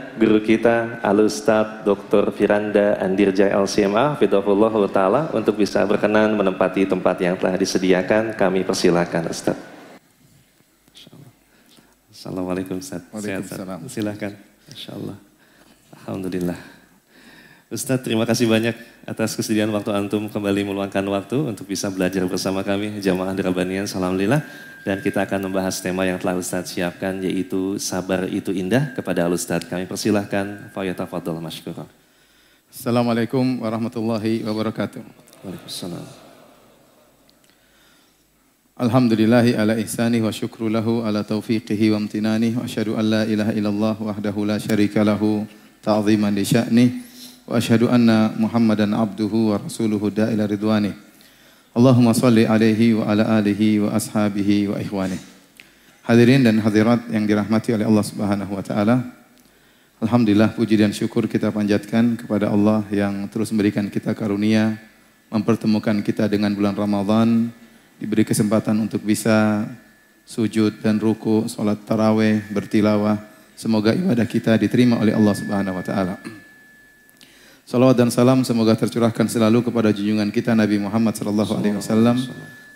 guru kita Al-Ustaz Dr. Firanda Andirja LCMA Fidahullah Ta'ala untuk bisa berkenan menempati tempat yang telah disediakan kami persilakan Ustaz. Assalamualaikum Ustaz. Waalaikumsalam. Silakan. Insya Allah Alhamdulillah. Ustaz terima kasih banyak atas kesediaan waktu Antum kembali meluangkan waktu untuk bisa belajar bersama kami Jamaah Dirabanian Alhamdulillah dan kita akan membahas tema yang telah Ustadz siapkan yaitu sabar itu indah kepada Al Ustadz. Kami persilahkan Fadol Mashkurah. Assalamualaikum warahmatullahi wabarakatuh. Waalaikumsalam. Alhamdulillahi ala ihsani wa syukru lahu ala taufiqihi wa amtinani wa asyhadu an la ilaha illallah wahdahu la syarika lahu ta'ziman li sya'ni abduhu wa rasuluhu da'ila ridwani. Allahumma salli alaihi wa ala alihi wa ashabihi wa ikhwani. Hadirin dan hadirat yang dirahmati oleh Allah Subhanahu wa taala. Alhamdulillah puji dan syukur kita panjatkan kepada Allah yang terus memberikan kita karunia mempertemukan kita dengan bulan Ramadan, diberi kesempatan untuk bisa sujud dan ruku, salat tarawih, bertilawah. Semoga ibadah kita diterima oleh Allah Subhanahu wa taala. Salawat dan salam semoga tercurahkan selalu kepada junjungan kita Nabi Muhammad sallallahu alaihi wasallam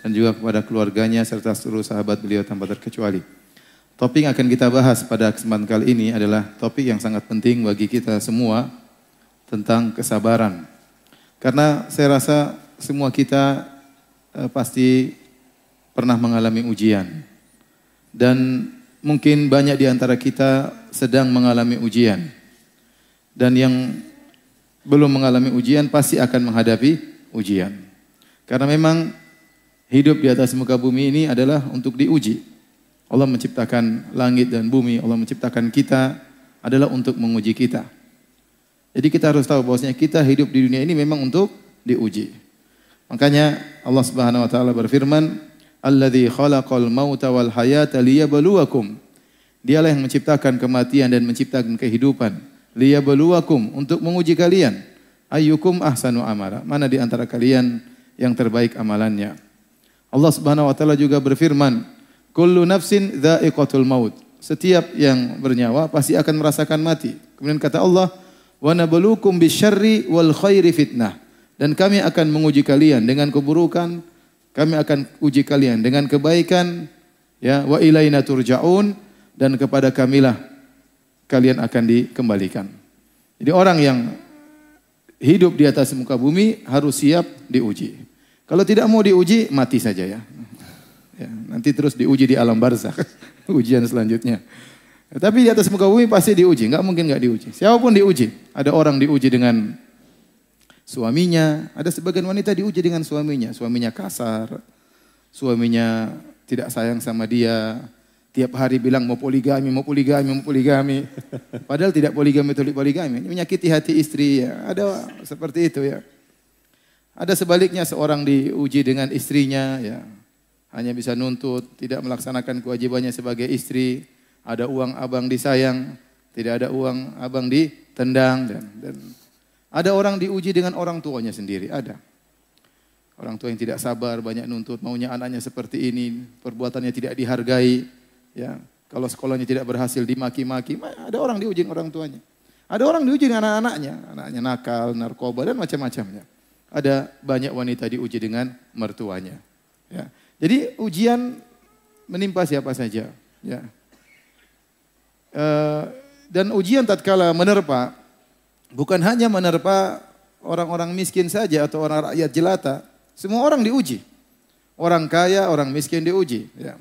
dan juga kepada keluarganya serta seluruh sahabat beliau tanpa terkecuali. Topik yang akan kita bahas pada kesempatan kali ini adalah topik yang sangat penting bagi kita semua tentang kesabaran. Karena saya rasa semua kita eh, pasti pernah mengalami ujian. Dan mungkin banyak di antara kita sedang mengalami ujian. Dan yang belum mengalami ujian pasti akan menghadapi ujian. Karena memang hidup di atas muka bumi ini adalah untuk diuji. Allah menciptakan langit dan bumi, Allah menciptakan kita adalah untuk menguji kita. Jadi kita harus tahu bahwasanya kita hidup di dunia ini memang untuk diuji. Makanya Allah Subhanahu wa taala berfirman, "Alladzi khalaqal mauta wal hayata liyabluwakum." Dialah yang menciptakan kematian dan menciptakan kehidupan liyabluwakum untuk menguji kalian. Ayyukum ahsanu amala. Mana di antara kalian yang terbaik amalannya? Allah Subhanahu wa taala juga berfirman kullu nafsin dha'iqatul maut. Setiap yang bernyawa pasti akan merasakan mati. Kemudian kata Allah wa nabluukum bisyarri wal khairi fitnah. Dan kami akan menguji kalian dengan keburukan kami akan uji kalian dengan kebaikan ya wa ilaina turja'un. Dan kepada kamilah kalian akan dikembalikan. Jadi orang yang hidup di atas muka bumi harus siap diuji. Kalau tidak mau diuji, mati saja ya. ya nanti terus diuji di alam barzakh, ujian selanjutnya. Ya, tapi di atas muka bumi pasti diuji, nggak mungkin nggak diuji. Siapa pun diuji. Ada orang diuji dengan suaminya, ada sebagian wanita diuji dengan suaminya. Suaminya kasar, suaminya tidak sayang sama dia, Tiap hari bilang mau poligami, mau poligami, mau poligami. Padahal tidak poligami, tidak poligami. Ini menyakiti hati istri ya. Ada seperti itu ya. Ada sebaliknya seorang diuji dengan istrinya ya. Hanya bisa nuntut, tidak melaksanakan kewajibannya sebagai istri. Ada uang abang disayang, tidak ada uang abang ditendang dan, dan ada orang diuji dengan orang tuanya sendiri, ada. Orang tua yang tidak sabar, banyak nuntut, maunya anaknya seperti ini, perbuatannya tidak dihargai. Ya, kalau sekolahnya tidak berhasil dimaki-maki, ada orang diuji orang tuanya. Ada orang diuji dengan anak-anaknya, anaknya nakal, narkoba dan macam-macamnya. Ada banyak wanita diuji dengan mertuanya. Ya. Jadi ujian menimpa siapa saja. Ya. E, dan ujian tatkala menerpa, bukan hanya menerpa orang-orang miskin saja atau orang rakyat jelata. Semua orang diuji. Orang kaya, orang miskin diuji. Ya.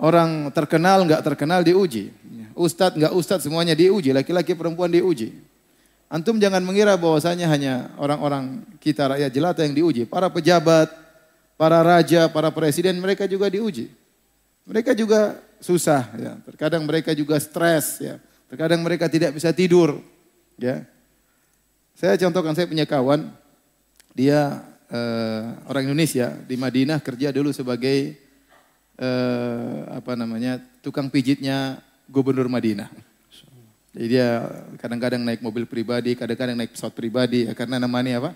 Orang terkenal nggak terkenal diuji. Ustadz nggak ustadz semuanya diuji. Laki-laki perempuan diuji. Antum jangan mengira bahwasanya hanya orang-orang kita rakyat jelata yang diuji. Para pejabat, para raja, para presiden mereka juga diuji. Mereka juga susah ya. Terkadang mereka juga stres ya. Terkadang mereka tidak bisa tidur ya. Saya contohkan saya punya kawan dia eh, orang Indonesia di Madinah kerja dulu sebagai eh, apa namanya tukang pijitnya gubernur Madinah. Jadi dia kadang-kadang naik mobil pribadi, kadang-kadang naik pesawat pribadi, ya, karena namanya apa?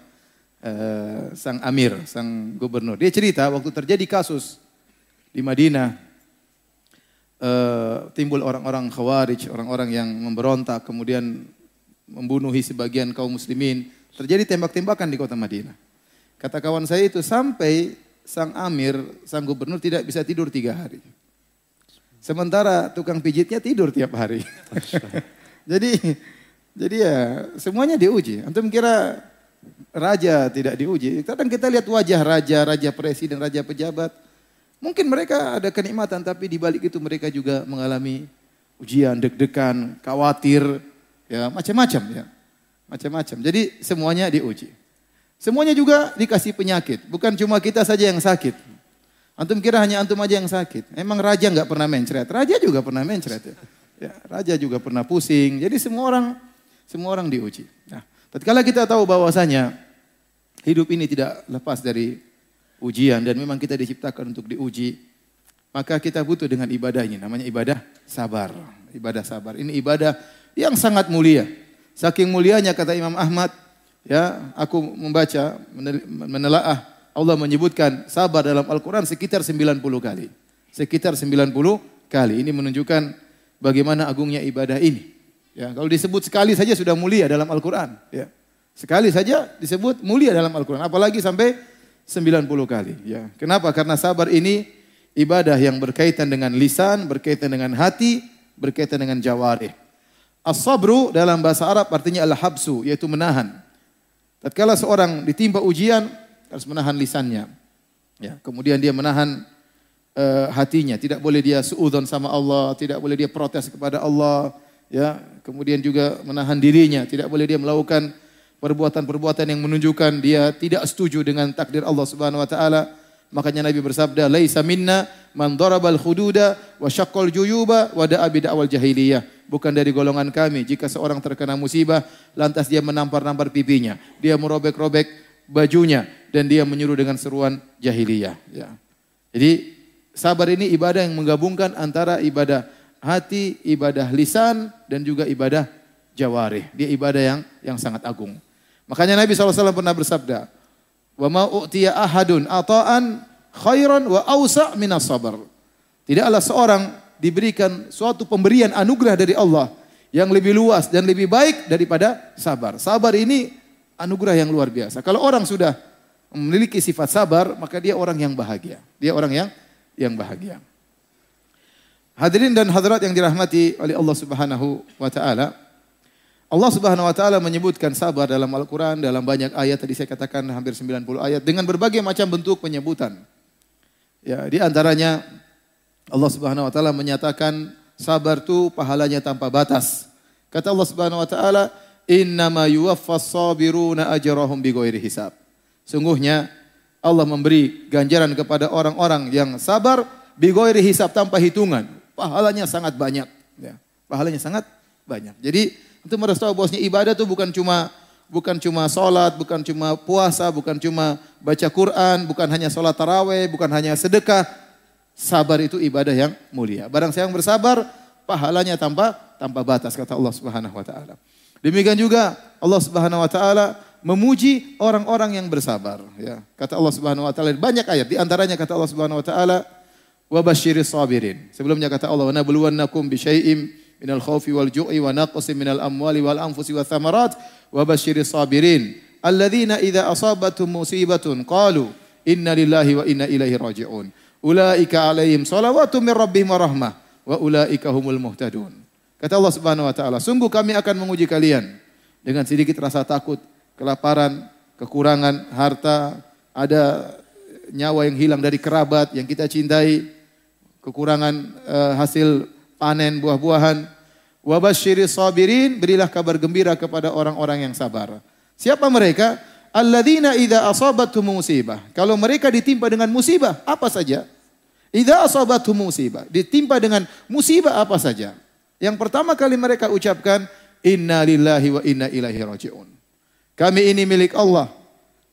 Eh, sang Amir, sang gubernur. Dia cerita waktu terjadi kasus di Madinah, uh, timbul orang-orang khawarij, orang-orang yang memberontak, kemudian membunuhi sebagian kaum muslimin. Terjadi tembak-tembakan di kota Madinah. Kata kawan saya itu sampai sang amir, sang gubernur tidak bisa tidur tiga hari. Sementara tukang pijitnya tidur tiap hari. jadi jadi ya semuanya diuji. Antum kira raja tidak diuji. Kadang kita lihat wajah raja, raja presiden, raja pejabat. Mungkin mereka ada kenikmatan tapi di balik itu mereka juga mengalami ujian, deg-degan, khawatir, ya macam-macam ya. Macam-macam. Jadi semuanya diuji. Semuanya juga dikasih penyakit. Bukan cuma kita saja yang sakit. Antum kira hanya antum aja yang sakit. Emang raja nggak pernah mencret. Raja juga pernah mencret ya. ya. Raja juga pernah pusing. Jadi semua orang semua orang diuji. Nah, tatkala kita tahu bahwasanya hidup ini tidak lepas dari ujian dan memang kita diciptakan untuk diuji, maka kita butuh dengan ibadah ini namanya ibadah sabar. Ibadah sabar. Ini ibadah yang sangat mulia. Saking mulianya kata Imam Ahmad, ya, aku membaca menelaah Allah menyebutkan sabar dalam Al-Qur'an sekitar 90 kali. Sekitar 90 kali. Ini menunjukkan bagaimana agungnya ibadah ini. Ya, kalau disebut sekali saja sudah mulia dalam Al-Quran. Ya. Sekali saja disebut mulia dalam Al-Quran. Apalagi sampai 90 kali. Ya. Kenapa? Karena sabar ini ibadah yang berkaitan dengan lisan, berkaitan dengan hati, berkaitan dengan jawarih. As-sabru dalam bahasa Arab artinya al-habsu, yaitu menahan. Tatkala seorang ditimpa ujian, harus menahan lisannya. Ya, kemudian dia menahan uh, hatinya. Tidak boleh dia suudon sama Allah, tidak boleh dia protes kepada Allah, ya kemudian juga menahan dirinya tidak boleh dia melakukan perbuatan-perbuatan yang menunjukkan dia tidak setuju dengan takdir Allah Subhanahu wa taala makanya Nabi bersabda laisa minna man darabal khududa wa syaqqal juyuba wa da'a jahiliyah bukan dari golongan kami jika seorang terkena musibah lantas dia menampar-nampar pipinya dia merobek-robek bajunya dan dia menyuruh dengan seruan jahiliyah ya jadi sabar ini ibadah yang menggabungkan antara ibadah hati, ibadah lisan, dan juga ibadah jawarih. Dia ibadah yang yang sangat agung. Makanya Nabi SAW pernah bersabda, Wa ma'u'tiya ahadun ata'an khairan wa awsa' minas sabar. Tidaklah seorang diberikan suatu pemberian anugerah dari Allah yang lebih luas dan lebih baik daripada sabar. Sabar ini anugerah yang luar biasa. Kalau orang sudah memiliki sifat sabar, maka dia orang yang bahagia. Dia orang yang yang bahagia. Hadirin dan hadirat yang dirahmati oleh Allah Subhanahu wa taala. Allah Subhanahu wa taala menyebutkan sabar dalam Al-Qur'an dalam banyak ayat tadi saya katakan hampir 90 ayat dengan berbagai macam bentuk penyebutan. Ya, di antaranya Allah Subhanahu wa taala menyatakan sabar itu pahalanya tanpa batas. Kata Allah Subhanahu wa taala, "Innama yuwaffas sabiruna ajrahum bighairi hisab." Sungguhnya Allah memberi ganjaran kepada orang-orang yang sabar bighairi hisab tanpa hitungan pahalanya sangat banyak. Ya, pahalanya sangat banyak. Jadi untuk harus tahu bahwasanya ibadah itu bukan cuma bukan cuma sholat, bukan cuma puasa, bukan cuma baca Quran, bukan hanya sholat taraweh, bukan hanya sedekah. Sabar itu ibadah yang mulia. Barang siapa yang bersabar, pahalanya tanpa tanpa batas kata Allah Subhanahu wa taala. Demikian juga Allah Subhanahu wa taala memuji orang-orang yang bersabar ya. Kata Allah Subhanahu wa taala banyak ayat di antaranya kata Allah Subhanahu wa taala wa basyiris sabirin. Sebelumnya kata Allah, "Wa nabluwannakum bi syai'im minal khaufi wal ju'i wa naqsin minal amwali wal anfusi wa thamarat wa basyiris sabirin alladzina idza asabatuhum musibatun qalu inna lillahi wa inna ilaihi raji'un." Ulaika alaihim salawatu min rabbihim wa rahmah wa ulaika humul muhtadun. Kata Allah Subhanahu wa taala, sungguh kami akan menguji kalian dengan sedikit rasa takut, kelaparan, kekurangan harta, ada nyawa yang hilang dari kerabat yang kita cintai, kekurangan uh, hasil panen buah-buahan. Wabashiri sabirin, berilah kabar gembira kepada orang-orang yang sabar. Siapa mereka? Alladzina idza asabatuhum musibah. Kalau mereka ditimpa dengan musibah, apa saja? Idza asabatuhum musibah, ditimpa dengan musibah apa saja? Yang pertama kali mereka ucapkan inna lillahi wa inna ilaihi rajiun. Kami ini milik Allah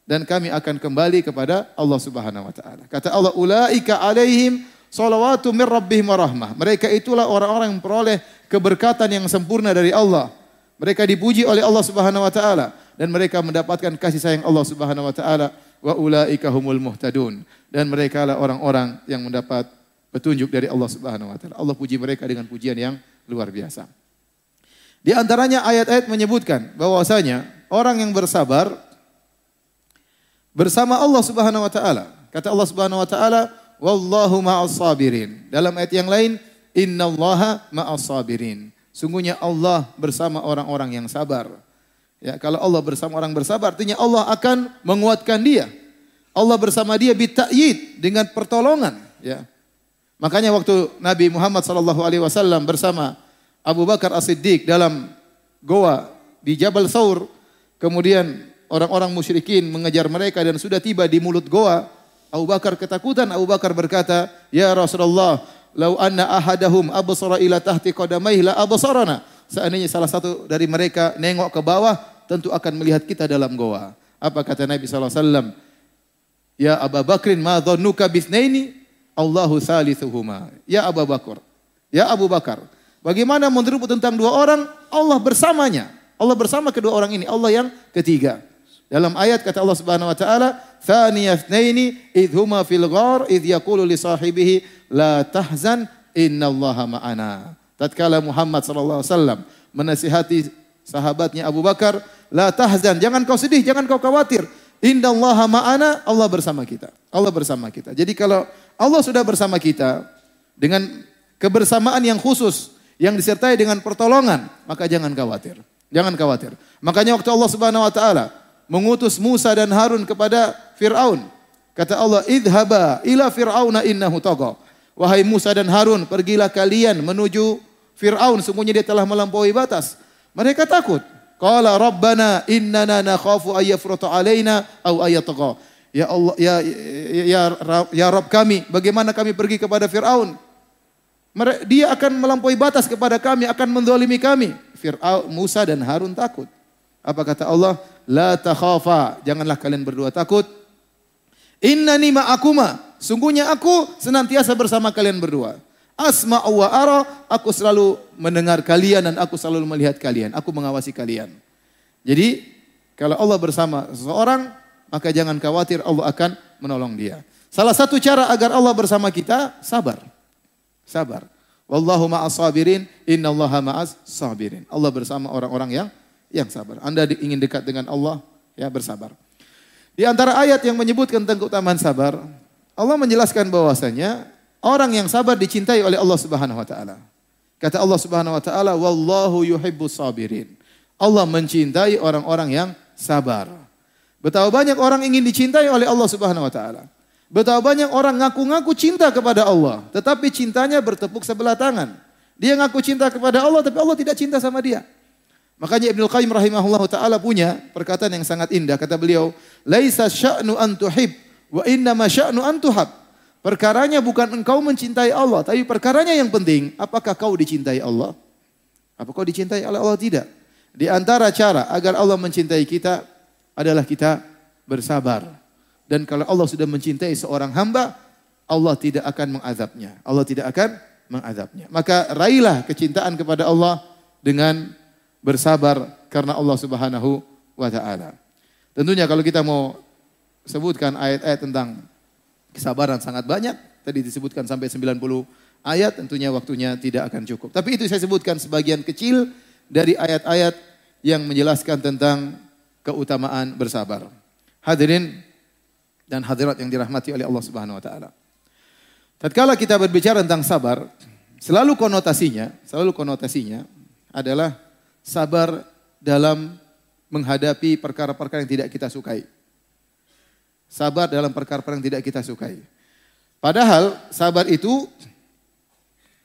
dan kami akan kembali kepada Allah Subhanahu wa taala. Kata Allah, ulaika alaihim Salawatu min rabbihim rahmah. Mereka itulah orang-orang yang memperoleh keberkatan yang sempurna dari Allah. Mereka dipuji oleh Allah Subhanahu wa taala dan mereka mendapatkan kasih sayang Allah Subhanahu wa taala wa ulaika humul muhtadun dan mereka lah orang-orang yang mendapat petunjuk dari Allah Subhanahu wa taala. Allah puji mereka dengan pujian yang luar biasa. Di antaranya ayat-ayat menyebutkan bahwasanya orang yang bersabar bersama Allah Subhanahu wa taala. Kata Allah Subhanahu wa taala, "Wallahu ma'as sabirin." Dalam ayat yang lain, "Innallaha ma'as sabirin." Sungguhnya Allah bersama orang-orang yang sabar. Ya, kalau Allah bersama orang bersabar, artinya Allah akan menguatkan dia. Allah bersama dia bita'yid dengan pertolongan, ya. Makanya waktu Nabi Muhammad sallallahu alaihi wasallam bersama Abu Bakar As-Siddiq dalam goa di Jabal Saur, kemudian orang-orang musyrikin mengejar mereka dan sudah tiba di mulut goa, Abu Bakar ketakutan, Abu Bakar berkata, "Ya Rasulullah, lau anna ahadahum absara ila tahti qadamaihi la absarana." Seandainya salah satu dari mereka nengok ke bawah, tentu akan melihat kita dalam goa. Apa kata Nabi sallallahu alaihi wasallam? Ya Abu Bakrin ma dhannuka bisnaini Allahu salithuhuma. Ya Abu Bakar. Ya Abu Bakar. Bagaimana menurutmu tentang dua orang? Allah bersamanya. Allah bersama kedua orang ini. Allah yang ketiga. Dalam ayat kata Allah Subhanahu wa taala, "Thaniyatnaini idh huma fil ghar idh yaqulu li sahibihi la tahzan innallaha ma'ana." Tatkala Muhammad sallallahu alaihi wasallam menasihati sahabatnya Abu Bakar, "La tahzan, jangan kau sedih, jangan kau khawatir. Innallaha ma'ana, Allah bersama kita. Allah bersama kita." Jadi kalau Allah sudah bersama kita dengan kebersamaan yang khusus yang disertai dengan pertolongan, maka jangan khawatir. Jangan khawatir. Makanya waktu Allah Subhanahu wa taala mengutus Musa dan Harun kepada Firaun, kata Allah, "Idhaba ila fir'auna innahu tagha." Wahai Musa dan Harun, pergilah kalian menuju Firaun, sungguhnya dia telah melampaui batas. Mereka takut. Qala rabbana innana nakhafu ayyafruta alaina aw ayatagha. Ya Allah, ya ya ya, ya Rabb kami, bagaimana kami pergi kepada Firaun? Dia akan melampaui batas kepada kami, akan mendolimi kami. Fir'aun, Musa dan Harun takut. Apa kata Allah? La takhafa, janganlah kalian berdua takut. Innani ma'akuma, sungguhnya aku senantiasa bersama kalian berdua. Asma wa ara, aku selalu mendengar kalian dan aku selalu melihat kalian. Aku mengawasi kalian. Jadi, kalau Allah bersama seseorang, maka jangan khawatir Allah akan menolong dia. Salah satu cara agar Allah bersama kita, sabar. Sabar. Wallahu ma'as sabirin, innallaha ma'as sabirin. Allah bersama orang-orang yang yang sabar. Anda ingin dekat dengan Allah, ya bersabar. Di antara ayat yang menyebutkan tentang keutamaan sabar, Allah menjelaskan bahwasanya orang yang sabar dicintai oleh Allah Subhanahu wa taala. Kata Allah Subhanahu wa taala, "Wallahu yuhibbus sabirin." Allah mencintai orang-orang yang sabar. Betapa banyak orang ingin dicintai oleh Allah Subhanahu wa taala. Betapa banyak orang ngaku-ngaku cinta kepada Allah, tetapi cintanya bertepuk sebelah tangan. Dia ngaku cinta kepada Allah tapi Allah tidak cinta sama dia. Makanya Ibnu Qayyim rahimahullah taala punya perkataan yang sangat indah kata beliau, "Laisa sya'nu an tuhib wa inna ma sya'nu an tuhab." Perkaranya bukan engkau mencintai Allah, tapi perkaranya yang penting, apakah kau dicintai Allah? Apa kau dicintai oleh Allah tidak? Di antara cara agar Allah mencintai kita, adalah kita bersabar. Dan kalau Allah sudah mencintai seorang hamba, Allah tidak akan mengazabnya. Allah tidak akan mengazabnya. Maka raihlah kecintaan kepada Allah dengan bersabar karena Allah Subhanahu wa taala. Tentunya kalau kita mau sebutkan ayat-ayat tentang kesabaran sangat banyak, tadi disebutkan sampai 90 ayat, tentunya waktunya tidak akan cukup. Tapi itu saya sebutkan sebagian kecil dari ayat-ayat yang menjelaskan tentang keutamaan bersabar. Hadirin dan hadirat yang dirahmati oleh Allah Subhanahu wa taala. Tatkala kita berbicara tentang sabar, selalu konotasinya, selalu konotasinya adalah sabar dalam menghadapi perkara-perkara yang tidak kita sukai. Sabar dalam perkara-perkara yang tidak kita sukai. Padahal sabar itu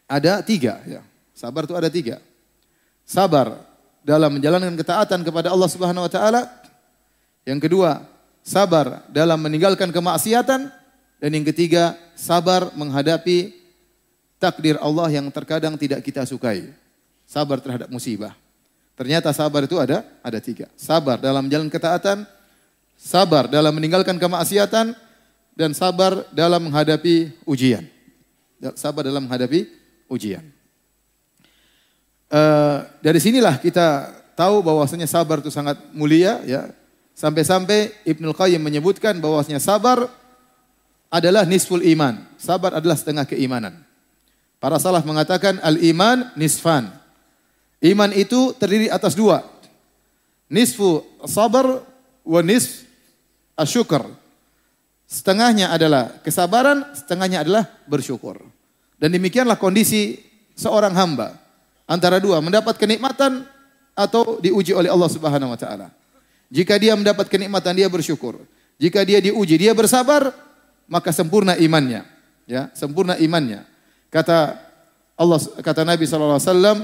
ada tiga. Ya. Sabar itu ada tiga. Sabar dalam menjalankan ketaatan kepada Allah Subhanahu wa taala. Yang kedua, sabar dalam meninggalkan kemaksiatan dan yang ketiga, sabar menghadapi takdir Allah yang terkadang tidak kita sukai. Sabar terhadap musibah. Ternyata sabar itu ada ada tiga. Sabar dalam jalan ketaatan, sabar dalam meninggalkan kemaksiatan, dan sabar dalam menghadapi ujian. Sabar dalam menghadapi ujian. Uh, dari sinilah kita tahu bahwasanya sabar itu sangat mulia ya. Sampai-sampai Ibnu Qayyim menyebutkan bahwasanya sabar adalah nisful iman. Sabar adalah setengah keimanan. Para salaf mengatakan al-iman nisfan. Iman itu terdiri atas dua. Nisfu sabar wa nisf asyukur. Setengahnya adalah kesabaran, setengahnya adalah bersyukur. Dan demikianlah kondisi seorang hamba. Antara dua, mendapat kenikmatan atau diuji oleh Allah Subhanahu wa taala. Jika dia mendapat kenikmatan dia bersyukur. Jika dia diuji dia bersabar, maka sempurna imannya. Ya, sempurna imannya. Kata Allah kata Nabi sallallahu alaihi wasallam,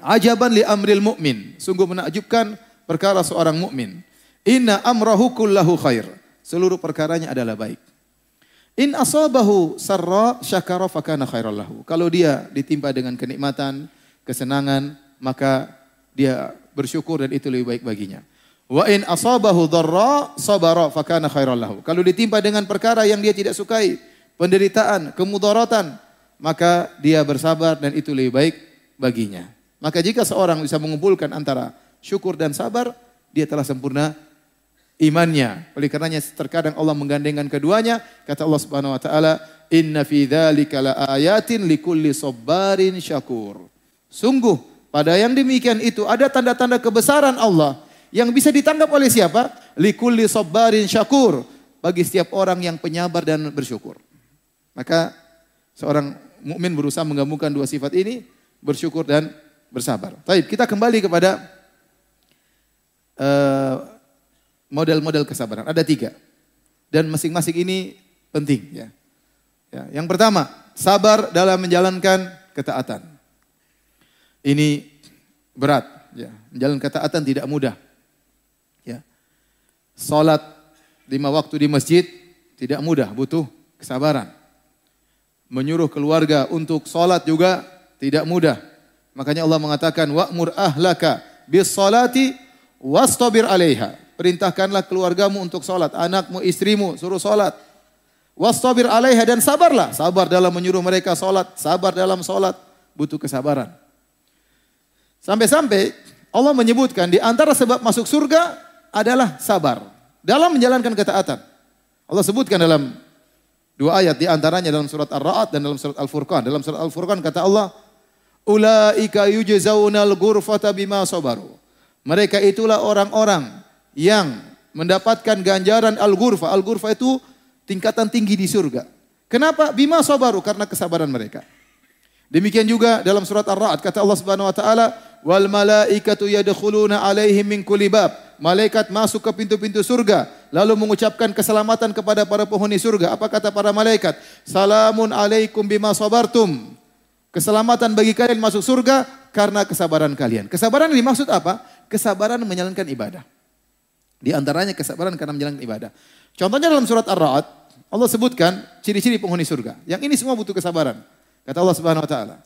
"Ajaban li amril mu'min." Sungguh menakjubkan perkara seorang mukmin. Inna amrahu kullahu khair. Seluruh perkaranya adalah baik. In asabahu sarra syakara fakana khairal lahu. Kalau dia ditimpa dengan kenikmatan, kesenangan, maka dia bersyukur dan itu lebih baik baginya. Wa in asabahu dharra sabara fakana khairal lahu. Kalau ditimpa dengan perkara yang dia tidak sukai, penderitaan, kemudaratan, maka dia bersabar dan itu lebih baik baginya. Maka jika seorang bisa mengumpulkan antara syukur dan sabar, dia telah sempurna imannya. Oleh karenanya terkadang Allah menggandengkan keduanya. Kata Allah Subhanahu wa taala, "Inna fi dzalika laayatin likulli sabbarin syakur." Sungguh pada yang demikian itu ada tanda-tanda kebesaran Allah yang bisa ditangkap oleh siapa? Likulli sabbarin syakur. Bagi setiap orang yang penyabar dan bersyukur. Maka seorang mukmin berusaha menggabungkan dua sifat ini, bersyukur dan bersabar. Baik, kita kembali kepada uh, model-model kesabaran. Ada tiga. Dan masing-masing ini penting. Ya. Ya, yang pertama, sabar dalam menjalankan ketaatan. Ini berat. Ya. Menjalankan ketaatan tidak mudah. Ya. Salat lima waktu di masjid tidak mudah, butuh kesabaran. Menyuruh keluarga untuk salat juga tidak mudah. Makanya Allah mengatakan wa'mur ahlaka bis salati wastabir 'alaiha. Perintahkanlah keluargamu untuk sholat. Anakmu, istrimu, suruh sholat. Wastabir alaiha dan sabarlah. Sabar dalam menyuruh mereka sholat. Sabar dalam sholat. Butuh kesabaran. Sampai-sampai Allah menyebutkan di antara sebab masuk surga adalah sabar. Dalam menjalankan ketaatan. Allah sebutkan dalam dua ayat di antaranya dalam surat Ar-Ra'd dan dalam surat Al-Furqan. Dalam surat Al-Furqan kata Allah, Ulaika yujzaunal ghurfata bima sabaru. Mereka itulah orang-orang yang mendapatkan ganjaran al-ghurfa. Al-ghurfa itu tingkatan tinggi di surga. Kenapa? Bima sabaru karena kesabaran mereka. Demikian juga dalam surat Ar-Ra'd kata Allah Subhanahu wa taala, "Wal malaikatu yadkhuluna alaihim min kulli bab." Malaikat masuk ke pintu-pintu surga lalu mengucapkan keselamatan kepada para penghuni surga. Apa kata para malaikat? "Salamun alaikum bima sabartum." Keselamatan bagi kalian masuk surga karena kesabaran kalian. Kesabaran ini maksud apa? Kesabaran menjalankan ibadah. Di antaranya kesabaran karena menjalankan ibadah. Contohnya dalam surat Ar-Ra'd, Allah sebutkan ciri-ciri penghuni surga. Yang ini semua butuh kesabaran. Kata Allah Subhanahu wa taala,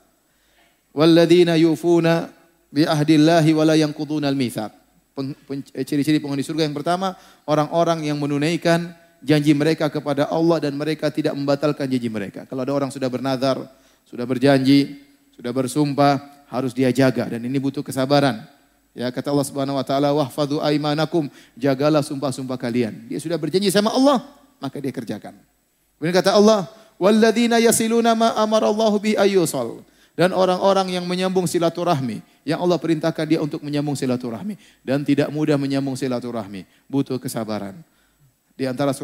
"Walladzina yufuna bi ahdillahi wa la yanquduna al-mitsaq." Eh, ciri-ciri penghuni surga yang pertama, orang-orang yang menunaikan janji mereka kepada Allah dan mereka tidak membatalkan janji mereka. Kalau ada orang sudah bernazar, sudah berjanji, sudah bersumpah, harus dia jaga dan ini butuh kesabaran. Ya kata Allah Subhanahu wa taala wahfadhu aimanakum, jagalah sumpah-sumpah kalian. Dia sudah berjanji sama Allah, maka dia kerjakan. Kemudian kata Allah, walladzina yasiluna ma amarallahu bi ayyusal. Dan orang-orang yang menyambung silaturahmi, yang Allah perintahkan dia untuk menyambung silaturahmi dan tidak mudah menyambung silaturahmi, butuh kesabaran. Di antara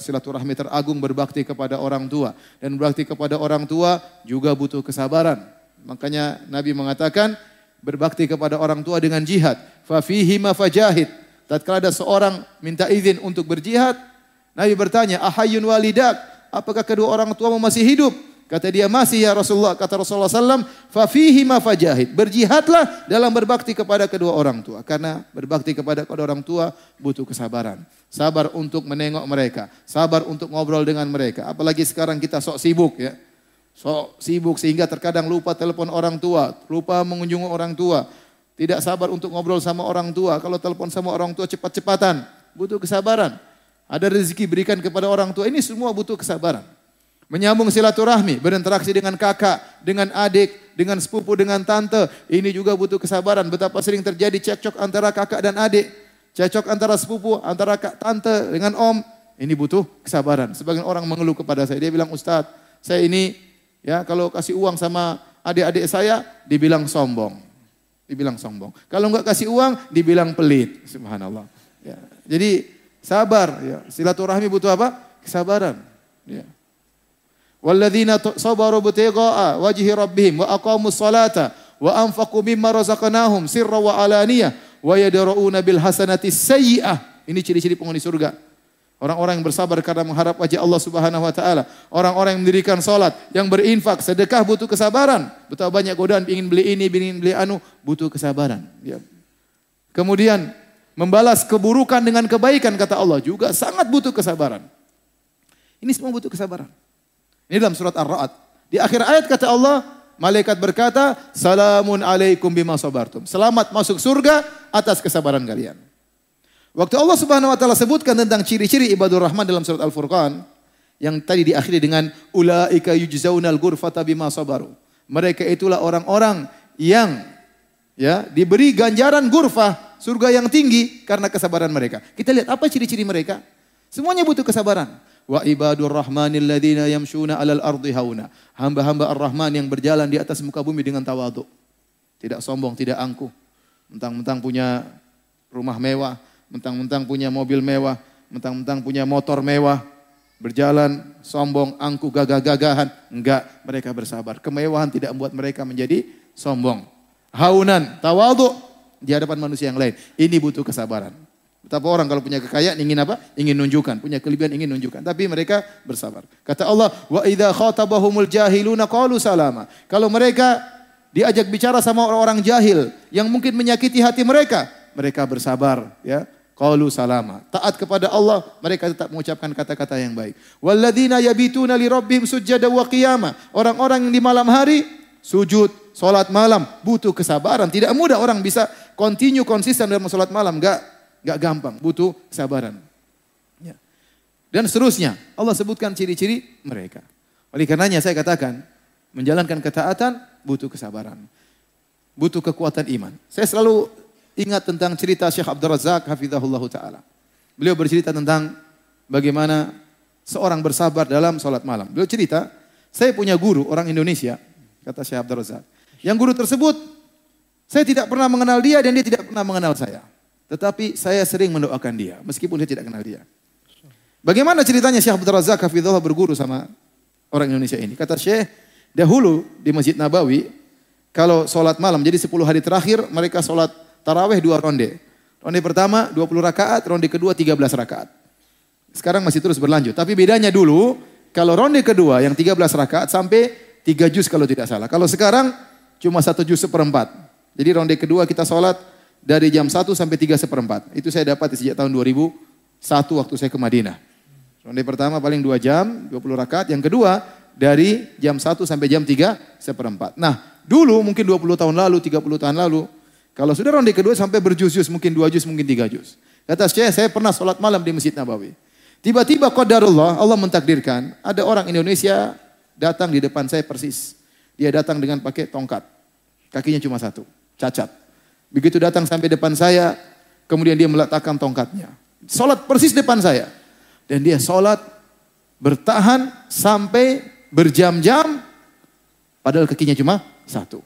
silaturahmi teragung berbakti kepada orang tua dan berbakti kepada orang tua juga butuh kesabaran. Makanya Nabi mengatakan, berbakti kepada orang tua dengan jihad. Fafihi fajahid. Tatkala ada seorang minta izin untuk berjihad, Nabi bertanya, "Ahayun walidak?" Apakah kedua orang tuamu masih hidup? Kata dia masih ya Rasulullah. Kata Rasulullah SAW, fafihi fajahid. Berjihadlah dalam berbakti kepada kedua orang tua. Karena berbakti kepada kedua orang tua butuh kesabaran. Sabar untuk menengok mereka. Sabar untuk ngobrol dengan mereka. Apalagi sekarang kita sok sibuk ya. So, sibuk sehingga terkadang lupa telepon orang tua, lupa mengunjungi orang tua, tidak sabar untuk ngobrol sama orang tua. Kalau telepon sama orang tua cepat-cepatan, butuh kesabaran. Ada rezeki berikan kepada orang tua, ini semua butuh kesabaran. Menyambung silaturahmi, berinteraksi dengan kakak, dengan adik, dengan sepupu, dengan tante. Ini juga butuh kesabaran. Betapa sering terjadi cekcok antara kakak dan adik. Cekcok antara sepupu, antara kak, tante dengan om. Ini butuh kesabaran. Sebagian orang mengeluh kepada saya, dia bilang, Ustadz, saya ini ya kalau kasih uang sama adik-adik saya, dibilang sombong. Dibilang sombong. Kalau enggak kasih uang, dibilang pelit. Subhanallah. Ya. Jadi sabar. Ya. Silaturahmi butuh apa? Kesabaran. Ya. Walladzina sabaru butigha'a wajhi rabbihim wa aqamus salata wa anfaqu mimma razaqnahum sirra wa alaniyah wa yadra'una bil hasanati sayyi'ah. Ini ciri-ciri penghuni surga. Orang-orang yang bersabar karena mengharap wajah Allah Subhanahu wa taala. Orang-orang yang mendirikan salat, yang berinfak, sedekah butuh kesabaran. Betapa banyak godaan ingin beli ini, ingin beli anu, butuh kesabaran. Ya. Kemudian membalas keburukan dengan kebaikan kata Allah juga sangat butuh kesabaran. Ini semua butuh kesabaran. Ini dalam surat Ar-Ra'd. Di akhir ayat kata Allah, malaikat berkata, "Salamun alaikum bima sabartum." Selamat masuk surga atas kesabaran kalian. Waktu Allah Subhanahu wa taala sebutkan tentang ciri-ciri ibadur rahman dalam surat Al-Furqan yang tadi diakhiri dengan ulaika yujzaunal ghurfata bima sabaru. Mereka itulah orang-orang yang ya diberi ganjaran gurfah, surga yang tinggi karena kesabaran mereka. Kita lihat apa ciri-ciri mereka? Semuanya butuh kesabaran. Wa ibadur rahmanil ladzina yamshuna 'alal ardi hauna. Hamba-hamba Ar-Rahman yang berjalan di atas muka bumi dengan tawadhu. Tidak sombong, tidak angkuh. Mentang-mentang punya rumah mewah, mentang-mentang punya mobil mewah, mentang-mentang punya motor mewah, berjalan sombong, angkuh, gagah-gagahan. Enggak, mereka bersabar. Kemewahan tidak membuat mereka menjadi sombong. Haunan, tawadhu di hadapan manusia yang lain. Ini butuh kesabaran. Betapa orang kalau punya kekayaan ingin apa? Ingin nunjukkan, punya kelebihan ingin nunjukkan. Tapi mereka bersabar. Kata Allah, "Wa idza khatabahumul jahiluna qalu salama." Kalau mereka diajak bicara sama orang-orang jahil yang mungkin menyakiti hati mereka, mereka bersabar, ya. Qalu salama. Taat kepada Allah, mereka tetap mengucapkan kata-kata yang baik. Walladzina yabituna li rabbihim sujada wa qiyama. Orang-orang yang di malam hari sujud, salat malam, butuh kesabaran. Tidak mudah orang bisa continue konsisten dalam salat malam, enggak enggak gampang, butuh kesabaran. Ya. Dan seterusnya, Allah sebutkan ciri-ciri mereka. Oleh karenanya saya katakan, menjalankan ketaatan butuh kesabaran. Butuh kekuatan iman. Saya selalu ingat tentang cerita Syekh Abdul Razak hafizahullah taala. Beliau bercerita tentang bagaimana seorang bersabar dalam sholat malam. Beliau cerita, saya punya guru orang Indonesia, kata Syekh Abdul Razak. Yang guru tersebut, saya tidak pernah mengenal dia dan dia tidak pernah mengenal saya. Tetapi saya sering mendoakan dia, meskipun saya tidak kenal dia. Bagaimana ceritanya Syekh Abdul Razak hafizahullah berguru sama orang Indonesia ini? Kata Syekh, dahulu di Masjid Nabawi, kalau sholat malam, jadi 10 hari terakhir mereka sholat Taraweh dua ronde. Ronde pertama 20 rakaat, ronde kedua 13 rakaat. Sekarang masih terus berlanjut. Tapi bedanya dulu, kalau ronde kedua yang 13 rakaat sampai 3 juz kalau tidak salah. Kalau sekarang cuma satu juz seperempat. Jadi ronde kedua kita sholat dari jam 1 sampai 3 seperempat. Itu saya dapat sejak tahun 2001 waktu saya ke Madinah. Ronde pertama paling 2 jam, 20 rakaat. Yang kedua dari jam 1 sampai jam 3 seperempat. Nah dulu mungkin 20 tahun lalu, 30 tahun lalu, kalau sudah ronde kedua sampai berjus-jus, mungkin dua jus, mungkin tiga jus. Kata saya, saya pernah sholat malam di Masjid Nabawi. Tiba-tiba qadarullah, Allah mentakdirkan, ada orang Indonesia datang di depan saya persis. Dia datang dengan pakai tongkat. Kakinya cuma satu, cacat. Begitu datang sampai depan saya, kemudian dia meletakkan tongkatnya. Sholat persis depan saya. Dan dia sholat bertahan sampai berjam-jam, padahal kakinya cuma satu.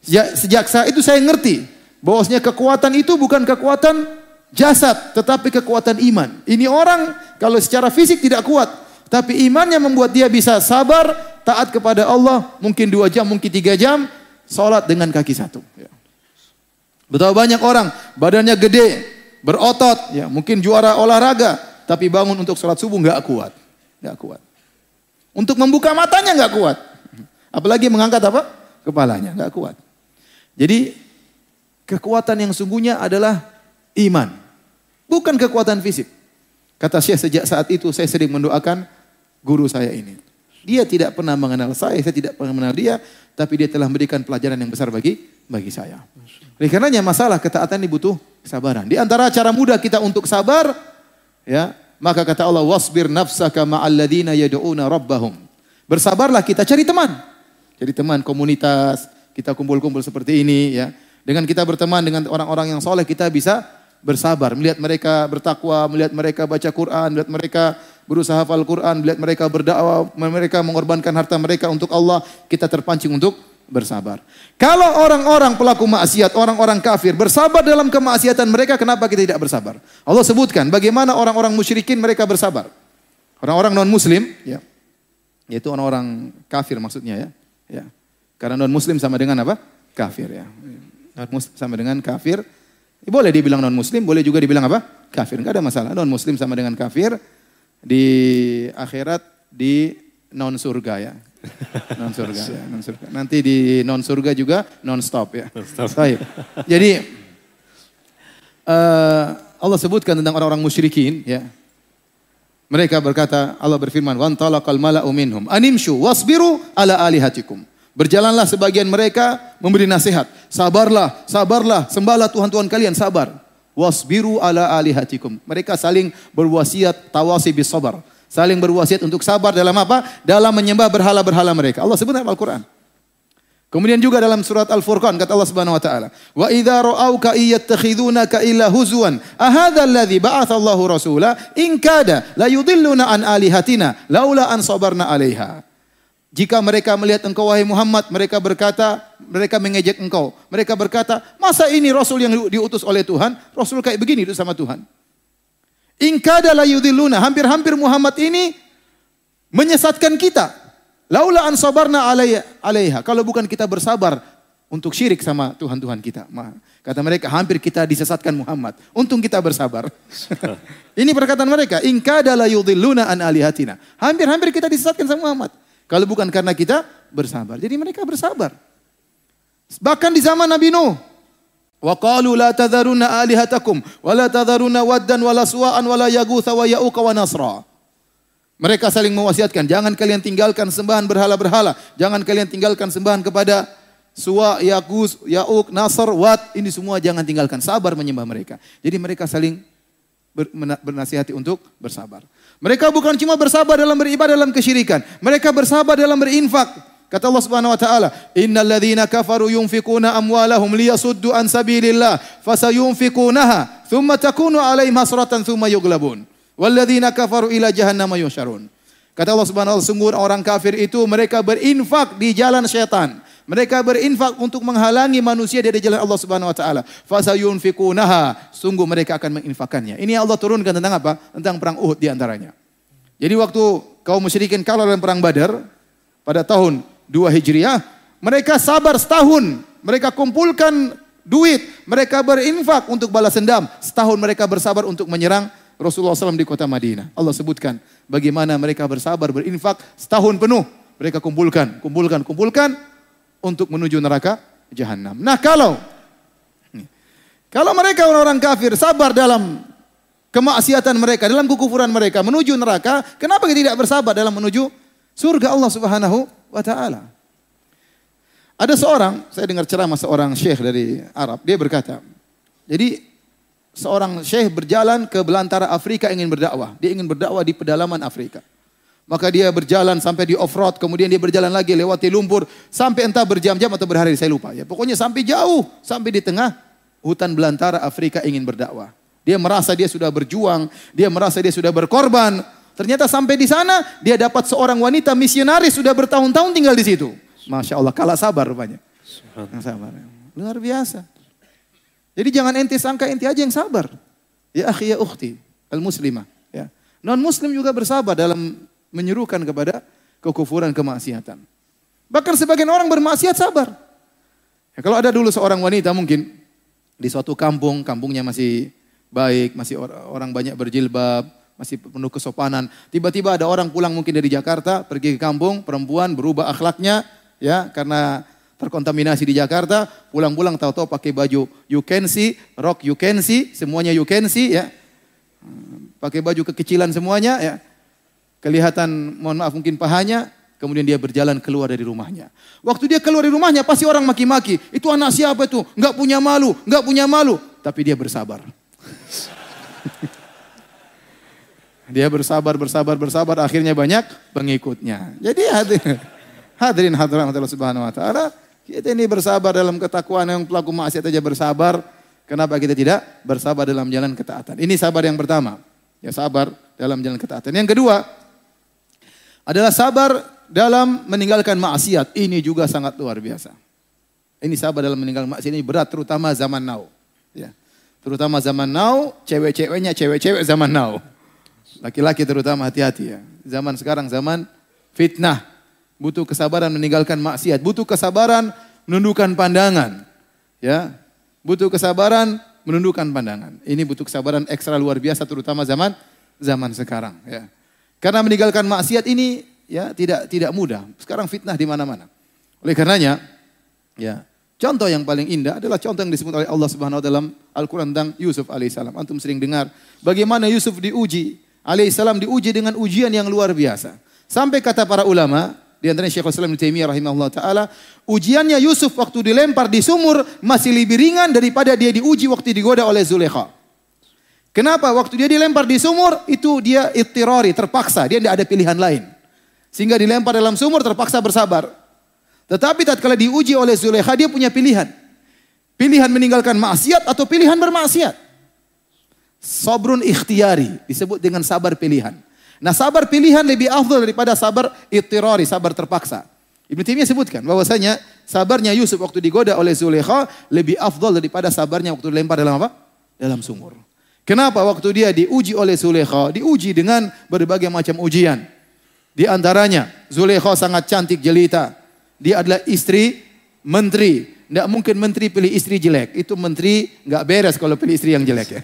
Sejak, sejak saat itu saya ngerti bahwasanya kekuatan itu bukan kekuatan jasad, tetapi kekuatan iman. Ini orang kalau secara fisik tidak kuat, tapi imannya membuat dia bisa sabar, taat kepada Allah, mungkin dua jam, mungkin tiga jam, sholat dengan kaki satu. Ya. Betapa banyak orang badannya gede, berotot, ya mungkin juara olahraga, tapi bangun untuk sholat subuh nggak kuat, nggak kuat. Untuk membuka matanya nggak kuat, apalagi mengangkat apa? Kepalanya nggak kuat. Jadi kekuatan yang sungguhnya adalah iman. Bukan kekuatan fisik. Kata Syekh sejak saat itu saya sering mendoakan guru saya ini. Dia tidak pernah mengenal saya, saya tidak pernah mengenal dia, tapi dia telah memberikan pelajaran yang besar bagi bagi saya. Oleh karenanya masalah ketaatan ini butuh kesabaran. Di antara cara mudah kita untuk sabar, ya, maka kata Allah wasbir nafsaka ma'alladina yad'una rabbahum. Bersabarlah kita cari teman. Jadi teman komunitas, kita kumpul-kumpul seperti ini ya. Dengan kita berteman dengan orang-orang yang soleh kita bisa bersabar, melihat mereka bertakwa, melihat mereka baca Quran, melihat mereka berusaha hafal Quran, melihat mereka berdakwah, mereka mengorbankan harta mereka untuk Allah, kita terpancing untuk bersabar. Kalau orang-orang pelaku maksiat, orang-orang kafir bersabar dalam kemaksiatan mereka, kenapa kita tidak bersabar? Allah sebutkan bagaimana orang-orang musyrikin mereka bersabar. Orang-orang non muslim, ya. Yaitu orang-orang kafir maksudnya ya. Ya. Karena non muslim sama dengan apa? Kafir ya. Non muslim sama dengan kafir. Boleh dibilang non muslim, boleh juga dibilang apa? Kafir. Enggak ada masalah. Non muslim sama dengan kafir di akhirat di non surga ya. Non surga ya, non surga. Nanti di non surga juga non stop ya. Non Jadi uh, Allah sebutkan tentang orang-orang musyrikin ya. Mereka berkata, Allah berfirman, "Wan talaqal mala'u minhum animshu wasbiru ala alihatikum." Berjalanlah sebagian mereka memberi nasihat. Sabarlah, sabarlah, sembahlah Tuhan-Tuhan kalian, sabar. Wasbiru ala alihatikum. Mereka saling berwasiat tawasi bis sabar. Saling berwasiat untuk sabar dalam apa? Dalam menyembah berhala-berhala mereka. Allah dalam Al-Quran. Kemudian juga dalam surat Al-Furqan kata Allah Subhanahu wa taala, "Wa idza ra'auka iyattakhidunaka illa huzwan, ahadha alladhi ba'atha Allahu rasula in kada la yudilluna an alihatina laula an sabarna 'alaiha." Jika mereka melihat engkau wahai Muhammad, mereka berkata, mereka mengejek engkau. Mereka berkata, masa ini Rasul yang diutus oleh Tuhan, Rasul kayak begini itu sama Tuhan. Ingkada la yudhilluna. Hampir-hampir Muhammad ini menyesatkan kita. Laula an sabarna alaiha. Kalau bukan kita bersabar untuk syirik sama Tuhan-Tuhan kita. Kata mereka, hampir kita disesatkan Muhammad. Untung kita bersabar. ini perkataan mereka. Ingkada la yudhilluna an alihatina. Hampir-hampir kita disesatkan sama Muhammad. Kalau bukan karena kita bersabar. Jadi mereka bersabar. Bahkan di zaman Nabi Nuh. Wa qalu la alihatakum wa la tadharuna waddan wa la. Mereka saling mewasiatkan, jangan kalian tinggalkan sembahan berhala-berhala, jangan kalian tinggalkan sembahan kepada Suwa, Yagus, Ya'uk, Nasr, Wat, ini semua jangan tinggalkan. Sabar menyembah mereka. Jadi mereka saling bernasihati untuk bersabar. Mereka bukan cuma bersabar dalam beribadah dalam kesyirikan. Mereka bersabar dalam berinfak. Kata Allah Subhanahu wa taala, "Innal ladzina kafaru yunfikuna amwalahum liyasuddu an sabilillah, fasayunfikunaha, thumma takunu alaihim hasratan thumma yughlabun. Wal ladzina kafaru ila jahannam yusyarun." Kata Allah Subhanahu wa taala, sungguh orang kafir itu mereka berinfak di jalan syaitan. Mereka berinfak untuk menghalangi manusia dari jalan Allah Subhanahu wa taala. Fasayunfikunaha, sungguh mereka akan menginfakannya. Ini Allah turunkan tentang apa? Tentang perang Uhud di antaranya. Jadi waktu kaum musyrikin kalah dalam perang Badar pada tahun dua Hijriah, mereka sabar setahun. Mereka kumpulkan duit, mereka berinfak untuk balas dendam. Setahun mereka bersabar untuk menyerang Rasulullah SAW di kota Madinah. Allah sebutkan bagaimana mereka bersabar berinfak setahun penuh. Mereka kumpulkan, kumpulkan, kumpulkan untuk menuju neraka jahanam. Nah kalau kalau mereka orang-orang kafir sabar dalam kemaksiatan mereka, dalam kekufuran mereka menuju neraka, kenapa tidak bersabar dalam menuju surga Allah Subhanahu wa taala. Ada seorang, saya dengar ceramah seorang syekh dari Arab, dia berkata, jadi seorang syekh berjalan ke belantara Afrika ingin berdakwah. Dia ingin berdakwah di pedalaman Afrika. Maka dia berjalan sampai di off-road, kemudian dia berjalan lagi lewati lumpur, sampai entah berjam-jam atau berhari, saya lupa. Ya, pokoknya sampai jauh, sampai di tengah hutan belantara Afrika ingin berdakwah. Dia merasa dia sudah berjuang, dia merasa dia sudah berkorban, Ternyata sampai di sana dia dapat seorang wanita misionaris sudah bertahun-tahun tinggal di situ. Masya Allah kalah sabar rupanya. Sabar. Luar biasa. Jadi jangan ente sangka ente aja yang sabar. Ya akhi ya ukhti al muslimah. Ya. Non muslim juga bersabar dalam menyerukan kepada kekufuran kemaksiatan. Bahkan sebagian orang bermaksiat sabar. Ya, kalau ada dulu seorang wanita mungkin di suatu kampung, kampungnya masih baik, masih orang banyak berjilbab, masih penuh kesopanan. Tiba-tiba ada orang pulang mungkin dari Jakarta, pergi ke kampung, perempuan berubah akhlaknya, ya karena terkontaminasi di Jakarta, pulang-pulang tahu-tahu pakai baju you can see, rock you can see, semuanya you can see, ya. Pakai baju kekecilan semuanya, ya. Kelihatan, mohon maaf mungkin pahanya, kemudian dia berjalan keluar dari rumahnya. Waktu dia keluar dari rumahnya, pasti orang maki-maki. Itu anak siapa itu? Enggak punya malu, enggak punya malu. Tapi dia bersabar. Dia bersabar, bersabar, bersabar, akhirnya banyak pengikutnya. Jadi hadirin, hadirin Allah Subhanahu wa taala, kita ini bersabar dalam ketakwaan yang pelaku maksiat aja bersabar. Kenapa kita tidak bersabar dalam jalan ketaatan? Ini sabar yang pertama. Ya sabar dalam jalan ketaatan. Yang kedua adalah sabar dalam meninggalkan maksiat. Ini juga sangat luar biasa. Ini sabar dalam meninggalkan maksiat ini berat terutama zaman now. Ya. Terutama zaman now, cewek-ceweknya cewek-cewek zaman now. Laki-laki terutama hati-hati ya. Zaman sekarang zaman fitnah. Butuh kesabaran meninggalkan maksiat, butuh kesabaran menundukkan pandangan. Ya. Butuh kesabaran menundukkan pandangan. Ini butuh kesabaran ekstra luar biasa terutama zaman zaman sekarang ya. Karena meninggalkan maksiat ini ya tidak tidak mudah. Sekarang fitnah di mana-mana. Oleh karenanya ya Contoh yang paling indah adalah contoh yang disebut oleh Allah Subhanahu wa dalam Al-Qur'an tentang Yusuf alaihissalam. Antum sering dengar bagaimana Yusuf diuji. Alaihissalam diuji dengan ujian yang luar biasa. Sampai kata para ulama, di antaranya Syekhul Islam Ibnu Taimiyah rahimahullah taala, ujiannya Yusuf waktu dilempar di sumur masih lebih ringan daripada dia diuji waktu digoda oleh Zulekha. Kenapa? Waktu dia dilempar di sumur itu dia ittirari, terpaksa, dia tidak ada pilihan lain. Sehingga dilempar dalam sumur terpaksa bersabar. Tetapi tatkala diuji oleh Zulekha dia punya pilihan. Pilihan meninggalkan maksiat atau pilihan bermaksiat. Sabrun ikhtiari disebut dengan sabar pilihan. Nah sabar pilihan lebih afdal daripada sabar ittirari, sabar terpaksa. Ibnu Taimiyah sebutkan bahwasanya sabarnya Yusuf waktu digoda oleh Zulekha lebih afdal daripada sabarnya waktu dilempar dalam apa? Dalam sumur. Kenapa waktu dia diuji oleh Zulekha, diuji dengan berbagai macam ujian. Di antaranya Zulekha sangat cantik jelita, dia adalah istri menteri. Tidak mungkin menteri pilih istri jelek. Itu menteri nggak beres kalau pilih istri yang jelek ya.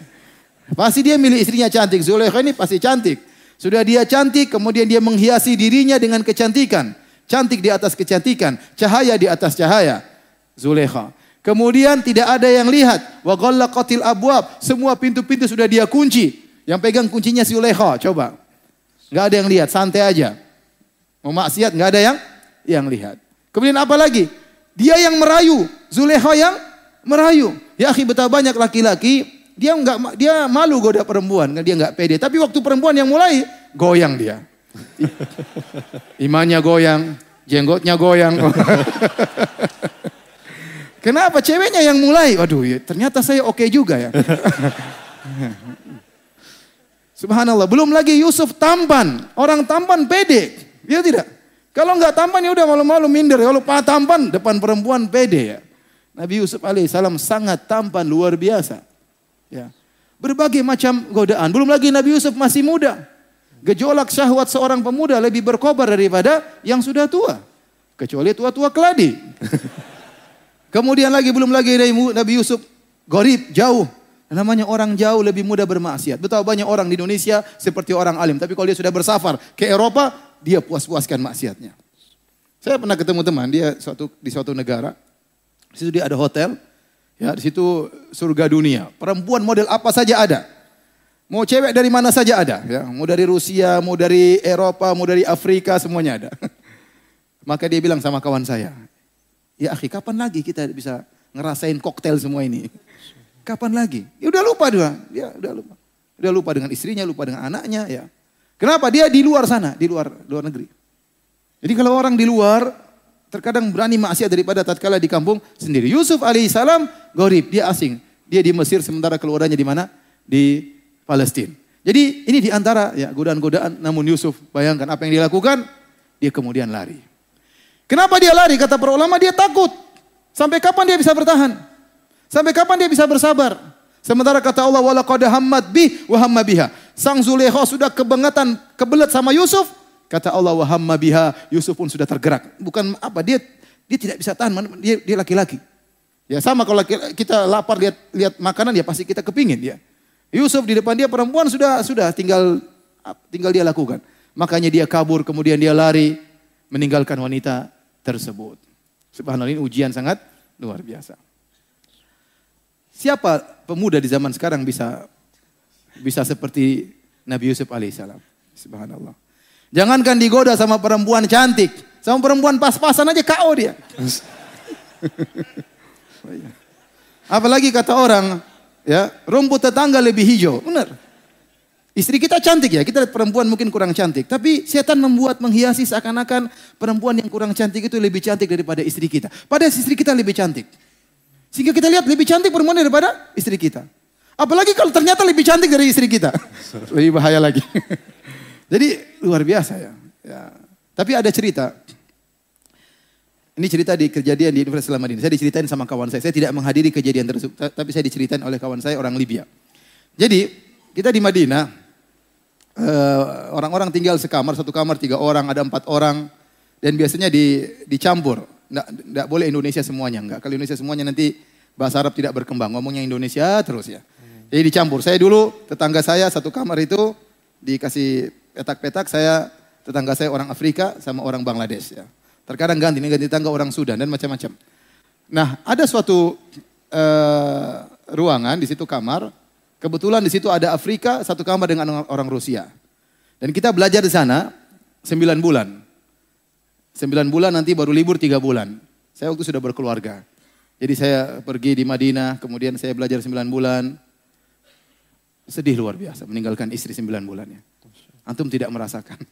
Pasti dia milih istrinya cantik. Zulekha ini pasti cantik. Sudah dia cantik, kemudian dia menghiasi dirinya dengan kecantikan. Cantik di atas kecantikan, cahaya di atas cahaya. Zulekha. Kemudian tidak ada yang lihat. Wa ghallaqatil abwab. Semua pintu-pintu sudah dia kunci. Yang pegang kuncinya si Zulekha. Coba. Enggak ada yang lihat, santai aja. Mau maksiat enggak ada yang yang lihat. Kemudian apa lagi? Dia yang merayu, Zulekha yang merayu. Ya akhi betapa banyak laki-laki dia enggak dia malu goda perempuan, dia enggak pede. Tapi waktu perempuan yang mulai goyang dia. Imannya goyang, jenggotnya goyang. Kenapa ceweknya yang mulai? Waduh, ya, ternyata saya oke okay juga ya. Subhanallah, belum lagi Yusuf tampan. Orang tampan pede. Ya tidak? Kalau nggak tampan ya udah malu-malu minder. Kalau pak tampan depan perempuan pede ya. Nabi Yusuf alaihissalam sangat tampan luar biasa. Ya. Berbagai macam godaan. Belum lagi Nabi Yusuf masih muda. Gejolak syahwat seorang pemuda lebih berkobar daripada yang sudah tua. Kecuali tua-tua keladi. Kemudian lagi belum lagi Nabi Yusuf gorib jauh. Namanya orang jauh lebih mudah bermaksiat. Betapa banyak orang di Indonesia seperti orang alim. Tapi kalau dia sudah bersafar ke Eropa, dia puas-puaskan maksiatnya. Saya pernah ketemu teman dia suatu di suatu negara. Di situ dia ada hotel. Ya, di situ surga dunia. Perempuan model apa saja ada. Mau cewek dari mana saja ada, ya. Mau dari Rusia, mau dari Eropa, mau dari Afrika, semuanya ada. Maka dia bilang sama kawan saya, "Ya, akhi, kapan lagi kita bisa ngerasain koktail semua ini?" Kapan lagi? Ya udah lupa dia, dia udah lupa. Udah lupa dengan istrinya, lupa dengan anaknya, ya. Kenapa? Dia di luar sana, di luar luar negeri. Jadi kalau orang di luar terkadang berani maksiat daripada tatkala di kampung sendiri. Yusuf alaihissalam gorib, dia asing. Dia di Mesir sementara keluarganya di mana? Di Palestina. Jadi ini di antara ya godaan-godaan namun Yusuf bayangkan apa yang dia lakukan, dia kemudian lari. Kenapa dia lari? Kata para ulama dia takut. Sampai kapan dia bisa bertahan? Sampai kapan dia bisa bersabar? Sementara kata Allah wala qad hammat bi wa hamma biha. Sang Zulekha sudah kebangetan, kebelet sama Yusuf. Kata Allah wa hamma biha, Yusuf pun sudah tergerak. Bukan apa, dia dia tidak bisa tahan, dia dia laki-laki. Ya sama kalau kita lapar lihat lihat makanan ya pasti kita kepingin ya. Yusuf di depan dia perempuan sudah sudah tinggal tinggal dia lakukan. Makanya dia kabur kemudian dia lari meninggalkan wanita tersebut. Subhanallah ini ujian sangat luar biasa. Siapa pemuda di zaman sekarang bisa bisa seperti Nabi Yusuf alaihissalam. Subhanallah. Jangankan digoda sama perempuan cantik, sama perempuan pas-pasan aja KO dia. Apalagi kata orang, ya rumput tetangga lebih hijau. Benar. Istri kita cantik ya, kita lihat perempuan mungkin kurang cantik. Tapi setan membuat menghiasi seakan-akan perempuan yang kurang cantik itu lebih cantik daripada istri kita. Padahal istri kita lebih cantik. Sehingga kita lihat lebih cantik perempuan daripada istri kita. Apalagi kalau ternyata lebih cantik dari istri kita. lebih bahaya lagi. Jadi luar biasa ya. ya. Tapi ada cerita. Ini cerita di kejadian di Universitas Madinah. Saya diceritain sama kawan saya. Saya tidak menghadiri kejadian tersebut. Tapi saya diceritain oleh kawan saya orang Libya. Jadi kita di Madinah. Eh, orang-orang tinggal sekamar, satu kamar tiga orang, ada empat orang. Dan biasanya di, dicampur. Tidak boleh Indonesia semuanya. Enggak. Kalau Indonesia semuanya nanti bahasa Arab tidak berkembang. Ngomongnya Indonesia terus ya. Jadi dicampur. Saya dulu tetangga saya satu kamar itu dikasih petak-petak. Saya tetangga saya orang Afrika sama orang Bangladesh ya. Terkadang ganti, ini ganti tangga orang Sudan dan macam-macam. Nah, ada suatu uh, ruangan di situ kamar. Kebetulan di situ ada Afrika, satu kamar dengan orang Rusia. Dan kita belajar di sana sembilan bulan. Sembilan bulan nanti baru libur tiga bulan. Saya waktu sudah berkeluarga. Jadi saya pergi di Madinah, kemudian saya belajar sembilan bulan. Sedih luar biasa meninggalkan istri sembilan bulannya. Antum tidak merasakan.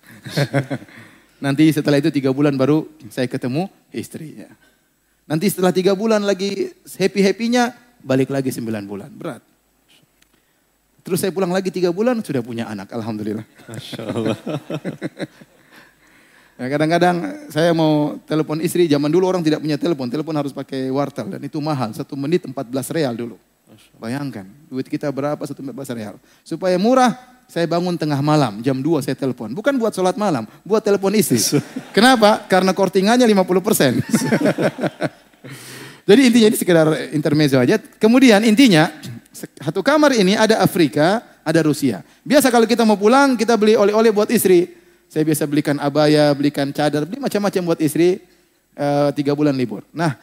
Nanti setelah itu tiga bulan baru saya ketemu istrinya. Nanti setelah tiga bulan lagi happy-happynya balik lagi sembilan bulan. Berat. Terus saya pulang lagi tiga bulan sudah punya anak. Alhamdulillah. Masya Allah. Ya, kadang-kadang saya mau telepon istri, zaman dulu orang tidak punya telepon, telepon harus pakai wartel dan itu mahal, satu menit 14 real dulu. Bayangkan, duit kita berapa satu empat real. Supaya murah, saya bangun tengah malam, jam 2 saya telepon. Bukan buat sholat malam, buat telepon istri. Kenapa? Karena kortingannya 50 persen. Jadi intinya ini sekedar intermezzo aja. Kemudian intinya, satu kamar ini ada Afrika, ada Rusia. Biasa kalau kita mau pulang, kita beli oleh-oleh buat istri. Saya biasa belikan abaya, belikan cadar, beli macam-macam buat istri. Uh, tiga bulan libur. Nah,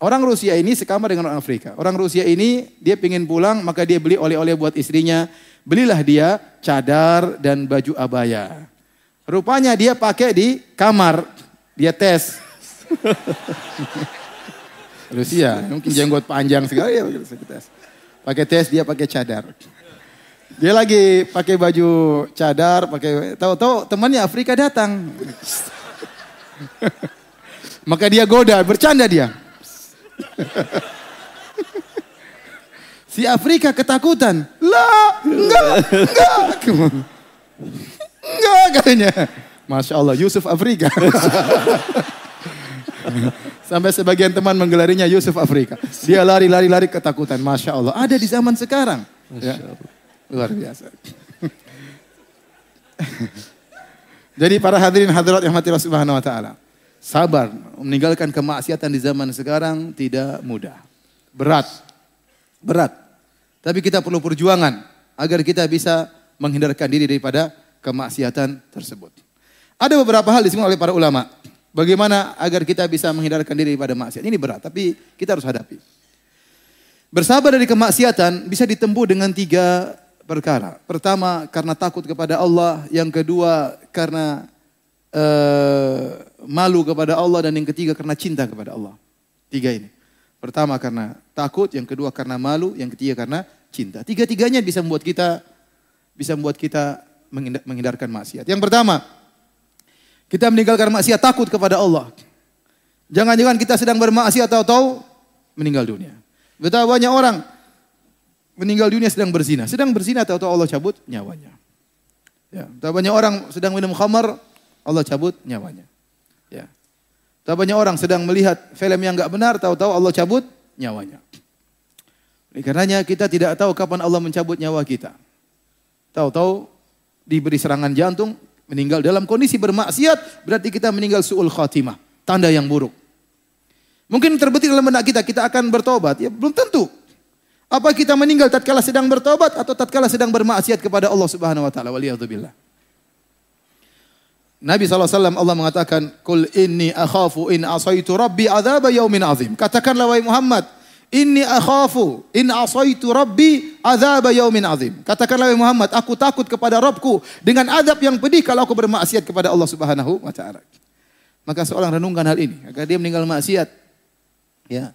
Orang Rusia ini sekamar dengan orang Afrika. Orang Rusia ini dia ingin pulang maka dia beli oleh-oleh buat istrinya. Belilah dia cadar dan baju abaya. Rupanya dia pakai di kamar. Dia tes. Rusia, mungkin jenggot panjang sekali ya tes. Pakai tes dia pakai cadar. Dia lagi pakai baju cadar, pakai tahu-tahu temannya Afrika datang. Maka dia goda, bercanda dia. si Afrika ketakutan. Lah, enggak, enggak. Enggak katanya. Masya Allah, Yusuf Afrika. Sampai sebagian teman menggelarinya Yusuf Afrika. Dia lari-lari-lari ketakutan. Masya Allah. Ada di zaman sekarang. Ya. Luar biasa. Jadi para hadirin hadirat yang mati Subhanahu wa taala. Sabar, meninggalkan kemaksiatan di zaman sekarang tidak mudah. Berat. Berat. Tapi kita perlu perjuangan agar kita bisa menghindarkan diri daripada kemaksiatan tersebut. Ada beberapa hal disebut oleh para ulama. Bagaimana agar kita bisa menghindarkan diri daripada maksiat. Ini berat, tapi kita harus hadapi. Bersabar dari kemaksiatan bisa ditempuh dengan tiga perkara. Pertama, karena takut kepada Allah. Yang kedua, karena uh, malu kepada Allah dan yang ketiga karena cinta kepada Allah. Tiga ini. Pertama karena takut, yang kedua karena malu, yang ketiga karena cinta. Tiga-tiganya bisa membuat kita bisa membuat kita menghindarkan maksiat. Yang pertama, kita meninggalkan maksiat takut kepada Allah. Jangan-jangan kita sedang bermaksiat atau tahu meninggal dunia. Betapa banyak orang meninggal dunia sedang berzina. Sedang berzina atau tahu Allah cabut nyawanya. Ya, betapa banyak orang sedang minum khamar, Allah cabut nyawanya. Ya. Tak banyak orang sedang melihat film yang enggak benar, tahu-tahu Allah cabut nyawanya. Oleh karenanya kita tidak tahu kapan Allah mencabut nyawa kita. Tahu-tahu diberi serangan jantung, meninggal dalam kondisi bermaksiat, berarti kita meninggal su'ul khatimah. Tanda yang buruk. Mungkin terbetik dalam benak kita, kita akan bertobat. Ya belum tentu. Apa kita meninggal tatkala sedang bertobat atau tatkala sedang bermaksiat kepada Allah Subhanahu wa taala? Waliyadzubillah. Nabi SAW Allah mengatakan, Kul inni akhafu in asaitu rabbi azab yaumin azim. Katakanlah wahai Muhammad, Inni akhafu in asaitu rabbi azab yaumin azim. Katakanlah Muhammad, aku takut kepada Rabbku dengan azab yang pedih kalau aku bermaksiat kepada Allah Subhanahu wa taala. Maka seorang renungkan hal ini, agar dia meninggal maksiat. Ya.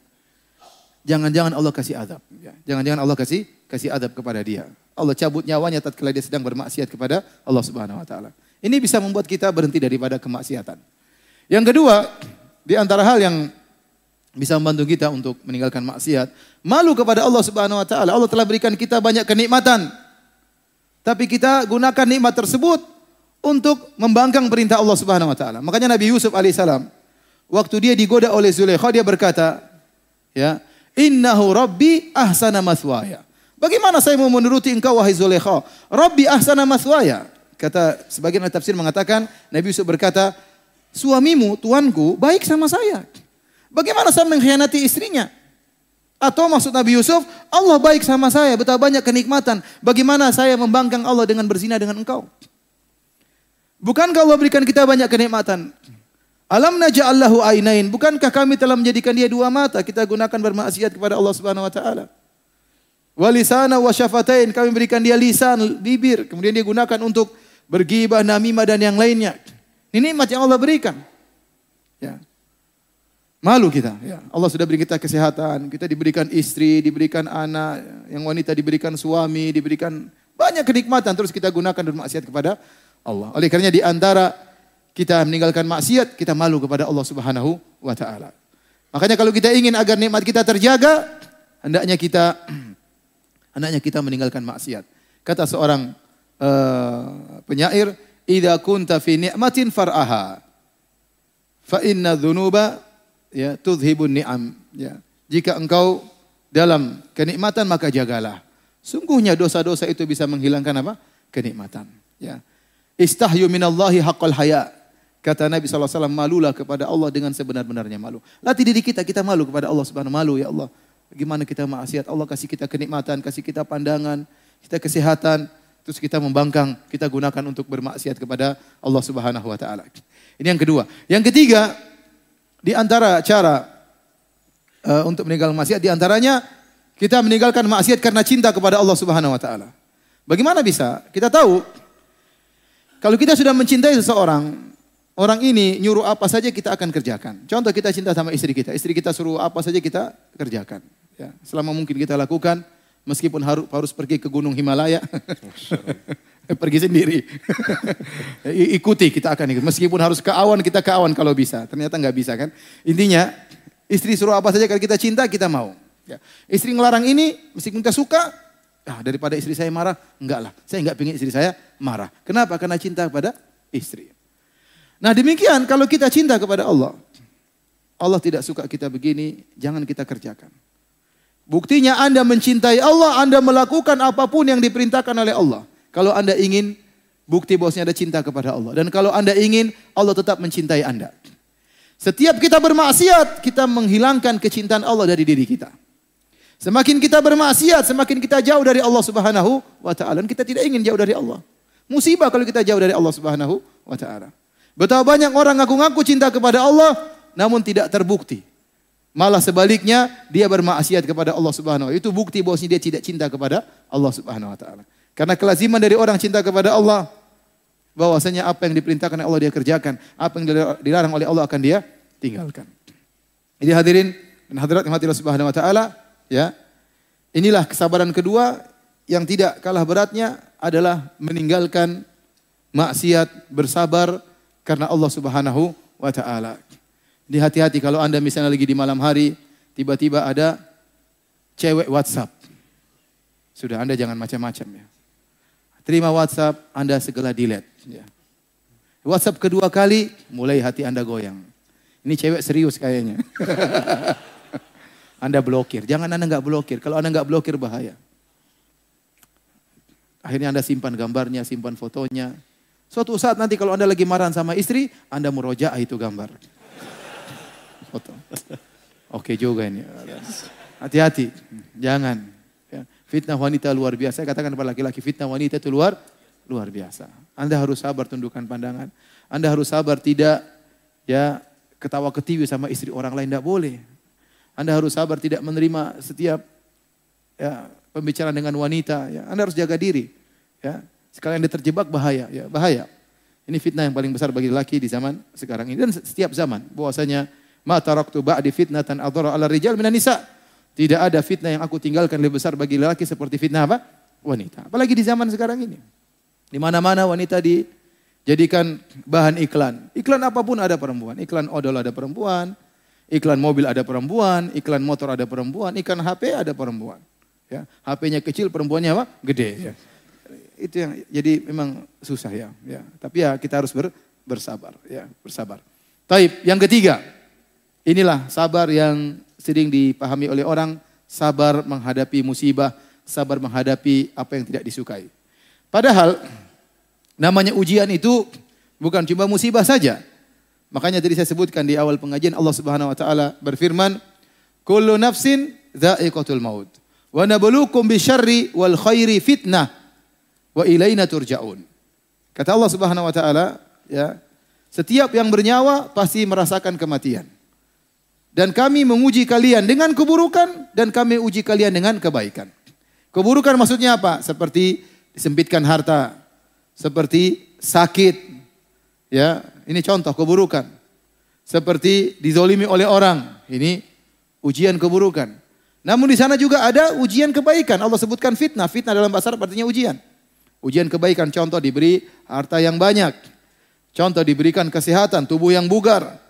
Jangan-jangan Allah kasih azab. Ya. Jangan-jangan Allah kasih kasih azab kepada dia. Allah cabut nyawanya tatkala dia sedang bermaksiat kepada Allah Subhanahu wa taala. Ini bisa membuat kita berhenti daripada kemaksiatan. Yang kedua, di antara hal yang bisa membantu kita untuk meninggalkan maksiat. Malu kepada Allah Subhanahu wa taala. Allah telah berikan kita banyak kenikmatan. Tapi kita gunakan nikmat tersebut untuk membangkang perintah Allah Subhanahu wa taala. Makanya Nabi Yusuf alaihissalam waktu dia digoda oleh Zulaikha dia berkata, ya, "Innahu rabbi ahsana maswaya." Bagaimana saya mau menuruti engkau wahai Zulaikha? Rabbi ahsana maswaya. Kata sebagian tafsir mengatakan Nabi Yusuf berkata, "Suamimu, tuanku, baik sama saya." Bagaimana saya mengkhianati istrinya? Atau maksud Nabi Yusuf, Allah baik sama saya, betapa banyak kenikmatan. Bagaimana saya membangkang Allah dengan berzina dengan engkau? Bukankah Allah berikan kita banyak kenikmatan? Alam naja'allahu ainain. Bukankah kami telah menjadikan dia dua mata? Kita gunakan bermaksiat kepada Allah Subhanahu wa taala. Walisana wa syafatain. Kami berikan dia lisan, bibir. Kemudian dia gunakan untuk bergibah, namimah dan yang lainnya. Ini nikmat yang Allah berikan. Ya. Malu kita. Ya. Allah sudah beri kita kesehatan. Kita diberikan istri, diberikan anak. Yang wanita diberikan suami, diberikan banyak kenikmatan. Terus kita gunakan dan maksiat kepada Allah. Oleh karenanya di antara kita meninggalkan maksiat, kita malu kepada Allah Subhanahu wa taala. Makanya kalau kita ingin agar nikmat kita terjaga, hendaknya kita hendaknya kita meninggalkan maksiat. Kata seorang uh, penyair, "Idza kunta fi ni'matin far'aha, fa inna dhunuba ya tudhibun ni'am. Ya. Jika engkau dalam kenikmatan maka jagalah. Sungguhnya dosa-dosa itu bisa menghilangkan apa? Kenikmatan. Ya. Istahyu minallahi haqqal haya. Kata Nabi SAW malulah kepada Allah dengan sebenar-benarnya malu. Latih diri kita kita malu kepada Allah subhanahu malu ya Allah. Bagaimana kita maksiat? Allah kasih kita kenikmatan kasih kita pandangan kita kesehatan. Terus kita membangkang kita gunakan untuk bermaksiat kepada Allah Subhanahu wa taala. Ini yang kedua. Yang ketiga di antara cara uh, untuk meninggalkan maksiat di antaranya kita meninggalkan maksiat karena cinta kepada Allah Subhanahu wa taala. Bagaimana bisa? Kita tahu kalau kita sudah mencintai seseorang, orang ini nyuruh apa saja kita akan kerjakan. Contoh kita cinta sama istri kita, istri kita suruh apa saja kita kerjakan. Ya, selama mungkin kita lakukan, meskipun harus harus pergi ke Gunung Himalaya. pergi sendiri. Ikuti kita akan ikut. Meskipun harus ke awan kita ke awan kalau bisa. Ternyata nggak bisa kan. Intinya istri suruh apa saja kalau kita cinta kita mau. Ya. Istri ngelarang ini meskipun kita suka. Ah, daripada istri saya marah, enggak lah. Saya enggak pengen istri saya marah. Kenapa? Karena cinta kepada istri. Nah demikian kalau kita cinta kepada Allah. Allah tidak suka kita begini, jangan kita kerjakan. Buktinya Anda mencintai Allah, Anda melakukan apa pun yang diperintahkan oleh Allah. Kalau Anda ingin bukti bahwasanya ada cinta kepada Allah. Dan kalau Anda ingin, Allah tetap mencintai Anda. Setiap kita bermaksiat, kita menghilangkan kecintaan Allah dari diri kita. Semakin kita bermaksiat, semakin kita jauh dari Allah Subhanahu wa taala. Kita tidak ingin jauh dari Allah. Musibah kalau kita jauh dari Allah Subhanahu wa taala. Betapa banyak orang ngaku-ngaku cinta kepada Allah namun tidak terbukti. Malah sebaliknya dia bermaksiat kepada Allah Subhanahu wa taala. Itu bukti bahwasanya dia tidak cinta kepada Allah Subhanahu wa taala. Karena kelaziman dari orang cinta kepada Allah bahwasanya apa yang diperintahkan oleh Allah dia kerjakan, apa yang dilarang oleh Allah akan dia tinggalkan. Jadi hadirin dan hadirat yang Allah Subhanahu wa taala, ya. Inilah kesabaran kedua yang tidak kalah beratnya adalah meninggalkan maksiat, bersabar karena Allah Subhanahu wa taala. Di hati-hati kalau Anda misalnya lagi di malam hari, tiba-tiba ada cewek WhatsApp. Sudah Anda jangan macam-macam ya. Terima WhatsApp, Anda segera delete. Ya. WhatsApp kedua kali, mulai hati Anda goyang. Ini cewek serius kayaknya. anda blokir. Jangan Anda nggak blokir. Kalau Anda nggak blokir bahaya. Akhirnya Anda simpan gambarnya, simpan fotonya. Suatu saat nanti kalau Anda lagi marah sama istri, Anda merojaah itu gambar. Foto. Oke juga ini. Hati-hati. Jangan. Fitnah wanita luar biasa. Saya katakan kepada laki-laki, fitnah wanita itu luar luar biasa. Anda harus sabar tundukkan pandangan. Anda harus sabar tidak ya ketawa ketiwi sama istri orang lain tidak boleh. Anda harus sabar tidak menerima setiap ya pembicaraan dengan wanita. Ya. Anda harus jaga diri. Ya. Sekalian Anda terjebak bahaya, ya bahaya. Ini fitnah yang paling besar bagi laki di zaman sekarang ini dan setiap zaman. Bahwasanya ma taraktu ba'di fitnatan adhara ala rijal minan nisa. Tidak ada fitnah yang aku tinggalkan lebih besar bagi lelaki seperti fitnah apa? Wanita. Apalagi di zaman sekarang ini. Di mana-mana wanita dijadikan bahan iklan. Iklan apa pun ada perempuan. Iklan odol ada perempuan. Iklan mobil ada perempuan, iklan motor ada perempuan, iklan HP ada perempuan. Ya, HP-nya kecil, perempuannya apa? Gede. Ya. Itu yang jadi memang susah ya. ya. Tapi ya kita harus ber, bersabar. Ya, bersabar. Taib. Yang ketiga, inilah sabar yang sering dipahami oleh orang, sabar menghadapi musibah, sabar menghadapi apa yang tidak disukai. Padahal namanya ujian itu bukan cuma musibah saja. Makanya tadi saya sebutkan di awal pengajian Allah Subhanahu wa taala berfirman, "Kullu nafsin dha'iqatul maut wa nabluukum bisyarri wal khairi fitnah wa ilaina turja'un." Kata Allah Subhanahu wa taala, ya, setiap yang bernyawa pasti merasakan kematian. Dan kami menguji kalian dengan keburukan dan kami uji kalian dengan kebaikan. Keburukan maksudnya apa? Seperti disempitkan harta, seperti sakit. Ya, ini contoh keburukan. Seperti dizolimi oleh orang. Ini ujian keburukan. Namun di sana juga ada ujian kebaikan. Allah sebutkan fitnah. Fitnah dalam bahasa Arab artinya ujian. Ujian kebaikan contoh diberi harta yang banyak. Contoh diberikan kesehatan, tubuh yang bugar.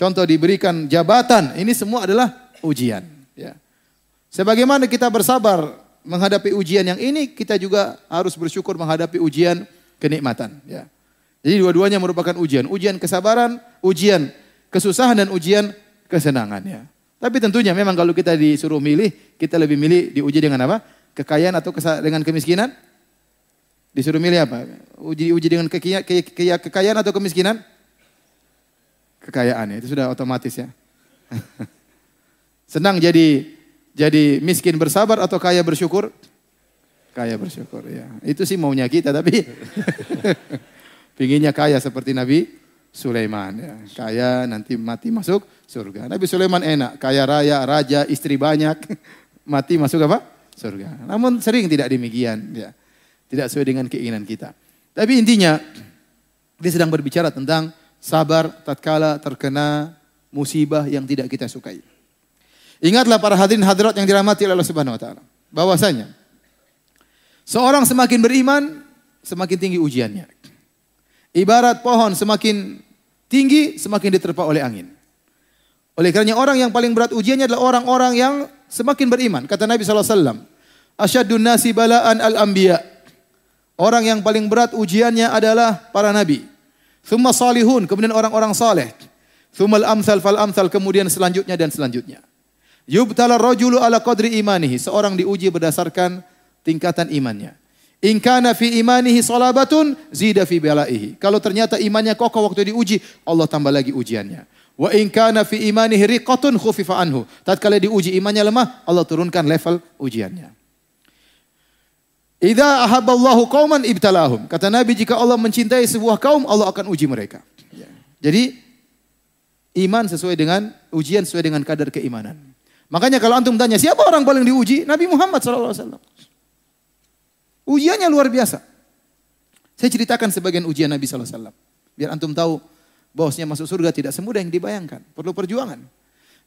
Contoh diberikan jabatan, ini semua adalah ujian. Ya. Sebagaimana kita bersabar menghadapi ujian yang ini, kita juga harus bersyukur menghadapi ujian kenikmatan. Ya. Jadi dua-duanya merupakan ujian. Ujian kesabaran, ujian kesusahan dan ujian kesenangan. Ya. Tapi tentunya memang kalau kita disuruh milih, kita lebih milih diuji dengan apa? Kekayaan atau dengan kemiskinan? Disuruh milih apa? Uji uji dengan kekayaan atau kemiskinan? Kekayaan. Itu sudah otomatis ya. Senang jadi jadi miskin bersabar atau kaya bersyukur? Kaya bersyukur ya. Itu sih maunya kita tapi pinginnya kaya seperti Nabi Sulaiman ya. Kaya nanti mati masuk surga. Nabi Sulaiman enak, kaya raya, raja, istri banyak, mati masuk apa? Surga. Namun sering tidak demikian ya. Tidak sesuai dengan keinginan kita. Tapi intinya dia sedang berbicara tentang sabar tatkala terkena musibah yang tidak kita sukai. Ingatlah para hadirin hadirat yang dirahmati oleh Allah Subhanahu wa taala, bahwasanya seorang semakin beriman, semakin tinggi ujiannya. Ibarat pohon semakin tinggi, semakin diterpa oleh angin. Oleh kerana orang yang paling berat ujiannya adalah orang-orang yang semakin beriman. Kata Nabi SAW, Asyadun nasi balaan al-anbiya. Orang yang paling berat ujiannya adalah para nabi. Thumma salihun, kemudian orang-orang saleh. Thummal amsal fal amsal, kemudian selanjutnya dan selanjutnya. Yubtala rajulu ala qadri imanihi. Seorang diuji berdasarkan tingkatan imannya. In kana fi imanihi salabatun zida fi balaihi. Kalau ternyata imannya kokoh waktu diuji, Allah tambah lagi ujiannya. Wa in kana fi imanihi riqatun khufifa anhu. Tatkala diuji imannya lemah, Allah turunkan level ujiannya. Idza ahabballahu qauman ibtalahum. Kata Nabi jika Allah mencintai sebuah kaum, Allah akan uji mereka. Ya. Jadi iman sesuai dengan ujian sesuai dengan kadar keimanan. Makanya kalau antum tanya siapa orang paling diuji? Nabi Muhammad SAW. Ujiannya luar biasa. Saya ceritakan sebagian ujian Nabi SAW. Biar antum tahu bahwasanya masuk surga tidak semudah yang dibayangkan. Perlu perjuangan.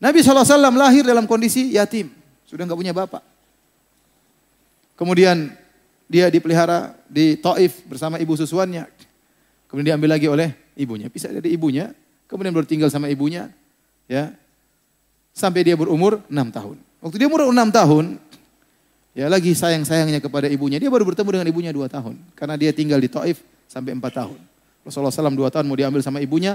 Nabi SAW lahir dalam kondisi yatim. Sudah nggak punya bapak. Kemudian dia dipelihara di Taif bersama ibu susuannya. Kemudian diambil lagi oleh ibunya. Bisa dari ibunya, kemudian baru tinggal sama ibunya. ya Sampai dia berumur 6 tahun. Waktu dia umur 6 tahun, ya lagi sayang-sayangnya kepada ibunya. Dia baru bertemu dengan ibunya 2 tahun. Karena dia tinggal di Taif sampai 4 tahun. Rasulullah SAW 2 tahun mau diambil sama ibunya,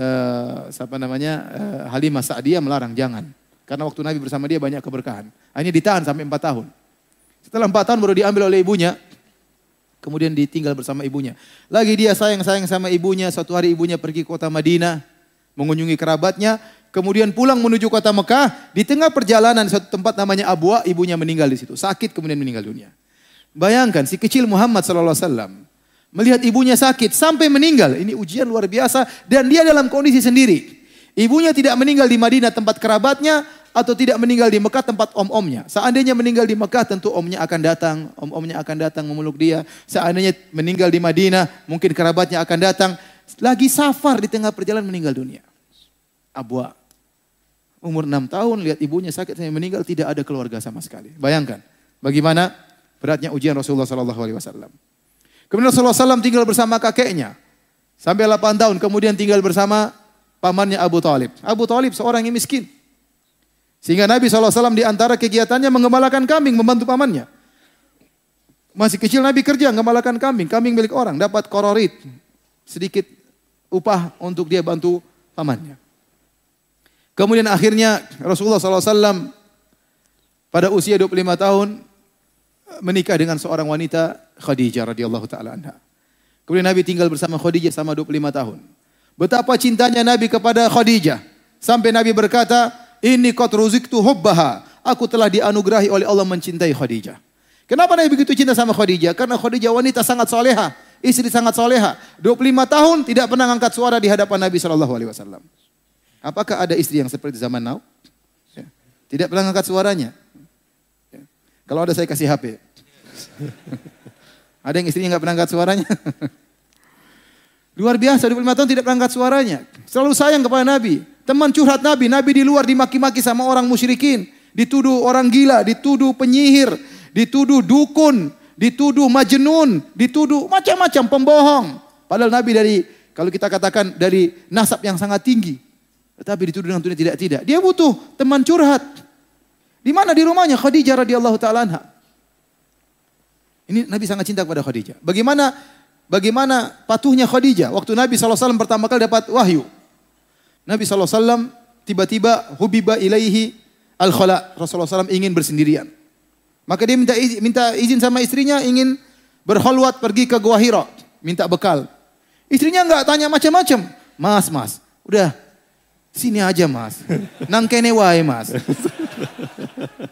uh, siapa namanya, uh, Halimah Sa'diyah melarang, jangan. Karena waktu Nabi bersama dia banyak keberkahan. Ini ditahan sampai 4 tahun. Setelah empat tahun baru diambil oleh ibunya. Kemudian ditinggal bersama ibunya. Lagi dia sayang-sayang sama ibunya. Suatu hari ibunya pergi ke kota Madinah. Mengunjungi kerabatnya. Kemudian pulang menuju kota Mekah. Di tengah perjalanan suatu tempat namanya Abwa. Ibunya meninggal di situ. Sakit kemudian meninggal dunia. Bayangkan si kecil Muhammad SAW. Melihat ibunya sakit sampai meninggal. Ini ujian luar biasa. Dan dia dalam kondisi sendiri. Ibunya tidak meninggal di Madinah tempat kerabatnya atau tidak meninggal di Mekah tempat om-omnya. Seandainya meninggal di Mekah tentu omnya akan datang, om-omnya akan datang memeluk dia. Seandainya meninggal di Madinah, mungkin kerabatnya akan datang. Lagi safar di tengah perjalanan meninggal dunia. Abwa. Umur enam tahun lihat ibunya sakit sampai meninggal tidak ada keluarga sama sekali. Bayangkan bagaimana beratnya ujian Rasulullah Sallallahu Alaihi Wasallam. Kemudian Rasulullah SAW tinggal bersama kakeknya sampai 8 tahun. Kemudian tinggal bersama pamannya Abu Talib. Abu Talib seorang yang miskin. Sehingga Nabi SAW di antara kegiatannya mengembalakan kambing, membantu pamannya. Masih kecil Nabi kerja mengembalakan kambing, kambing milik orang, dapat kororit, sedikit upah untuk dia bantu pamannya. Kemudian akhirnya Rasulullah SAW pada usia 25 tahun menikah dengan seorang wanita Khadijah radhiyallahu taala anha. Kemudian Nabi tinggal bersama Khadijah selama 25 tahun. Betapa cintanya Nabi kepada Khadijah sampai Nabi berkata, "Ini qad ruziktu hubbaha." Aku telah dianugerahi oleh Allah mencintai Khadijah. Kenapa Nabi begitu cinta sama Khadijah? Karena Khadijah wanita sangat soleha, istri sangat soleha. 25 tahun tidak pernah angkat suara di hadapan Nabi Wasallam. Apakah ada istri yang seperti zaman now? Ya. Tidak pernah angkat suaranya. Ya. Kalau ada saya kasih HP. ada yang istrinya nggak pernah angkat suaranya? Luar biasa, 25 tahun tidak pernah angkat suaranya. Selalu sayang kepada Nabi. Teman curhat Nabi, Nabi di luar dimaki-maki sama orang musyrikin. Dituduh orang gila, dituduh penyihir, dituduh dukun, dituduh majnun, dituduh macam-macam pembohong. Padahal Nabi dari, kalau kita katakan dari nasab yang sangat tinggi. Tetapi dituduh dengan tuduhan tidak-tidak. Dia butuh teman curhat. Di mana di rumahnya Khadijah radhiyallahu taala anha. Ini Nabi sangat cinta kepada Khadijah. Bagaimana Bagaimana patuhnya Khadijah waktu Nabi SAW pertama kali dapat wahyu. Nabi SAW tiba-tiba hubiba ilaihi al-khala. Rasulullah SAW ingin bersendirian. Maka dia minta izin, minta izin sama istrinya ingin berholwat pergi ke Gua Hira. Minta bekal. Istrinya enggak tanya macam-macam. Mas, mas, udah sini aja mas. Nang kene wae mas.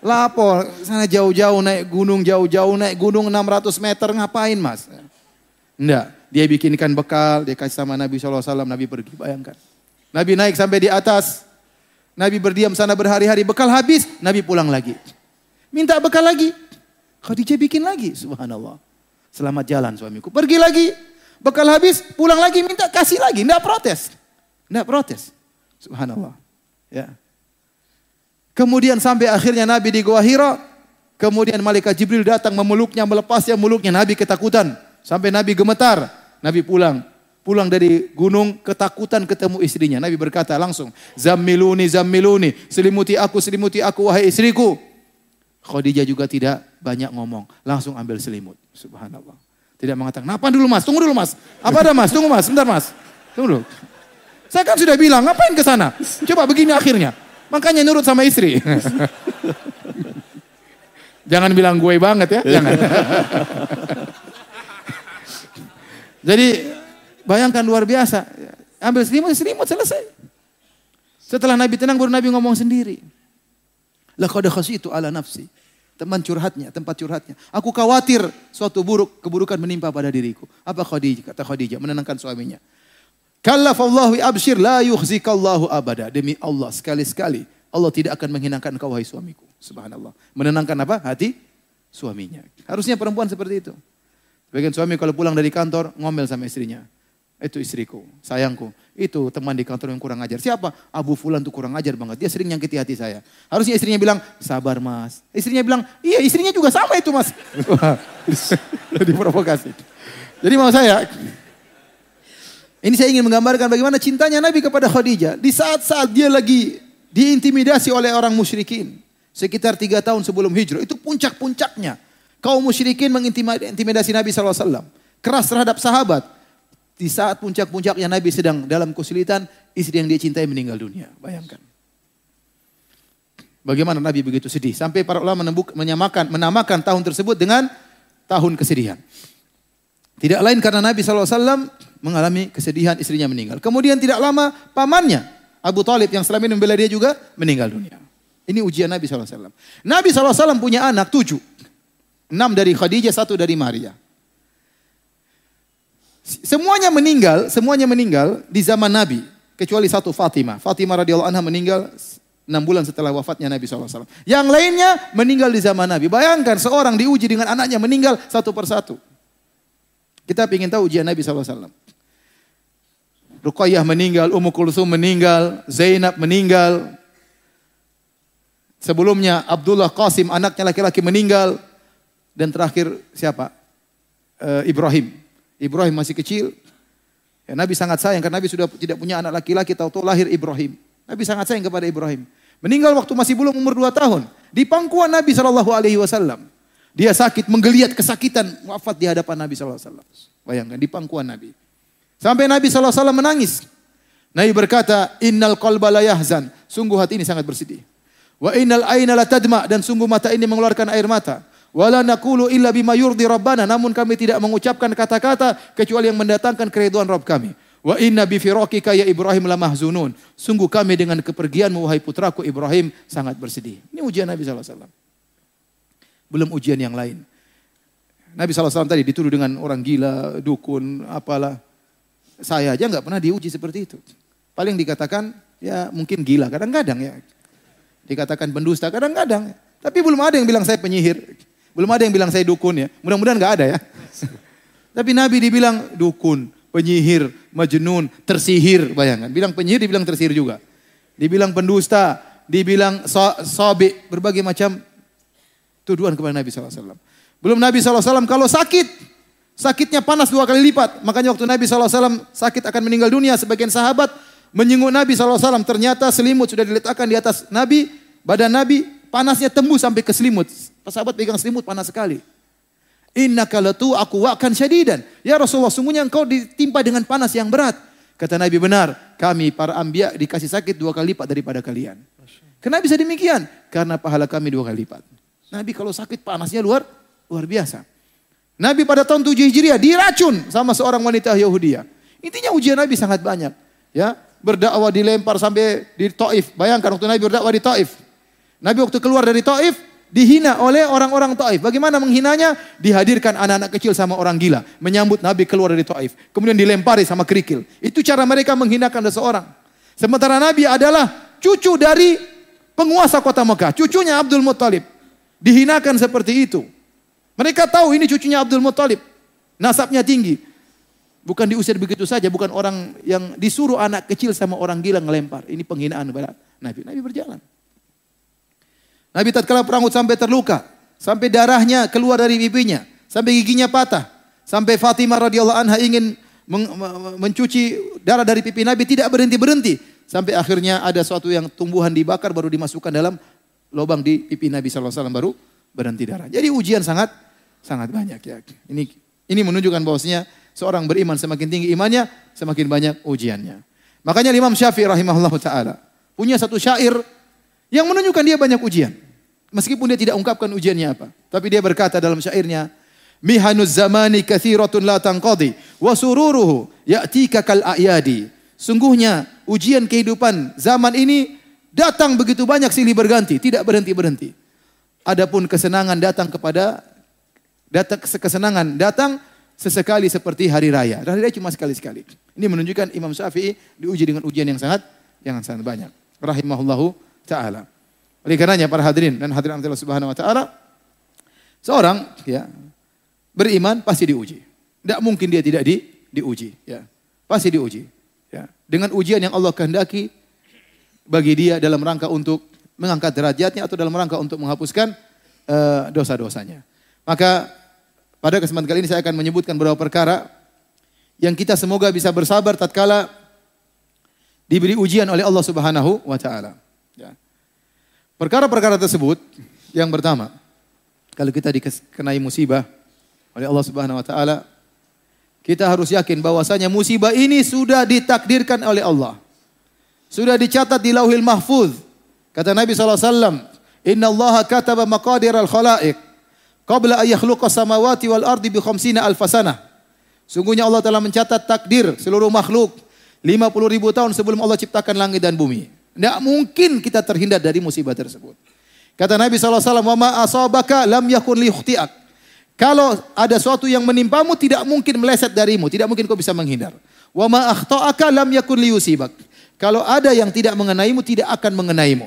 Lapor, sana jauh-jauh naik gunung, jauh-jauh naik gunung 600 meter ngapain mas? Enggak, dia bikinkan bekal, dia kasih sama Nabi SAW, Nabi pergi, bayangkan. Nabi naik sampai di atas, Nabi berdiam sana berhari-hari, bekal habis, Nabi pulang lagi. Minta bekal lagi, Khadijah bikin lagi, subhanallah. Selamat jalan suamiku, pergi lagi, bekal habis, pulang lagi, minta kasih lagi, enggak protes. Enggak protes, subhanallah. Ya. Kemudian sampai akhirnya Nabi di Gua Hira, kemudian malaikat Jibril datang memeluknya, melepasnya meluknya, Nabi ketakutan. Sampai Nabi gemetar. Nabi pulang. Pulang dari gunung ketakutan ketemu istrinya. Nabi berkata langsung, Zammiluni, zammiluni. Selimuti aku, selimuti aku, wahai istriku. Khadijah juga tidak banyak ngomong. Langsung ambil selimut. Subhanallah. Tidak mengatakan, apa dulu mas? Tunggu dulu mas. Apa ada mas? Tunggu mas, sebentar mas. Tunggu dulu. Saya kan sudah bilang, ngapain ke sana? Coba begini akhirnya. Makanya nurut sama istri. Jangan bilang gue banget ya, jangan. Jadi bayangkan luar biasa. Ambil selimut, selimut selesai. Setelah Nabi tenang baru Nabi ngomong sendiri. Laqad itu ala nafsi. Teman curhatnya, tempat curhatnya. Aku khawatir suatu buruk keburukan menimpa pada diriku. Apa Khadijah? Kata Khadijah menenangkan suaminya. Kallafallahu abshir la yukhzikallahu abada. Demi Allah sekali-sekali Allah tidak akan menghinakan kau wahai suamiku. Subhanallah. Menenangkan apa? Hati suaminya. Harusnya perempuan seperti itu. Bagian suami kalau pulang dari kantor ngomel sama istrinya. Itu istriku, sayangku. Itu teman di kantor yang kurang ajar. Siapa? Abu Fulan tuh kurang ajar banget. Dia sering nyangkiti hati saya. Harusnya istrinya bilang, sabar mas. Istrinya bilang, iya istrinya juga sama itu mas. Jadi provokasi. Jadi mau saya, ini saya ingin menggambarkan bagaimana cintanya Nabi kepada Khadijah. Di saat-saat dia lagi diintimidasi oleh orang musyrikin. Sekitar tiga tahun sebelum hijrah. Itu puncak-puncaknya kaum musyrikin mengintimidasi Nabi SAW. Keras terhadap sahabat. Di saat puncak-puncaknya Nabi sedang dalam kesulitan, istri yang dia cintai meninggal dunia. Bayangkan. Bagaimana Nabi begitu sedih. Sampai para ulama menyamakan, menamakan tahun tersebut dengan tahun kesedihan. Tidak lain karena Nabi SAW mengalami kesedihan istrinya meninggal. Kemudian tidak lama pamannya, Abu Talib yang selama ini membela dia juga meninggal dunia. Ini ujian Nabi SAW. Nabi SAW punya anak tujuh. Enam dari Khadijah, satu dari Maria. Semuanya meninggal, semuanya meninggal di zaman Nabi. Kecuali satu Fatimah. Fatimah radhiyallahu anha meninggal enam bulan setelah wafatnya Nabi SAW. Yang lainnya meninggal di zaman Nabi. Bayangkan seorang diuji dengan anaknya meninggal satu persatu. Kita ingin tahu ujian Nabi SAW. Ruqayyah meninggal, Ummu Kulsum meninggal, Zainab meninggal. Sebelumnya Abdullah Qasim anaknya laki-laki meninggal. Dan terakhir siapa? E, Ibrahim. Ibrahim masih kecil. Ya, Nabi sangat sayang karena Nabi sudah tidak punya anak laki-laki, tahu-tahu lahir Ibrahim. Nabi sangat sayang kepada Ibrahim. Meninggal waktu masih belum umur dua tahun. Di pangkuan Nabi Shallallahu Alaihi Wasallam. Dia sakit, menggeliat kesakitan, wafat di hadapan Nabi Shallallahu Alaihi Wasallam. Bayangkan di pangkuan Nabi. Sampai Nabi Shallallahu Alaihi Wasallam menangis. Nabi berkata, Innal qalba la. Sungguh hati ini sangat bersedih. Wa innal aina la tadma dan sungguh mata ini mengeluarkan air mata. Wala naqulu illa bima yurdi rabbana. Namun kami tidak mengucapkan kata-kata kecuali yang mendatangkan keriduan Rabb kami. Wa inna bi firaqika ya Ibrahim la mahzunun. Sungguh kami dengan kepergianmu wahai putraku Ibrahim sangat bersedih. Ini ujian Nabi SAW. Belum ujian yang lain. Nabi SAW tadi dituduh dengan orang gila, dukun, apalah. Saya aja nggak pernah diuji seperti itu. Paling dikatakan ya mungkin gila, kadang-kadang ya. Dikatakan pendusta, kadang-kadang. Tapi belum ada yang bilang saya penyihir. Belum ada yang bilang saya dukun ya. Mudah-mudahan nggak ada ya. Tapi Nabi dibilang dukun, penyihir, majnun, tersihir. Bayangkan, bilang penyihir dibilang tersihir juga. Dibilang pendusta, dibilang so, sobi, berbagai macam tuduhan kepada Nabi SAW. Belum Nabi SAW kalau sakit, sakitnya panas dua kali lipat. Makanya waktu Nabi SAW sakit akan meninggal dunia, sebagian sahabat menyinggung Nabi SAW. Ternyata selimut sudah diletakkan di atas Nabi, badan Nabi, panasnya tembus sampai ke selimut. Sahabat pegang selimut panas sekali. Inna kalatu aku wakan syadidan. Ya Rasulullah, sungguhnya engkau ditimpa dengan panas yang berat. Kata Nabi benar, kami para ambia dikasih sakit dua kali lipat daripada kalian. Kenapa bisa demikian? Karena pahala kami dua kali lipat. Nabi kalau sakit panasnya luar luar biasa. Nabi pada tahun 7 Hijriah diracun sama seorang wanita Yahudi. Intinya ujian Nabi sangat banyak. Ya, berdakwah dilempar sampai di Taif. Bayangkan waktu Nabi berdakwah di Taif. Nabi waktu keluar dari Taif, dihina oleh orang-orang Taif. Bagaimana menghinanya? Dihadirkan anak-anak kecil sama orang gila, menyambut Nabi keluar dari Taif. Kemudian dilempari sama kerikil. Itu cara mereka menghinakan seseorang. Sementara Nabi adalah cucu dari penguasa kota Mekah, cucunya Abdul Muttalib. Dihinakan seperti itu. Mereka tahu ini cucunya Abdul Muttalib. Nasabnya tinggi. Bukan diusir begitu saja, bukan orang yang disuruh anak kecil sama orang gila ngelempar. Ini penghinaan Nabi. Nabi berjalan. Nabi tatkala perang Uhud sampai terluka, sampai darahnya keluar dari pipinya, sampai giginya patah, sampai Fatimah radhiyallahu anha ingin mencuci darah dari pipi Nabi tidak berhenti-berhenti sampai akhirnya ada suatu yang tumbuhan dibakar baru dimasukkan dalam lubang di pipi Nabi sallallahu alaihi wasallam baru berhenti darah. Jadi ujian sangat sangat banyak ya. Ini ini menunjukkan bahwasanya seorang beriman semakin tinggi imannya, semakin banyak ujiannya. Makanya Imam Syafi'i rahimahullah taala punya satu syair yang menunjukkan dia banyak ujian. Meskipun dia tidak ungkapkan ujiannya apa. Tapi dia berkata dalam syairnya, Mihanuz zamani kathiratun la tanqadi wa sururuhu ya'tika kal a'yadi. Sungguhnya ujian kehidupan zaman ini datang begitu banyak silih berganti, tidak berhenti-berhenti. Adapun kesenangan datang kepada datang kesenangan datang sesekali seperti hari raya. Hari raya cuma sekali-sekali. Ini menunjukkan Imam Syafi'i diuji dengan ujian yang sangat yang sangat banyak. Rahimahullahu taala. Oleh karenanya para hadirin dan hadirin Allah Subhanahu wa taala seorang ya beriman pasti diuji. Tidak mungkin dia tidak di, diuji, ya. Pasti diuji, ya. Dengan ujian yang Allah kehendaki bagi dia dalam rangka untuk mengangkat derajatnya atau dalam rangka untuk menghapuskan uh, dosa-dosanya. Maka pada kesempatan kali ini saya akan menyebutkan beberapa perkara yang kita semoga bisa bersabar tatkala diberi ujian oleh Allah Subhanahu wa taala. Perkara-perkara tersebut yang pertama, kalau kita dikenai musibah oleh Allah Subhanahu wa taala, kita harus yakin bahwasanya musibah ini sudah ditakdirkan oleh Allah. Sudah dicatat di Lauhil Mahfuz. Kata Nabi SAW, Inna Allah kataba maqadir al-khalaiq qabla an yakhluqa samawati wal ardi bi khamsina alfasana. Sungguhnya Allah telah mencatat takdir seluruh makhluk 50 ribu tahun sebelum Allah ciptakan langit dan bumi. Tidak mungkin kita terhindar dari musibah tersebut. Kata Nabi SAW, Wa asabaka lam yakun. Kalau ada sesuatu yang menimpamu tidak mungkin meleset darimu, tidak mungkin kau bisa menghindar. Wa lam yakun. Kalau ada yang tidak mengenaimu tidak akan mengenaimu.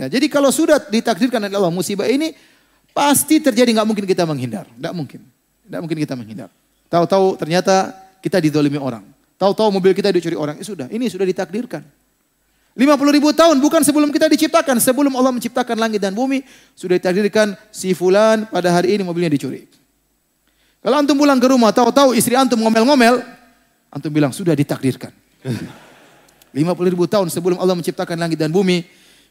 Ya, jadi kalau sudah ditakdirkan oleh Allah musibah ini pasti terjadi nggak mungkin kita menghindar, nggak mungkin, nggak mungkin kita menghindar. Tahu-tahu ternyata kita didolimi orang, tahu-tahu mobil kita dicuri orang, ya sudah, ini sudah ditakdirkan. 50 ribu tahun bukan sebelum kita diciptakan. Sebelum Allah menciptakan langit dan bumi. Sudah ditakdirkan si fulan pada hari ini mobilnya dicuri. Kalau antum pulang ke rumah tahu-tahu istri antum ngomel-ngomel. Antum bilang sudah ditakdirkan. 50 ribu tahun sebelum Allah menciptakan langit dan bumi,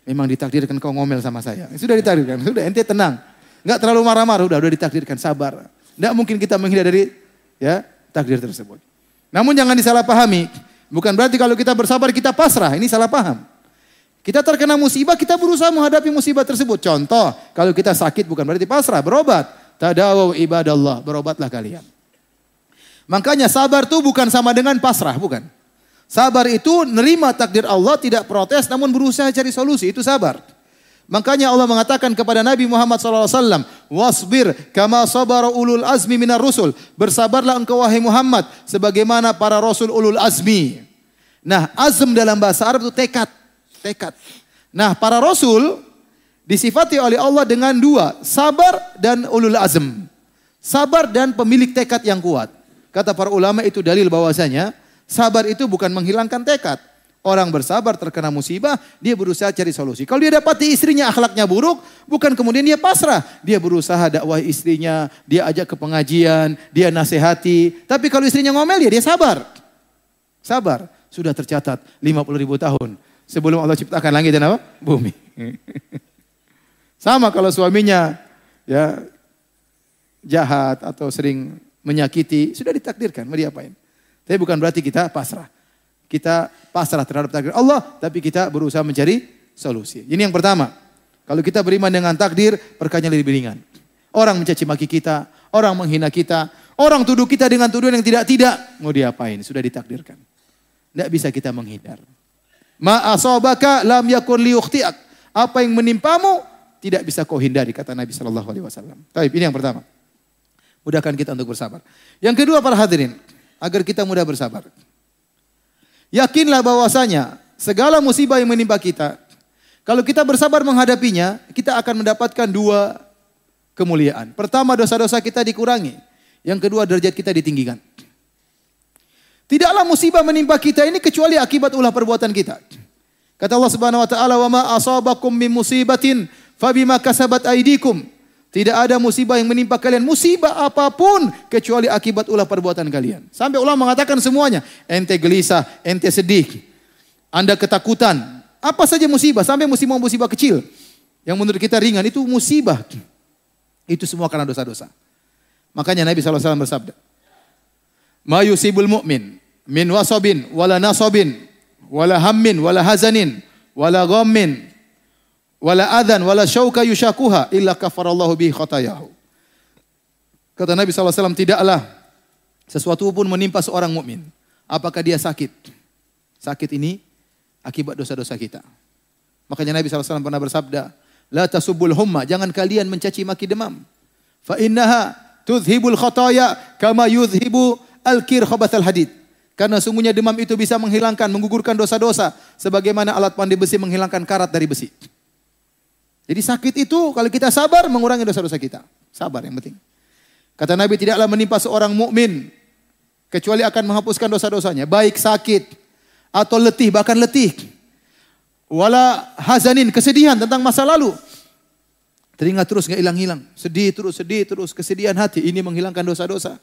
memang ditakdirkan kau ngomel sama saya. Sudah ditakdirkan, sudah ente tenang. Enggak terlalu marah-marah, udah udah ditakdirkan, sabar. Enggak mungkin kita menghindar dari ya takdir tersebut. Namun jangan disalahpahami. Bukan berarti kalau kita bersabar kita pasrah, ini salah paham. Kita terkena musibah, kita berusaha menghadapi musibah tersebut. Contoh, kalau kita sakit bukan berarti pasrah, berobat. Tadawu ibadallah, berobatlah kalian. Makanya sabar itu bukan sama dengan pasrah, bukan. Sabar itu nerima takdir Allah, tidak protes, namun berusaha cari solusi, itu sabar. Makanya Allah mengatakan kepada Nabi Muhammad SAW, Wasbir kama sabara ulul azmi minar rusul. Bersabarlah engkau wahai Muhammad, sebagaimana para rasul ulul azmi. Nah, azm dalam bahasa Arab itu tekad. Tekad. Nah, para rasul disifati oleh Allah dengan dua, sabar dan ulul azm. Sabar dan pemilik tekad yang kuat. Kata para ulama itu dalil bahwasanya sabar itu bukan menghilangkan tekad. Orang bersabar terkena musibah, dia berusaha cari solusi. Kalau dia dapati istrinya akhlaknya buruk, bukan kemudian dia pasrah. Dia berusaha dakwah istrinya, dia ajak ke pengajian, dia nasihati. Tapi kalau istrinya ngomel ya dia sabar. Sabar. Sudah tercatat 50 ribu tahun sebelum Allah ciptakan langit dan apa? Bumi. Sama kalau suaminya ya jahat atau sering menyakiti, sudah ditakdirkan, mau diapain? Tapi bukan berarti kita pasrah. Kita pasrah terhadap takdir Allah, tapi kita berusaha mencari solusi. Ini yang pertama. Kalau kita beriman dengan takdir, perkara lebih ringan. Orang mencaci maki kita, orang menghina kita, orang tuduh kita dengan tuduhan yang tidak-tidak, mau diapain? Sudah ditakdirkan. Tidak bisa kita menghindar. Ma asabaka lam yakun liyukhtiak. Apa yang menimpamu tidak bisa kau hindari kata Nabi sallallahu alaihi wasallam. Baik, ini yang pertama. Mudahkan kita untuk bersabar. Yang kedua para hadirin, agar kita mudah bersabar. Yakinlah bahwasanya segala musibah yang menimpa kita, kalau kita bersabar menghadapinya, kita akan mendapatkan dua kemuliaan. Pertama, dosa-dosa kita dikurangi. Yang kedua, derajat kita ditinggikan. Tidaklah musibah menimpa kita ini kecuali akibat ulah perbuatan kita. Kata Allah Subhanahu wa taala, "Wa ma asabakum min musibatin fabima kasabat aydikum." Tidak ada musibah yang menimpa kalian, musibah apa pun kecuali akibat ulah perbuatan kalian. Sampai ulama mengatakan semuanya, ente gelisah, ente sedih, Anda ketakutan, apa saja musibah, sampai musibah-musibah kecil yang menurut kita ringan itu musibah. Itu semua karena dosa-dosa. Makanya Nabi SAW bersabda, Ma yusibul mu'min min wasabin wala nasabin wala hammin wala hazanin wala ghammin wala adhan wala syauka yushakuha illa kafarallahu bihi khatayahu. Kata Nabi SAW, tidaklah sesuatu pun menimpa seorang mukmin. Apakah dia sakit? Sakit ini akibat dosa-dosa kita. Makanya Nabi SAW pernah bersabda, La tasubul humma, jangan kalian mencaci maki demam. Fa innaha tudhibul khataya kama yudhibu al-kir al hadid. Karena sungguhnya demam itu bisa menghilangkan, menggugurkan dosa-dosa. Sebagaimana alat pandai besi menghilangkan karat dari besi. Jadi sakit itu kalau kita sabar mengurangi dosa-dosa kita. Sabar yang penting. Kata Nabi tidaklah menimpa seorang mukmin kecuali akan menghapuskan dosa-dosanya, baik sakit atau letih bahkan letih. Wala hazanin kesedihan tentang masa lalu. Teringat terus nggak hilang-hilang, sedih terus, sedih terus, kesedihan hati ini menghilangkan dosa-dosa.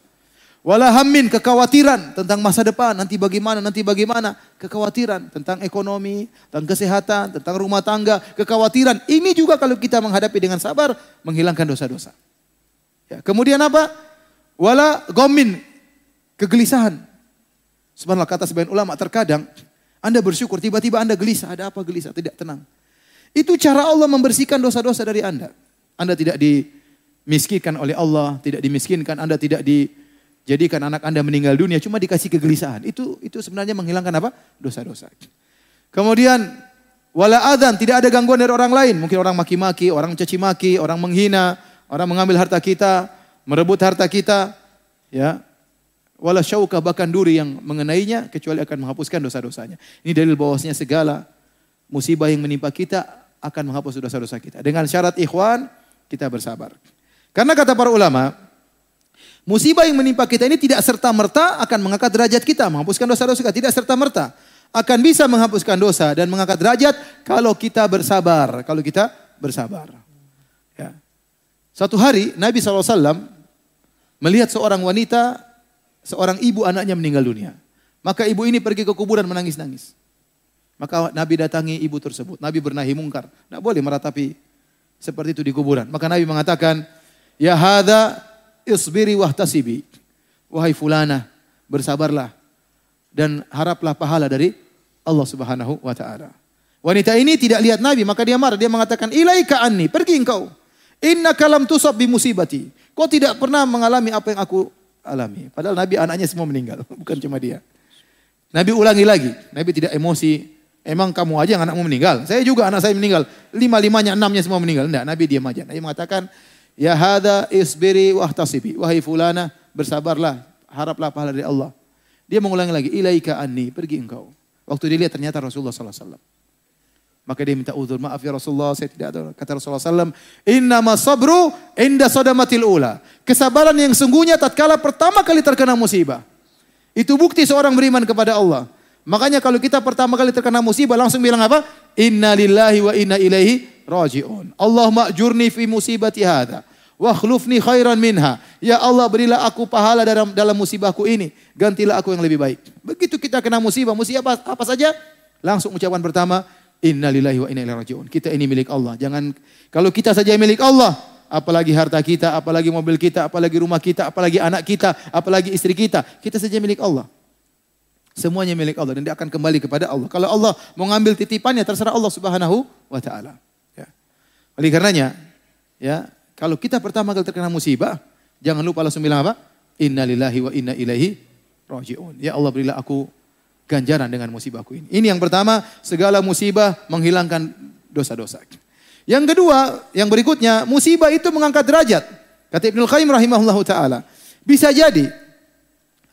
Wala hammin kekhawatiran tentang masa depan, nanti bagaimana, nanti bagaimana. Kekhawatiran tentang ekonomi, tentang kesehatan, tentang rumah tangga, kekhawatiran. Ini juga kalau kita menghadapi dengan sabar, menghilangkan dosa-dosa. Ya, kemudian apa? Wala gomin, kegelisahan. Subhanallah kata sebagian ulama, terkadang Anda bersyukur, tiba-tiba Anda gelisah. Ada apa gelisah? Tidak tenang. Itu cara Allah membersihkan dosa-dosa dari Anda. Anda tidak dimiskinkan oleh Allah, tidak dimiskinkan, Anda tidak di jadikan anak Anda meninggal dunia cuma dikasih kegelisahan. Itu itu sebenarnya menghilangkan apa? Dosa-dosa. Kemudian wala adzan, tidak ada gangguan dari orang lain. Mungkin orang maki-maki, orang mencaci maki, orang menghina, orang mengambil harta kita, merebut harta kita, ya. Wala syauka bahkan duri yang mengenainya kecuali akan menghapuskan dosa-dosanya. Ini dalil bahwasanya segala musibah yang menimpa kita akan menghapus dosa-dosa kita. Dengan syarat ikhwan kita bersabar. Karena kata para ulama, Musibah yang menimpa kita ini tidak serta-merta akan mengangkat derajat kita, menghapuskan dosa-dosa kita. Tidak serta-merta. Akan bisa menghapuskan dosa dan mengangkat derajat kalau kita bersabar. Kalau kita bersabar. Ya. Satu hari Nabi SAW melihat seorang wanita, seorang ibu anaknya meninggal dunia. Maka ibu ini pergi ke kuburan menangis-nangis. Maka Nabi datangi ibu tersebut. Nabi bernahi mungkar. Tidak boleh meratapi seperti itu di kuburan. Maka Nabi mengatakan, Ya hadha isbiri wahtasibi. Wahai fulana, bersabarlah. Dan haraplah pahala dari Allah subhanahu wa ta'ala. Wanita ini tidak lihat Nabi, maka dia marah. Dia mengatakan, ilaika anni, pergi engkau. Inna kalam tusab bi musibati. Kau tidak pernah mengalami apa yang aku alami. Padahal Nabi anaknya semua meninggal, bukan cuma dia. Nabi ulangi lagi. Nabi tidak emosi. Emang kamu aja yang anakmu meninggal? Saya juga anak saya meninggal. Lima-limanya, enamnya semua meninggal. Tidak, Nabi diam aja. Nabi mengatakan, Ya hada isbiri wahtasibi. Wahai fulana, bersabarlah. Haraplah pahala dari Allah. Dia mengulangi lagi, ilaika anni, pergi engkau. Waktu dia lihat ternyata Rasulullah SAW. Maka dia minta uzur, maaf ya Rasulullah, saya tidak ada. Kata Rasulullah SAW, Inna sabru inda sodamatil ula. Kesabaran yang sungguhnya tatkala pertama kali terkena musibah. Itu bukti seorang beriman kepada Allah. Makanya kalau kita pertama kali terkena musibah langsung bilang apa? Inna lillahi wa inna ilaihi raji'un. Allah ma'jurni fi musibati hadha. Wa khlufni khairan minha. Ya Allah berilah aku pahala dalam dalam musibahku ini. Gantilah aku yang lebih baik. Begitu kita kena musibah, musibah apa, apa saja? Langsung ucapan pertama, Inna lillahi wa inna ilaihi raji'un. Kita ini milik Allah. Jangan kalau kita saja milik Allah, apalagi harta kita, apalagi mobil kita, apalagi rumah kita, apalagi anak kita, apalagi istri kita, kita saja milik Allah. Semuanya milik Allah dan dia akan kembali kepada Allah. Kalau Allah mau ngambil titipannya terserah Allah Subhanahu wa taala. Oleh karenanya, ya, kalau kita pertama kali terkena musibah, jangan lupa langsung bilang apa? Inna lillahi wa inna ilaihi raji'un. Ya Allah berilah aku ganjaran dengan musibahku ini. Ini yang pertama, segala musibah menghilangkan dosa-dosa. Yang kedua, yang berikutnya, musibah itu mengangkat derajat. Kata Ibnu Qayyim rahimahullahu taala. Bisa jadi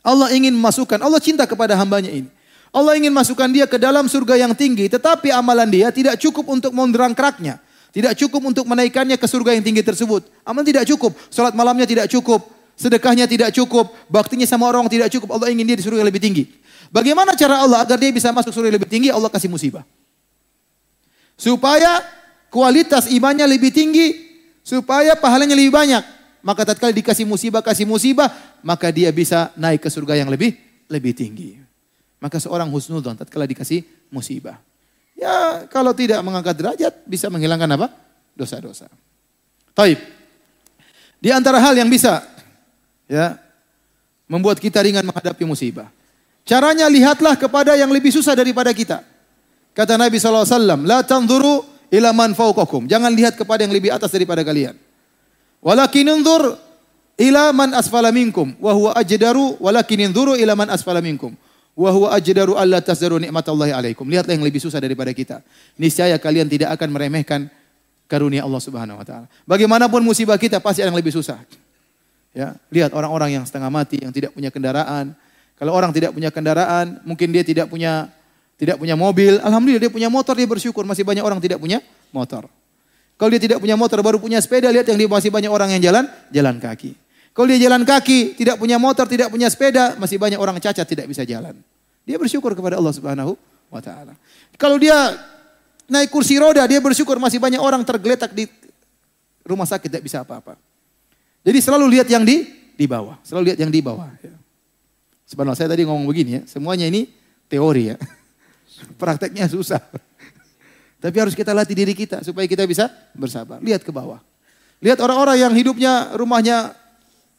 Allah ingin memasukkan, Allah cinta kepada hambanya ini. Allah ingin masukkan dia ke dalam surga yang tinggi, tetapi amalan dia tidak cukup untuk menderangkraknya. Tidak cukup untuk menaikkannya ke surga yang tinggi tersebut. Amal tidak cukup, salat malamnya tidak cukup, sedekahnya tidak cukup, baktinya sama orang tidak cukup. Allah ingin dia di surga yang lebih tinggi. Bagaimana cara Allah agar dia bisa masuk surga lebih tinggi? Allah kasih musibah. Supaya kualitas imannya lebih tinggi, supaya pahalanya lebih banyak. Maka tatkala dikasih musibah, kasih musibah, maka dia bisa naik ke surga yang lebih lebih tinggi. Maka seorang husnudzon tatkala dikasih musibah. Ya, kalau tidak mengangkat derajat bisa menghilangkan apa? Dosa-dosa. Taib. Di antara hal yang bisa ya membuat kita ringan menghadapi musibah. Caranya lihatlah kepada yang lebih susah daripada kita. Kata Nabi SAW, La tanzuru ila man fauqakum. Jangan lihat kepada yang lebih atas daripada kalian. Walakin unzur ila man asfala minkum. Wa ajdaru, walakin unzuru ila man asfala minkum. Wa huwa ajdaru alla tazdaru nikmatallahi alaikum. Lihatlah yang lebih susah daripada kita. Niscaya kalian tidak akan meremehkan karunia Allah Subhanahu wa taala. Bagaimanapun musibah kita pasti ada yang lebih susah. Ya, lihat orang-orang yang setengah mati, yang tidak punya kendaraan, kalau orang tidak punya kendaraan, mungkin dia tidak punya tidak punya mobil, alhamdulillah dia punya motor, dia bersyukur. Masih banyak orang tidak punya motor. Kalau dia tidak punya motor, baru punya sepeda, lihat yang dia masih banyak orang yang jalan, jalan kaki. Kalau dia jalan kaki, tidak punya motor, tidak punya sepeda, masih banyak orang cacat tidak bisa jalan. Dia bersyukur kepada Allah Subhanahu wa taala. Kalau dia naik kursi roda, dia bersyukur masih banyak orang tergeletak di rumah sakit tidak bisa apa-apa. Jadi selalu lihat yang di di bawah, selalu lihat yang di bawah. Ya. Sebenarnya saya tadi ngomong begini ya, semuanya ini teori ya. Prakteknya susah. Tapi harus kita latih diri kita supaya kita bisa bersabar. Lihat ke bawah. Lihat orang-orang yang hidupnya rumahnya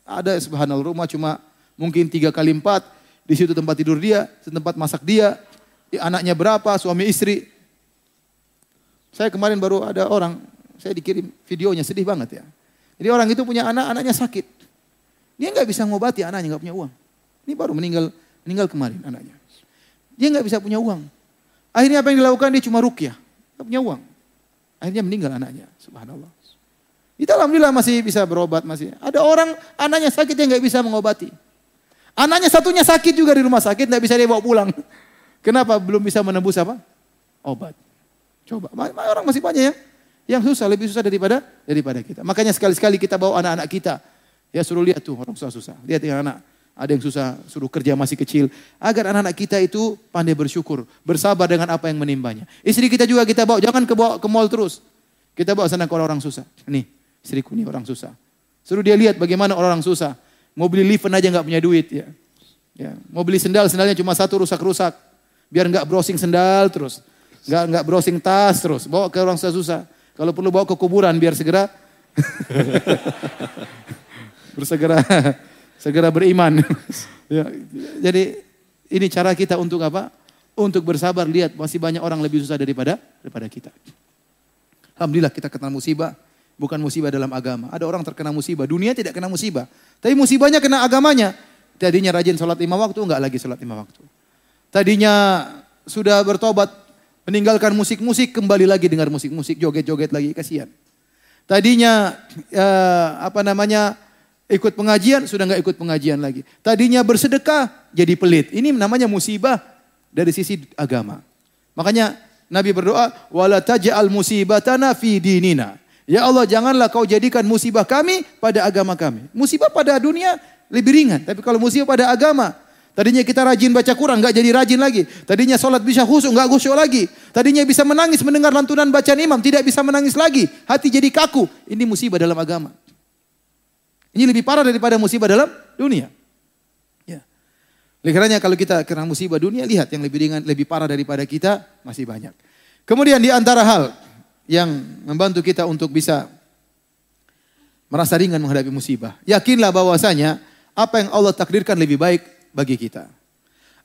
ada subhanallah rumah cuma mungkin tiga kali empat. Di situ tempat tidur dia, tempat masak dia. Anaknya berapa, suami istri. Saya kemarin baru ada orang, saya dikirim videonya sedih banget ya. Jadi orang itu punya anak, anaknya sakit. Dia nggak bisa ngobati anaknya, nggak punya uang. Ini baru meninggal meninggal kemarin anaknya. Dia nggak bisa punya uang. Akhirnya apa yang dilakukan dia cuma rukyah, nggak punya uang. Akhirnya meninggal anaknya, subhanallah. Kita alhamdulillah masih bisa berobat masih. Ada orang anaknya sakit dia nggak bisa mengobati. Anaknya satunya sakit juga di rumah sakit nggak bisa dia bawa pulang. Kenapa belum bisa menembus apa? Obat. Coba, orang masih banyak ya yang susah lebih susah daripada daripada kita. Makanya sekali-sekali kita bawa anak-anak kita ya suruh lihat tuh orang susah-susah. Lihat yang anak ada yang susah suruh kerja masih kecil. Agar anak-anak kita itu pandai bersyukur. Bersabar dengan apa yang menimbanya. Istri kita juga kita bawa. Jangan ke, bawa, ke mall terus. Kita bawa sana ke orang-orang susah. Nih istriku nih orang susah. Suruh dia lihat bagaimana orang-orang susah. Mau beli lift aja nggak punya duit ya. Ya, mau beli sendal, sendalnya cuma satu rusak-rusak. Biar nggak browsing sendal terus. Nggak nggak browsing tas terus. Bawa ke orang susah-susah. Kalau perlu bawa ke kuburan biar segera bersegera segera beriman. ya, jadi ini cara kita untuk apa? Untuk bersabar lihat masih banyak orang lebih susah daripada daripada kita. Alhamdulillah kita kena musibah. Bukan musibah dalam agama. Ada orang terkena musibah. Dunia tidak kena musibah. Tapi musibahnya kena agamanya. Tadinya rajin sholat lima waktu, enggak lagi sholat lima waktu. Tadinya sudah bertobat, meninggalkan musik-musik, kembali lagi dengar musik-musik, joget-joget lagi, kasihan. Tadinya eh, apa namanya ikut pengajian, sudah enggak ikut pengajian lagi. Tadinya bersedekah, jadi pelit. Ini namanya musibah dari sisi agama. Makanya Nabi berdoa, wala taj'al musibatana fi dinina. Ya Allah, janganlah kau jadikan musibah kami pada agama kami. Musibah pada dunia lebih ringan. Tapi kalau musibah pada agama, tadinya kita rajin baca Quran, nggak jadi rajin lagi. Tadinya sholat bisa khusyuk, nggak khusyuk lagi. Tadinya bisa menangis mendengar lantunan bacaan imam, tidak bisa menangis lagi. Hati jadi kaku. Ini musibah dalam agama. Ini lebih parah daripada musibah dalam dunia. Ya. Kalau kita kena musibah dunia, lihat yang lebih ringan, lebih parah daripada kita masih banyak. Kemudian di antara hal yang membantu kita untuk bisa merasa ringan menghadapi musibah. Yakinlah bahwasanya apa yang Allah takdirkan lebih baik bagi kita.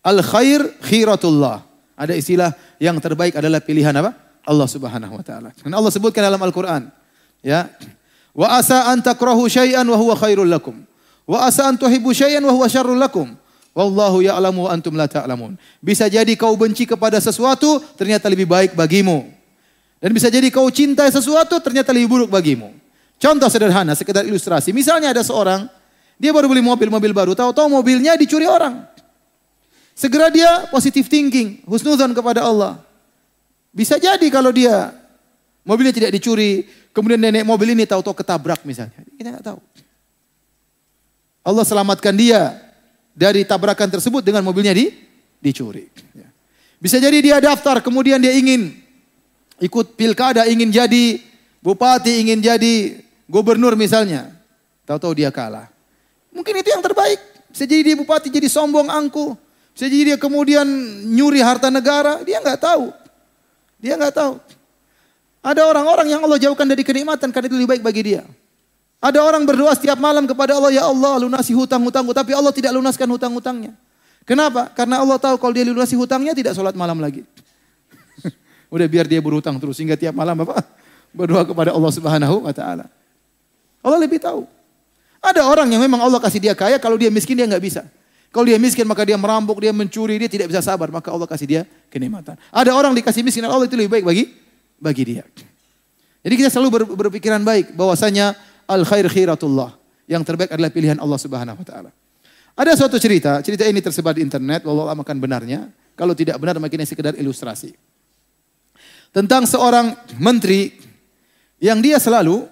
Al khair khiratullah. Ada istilah yang terbaik adalah pilihan apa? Allah Subhanahu wa taala. Dan Allah sebutkan dalam Al-Qur'an, ya. Wa asa an takrahu syai'an wa huwa khairul lakum. Wa asa an tuhibbu syai'an wa huwa syarrul lakum. Wallahu ya'lamu wa antum la ta'lamun. Bisa jadi kau benci kepada sesuatu ternyata lebih baik bagimu. Dan bisa jadi kau cintai sesuatu ternyata lebih buruk bagimu. Contoh sederhana, sekedar ilustrasi. Misalnya ada seorang dia baru beli mobil-mobil baru, tahu-tahu mobilnya dicuri orang. Segera dia positive thinking, husnuzon kepada Allah. Bisa jadi kalau dia mobilnya tidak dicuri, kemudian nenek mobil ini tahu-tahu ketabrak misalnya. Kita nggak tahu. Allah selamatkan dia dari tabrakan tersebut dengan mobilnya di, dicuri. Ya. Bisa jadi dia daftar, kemudian dia ingin ikut pilkada, ingin jadi bupati, ingin jadi gubernur misalnya. Tahu-tahu dia kalah. Mungkin itu yang terbaik. Bisa jadi dia bupati jadi sombong angku. Bisa jadi dia kemudian nyuri harta negara. Dia nggak tahu. Dia nggak tahu. Ada orang-orang yang Allah jauhkan dari kenikmatan karena itu lebih baik bagi dia. Ada orang berdoa setiap malam kepada Allah, ya Allah lunasi hutang-hutangku. Tapi Allah tidak lunaskan hutang-hutangnya. Kenapa? Karena Allah tahu kalau dia lunasi hutangnya tidak sholat malam lagi. Udah biar dia berhutang terus sehingga tiap malam apa? Berdoa kepada Allah Subhanahu wa taala. Allah lebih tahu. Ada orang yang memang Allah kasih dia kaya, kalau dia miskin dia nggak bisa. Kalau dia miskin maka dia merampok, dia mencuri, dia tidak bisa sabar, maka Allah kasih dia kenikmatan. Ada orang dikasih miskin, Allah itu lebih baik bagi bagi dia. Jadi kita selalu ber, berpikiran baik bahwasanya al khair khiratullah. Yang terbaik adalah pilihan Allah Subhanahu wa taala. Ada suatu cerita, cerita ini tersebar di internet, wallahu akan benarnya. Kalau tidak benar makin sekedar ilustrasi. Tentang seorang menteri yang dia selalu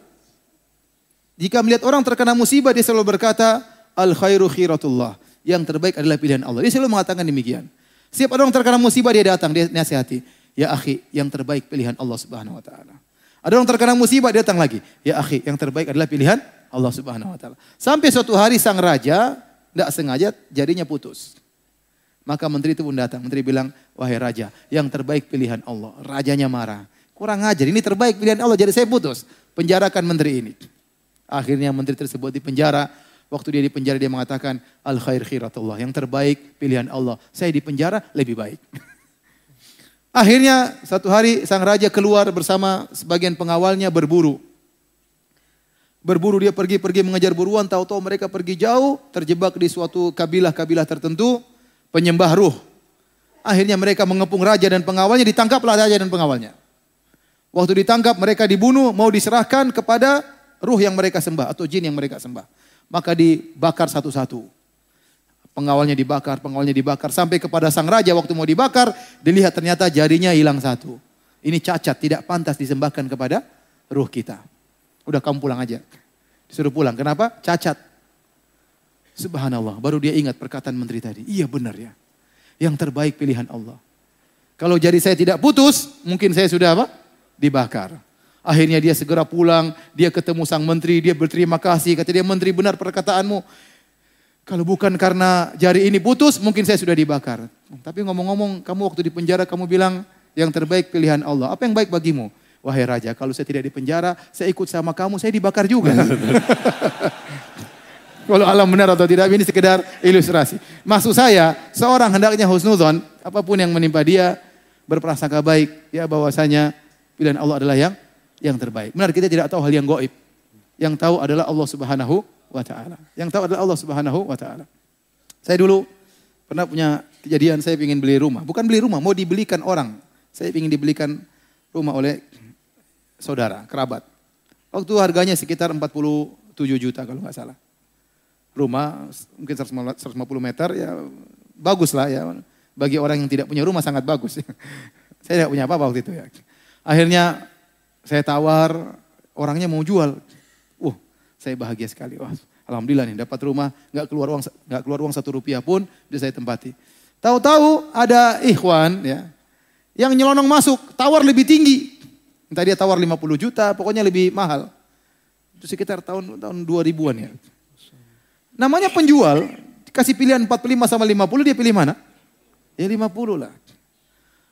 jika melihat orang terkena musibah, dia selalu berkata, Al khairu khiratullah. Yang terbaik adalah pilihan Allah. Dia selalu mengatakan demikian. Setiap orang terkena musibah, dia datang, dia nasihati. Ya akhi, yang terbaik pilihan Allah subhanahu wa ta'ala. Ada orang terkena musibah, dia datang lagi. Ya akhi, yang terbaik adalah pilihan Allah subhanahu wa ta'ala. Sampai suatu hari sang raja, tidak sengaja jadinya putus. Maka menteri itu pun datang. Menteri bilang, wahai raja, yang terbaik pilihan Allah. Rajanya marah. Kurang ajar, ini terbaik pilihan Allah, jadi saya putus. Penjarakan menteri ini. Akhirnya menteri tersebut di penjara. Waktu dia di penjara dia mengatakan al khair khiratullah. Yang terbaik pilihan Allah. Saya di penjara lebih baik. Akhirnya satu hari sang raja keluar bersama sebagian pengawalnya berburu. Berburu dia pergi-pergi mengejar buruan, tahu-tahu mereka pergi jauh, terjebak di suatu kabilah-kabilah tertentu, penyembah ruh. Akhirnya mereka mengepung raja dan pengawalnya, ditangkaplah raja dan pengawalnya. Waktu ditangkap mereka dibunuh, mau diserahkan kepada ruh yang mereka sembah atau jin yang mereka sembah. Maka dibakar satu-satu. Pengawalnya dibakar, pengawalnya dibakar. Sampai kepada sang raja waktu mau dibakar, dilihat ternyata jarinya hilang satu. Ini cacat, tidak pantas disembahkan kepada ruh kita. Udah kamu pulang aja. Disuruh pulang. Kenapa? Cacat. Subhanallah. Baru dia ingat perkataan menteri tadi. Iya benar ya. Yang terbaik pilihan Allah. Kalau jari saya tidak putus, mungkin saya sudah apa? Dibakar. Akhirnya dia segera pulang, dia ketemu sang menteri, dia berterima kasih, kata dia menteri benar perkataanmu. Kalau bukan karena jari ini putus, mungkin saya sudah dibakar. Tapi ngomong-ngomong, kamu waktu di penjara kamu bilang yang terbaik pilihan Allah. Apa yang baik bagimu? Wahai raja, kalau saya tidak di penjara, saya ikut sama kamu, saya dibakar juga. kalau alam benar atau tidak, ini sekedar ilustrasi. Maksud saya, seorang hendaknya husnudon, apa pun yang menimpa dia, berprasangka baik, ya bahwasanya pilihan Allah adalah yang yang terbaik. Benar kita tidak tahu hal yang goib. Yang tahu adalah Allah Subhanahu wa taala. Yang tahu adalah Allah Subhanahu wa taala. Saya dulu pernah punya kejadian saya ingin beli rumah. Bukan beli rumah, mau dibelikan orang. Saya ingin dibelikan rumah oleh saudara, kerabat. Waktu harganya sekitar 47 juta kalau nggak salah. Rumah mungkin 150 meter ya bagus lah ya. Bagi orang yang tidak punya rumah sangat bagus. saya tidak punya apa-apa waktu itu ya. Akhirnya saya tawar, orangnya mau jual. Uh, saya bahagia sekali. Wah, alhamdulillah nih dapat rumah, nggak keluar uang nggak keluar uang satu rupiah pun bisa saya tempati. Tahu-tahu ada ikhwan ya yang nyelonong masuk, tawar lebih tinggi. Entah dia tawar 50 juta, pokoknya lebih mahal. Itu sekitar tahun tahun 2000-an ya. Namanya penjual, kasih pilihan 45 sama 50, dia pilih mana? Ya 50 lah.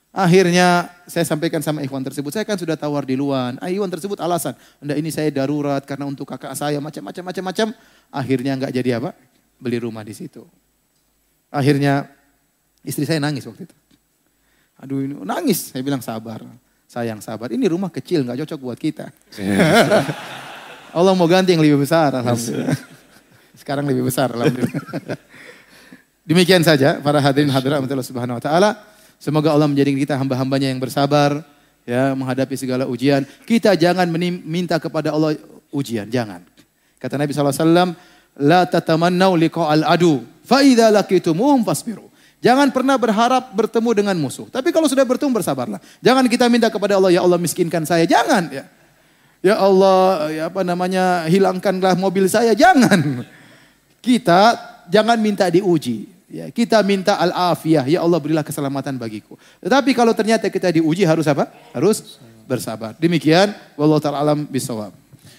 Akhirnya saya sampaikan sama ikhwan tersebut, saya kan sudah tawar di luar. Ah, ikhwan tersebut alasan, enggak ini saya darurat karena untuk kakak saya macam-macam macam-macam. Akhirnya enggak jadi apa? Beli rumah di situ. Akhirnya istri saya nangis waktu itu. Aduh ini nangis, saya bilang sabar. Sayang sabar, ini rumah kecil enggak cocok buat kita. Allah mau ganti yang lebih besar, alhamdulillah. Sekarang lebih besar. Demikian saja para hadirin hadirat Allah Subhanahu wa taala. Semoga Allah menjadikan kita hamba-hambanya yang bersabar ya menghadapi segala ujian. Kita jangan minta kepada Allah ujian, jangan. Kata Nabi SAW, La tatamannau liqa'al adu, fa idza laqitumuhum fasbiru. Jangan pernah berharap bertemu dengan musuh. Tapi kalau sudah bertemu bersabarlah. Jangan kita minta kepada Allah, ya Allah miskinkan saya. Jangan ya. Ya Allah, ya apa namanya, hilangkanlah mobil saya. Jangan. Kita jangan minta diuji. Ya, kita minta al-afiyah, ya Allah berilah keselamatan bagiku. Tetapi kalau ternyata kita diuji harus apa? Harus bersabar. Demikian, wallahu ta'ala alam bisawab.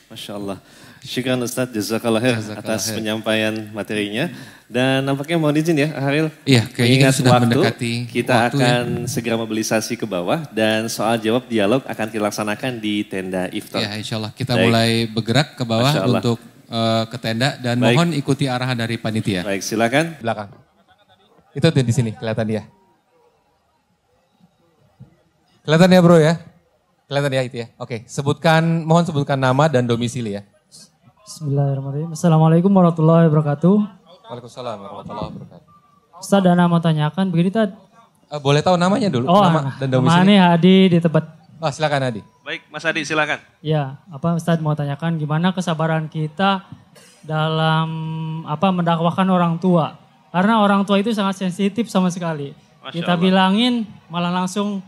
Masya Allah. Syukran Ustaz, jazakallah khair atas penyampaian materinya. Dan nampaknya mohon izin ya, Haril. Iya, kayaknya sudah waktu, mendekati Kita waktu akan ya. segera mobilisasi ke bawah dan soal jawab dialog akan dilaksanakan di tenda iftar. Ya, insya Allah. Kita Baik. mulai bergerak ke bawah untuk uh, ke tenda dan Baik. mohon ikuti arahan dari panitia. Baik, silakan. Belakang. Itu tuh di sini kelihatan dia. Kelihatan ya bro ya? Kelihatan ya itu ya? Oke, sebutkan, mohon sebutkan nama dan domisili ya. Bismillahirrahmanirrahim. Assalamualaikum warahmatullahi wabarakatuh. Waalaikumsalam warahmatullahi wabarakatuh. Ustaz dan nama tanyakan, begini Tad. Uh, boleh tahu namanya dulu? Oh, nama dan domisili. Mana Hadi di tempat. Oh, silakan Hadi. Baik, Mas Hadi silakan. Ya, apa Ustaz mau tanyakan gimana kesabaran kita dalam apa mendakwahkan orang tua? Karena orang tua itu sangat sensitif sama sekali. Masya Kita Allah. bilangin malah langsung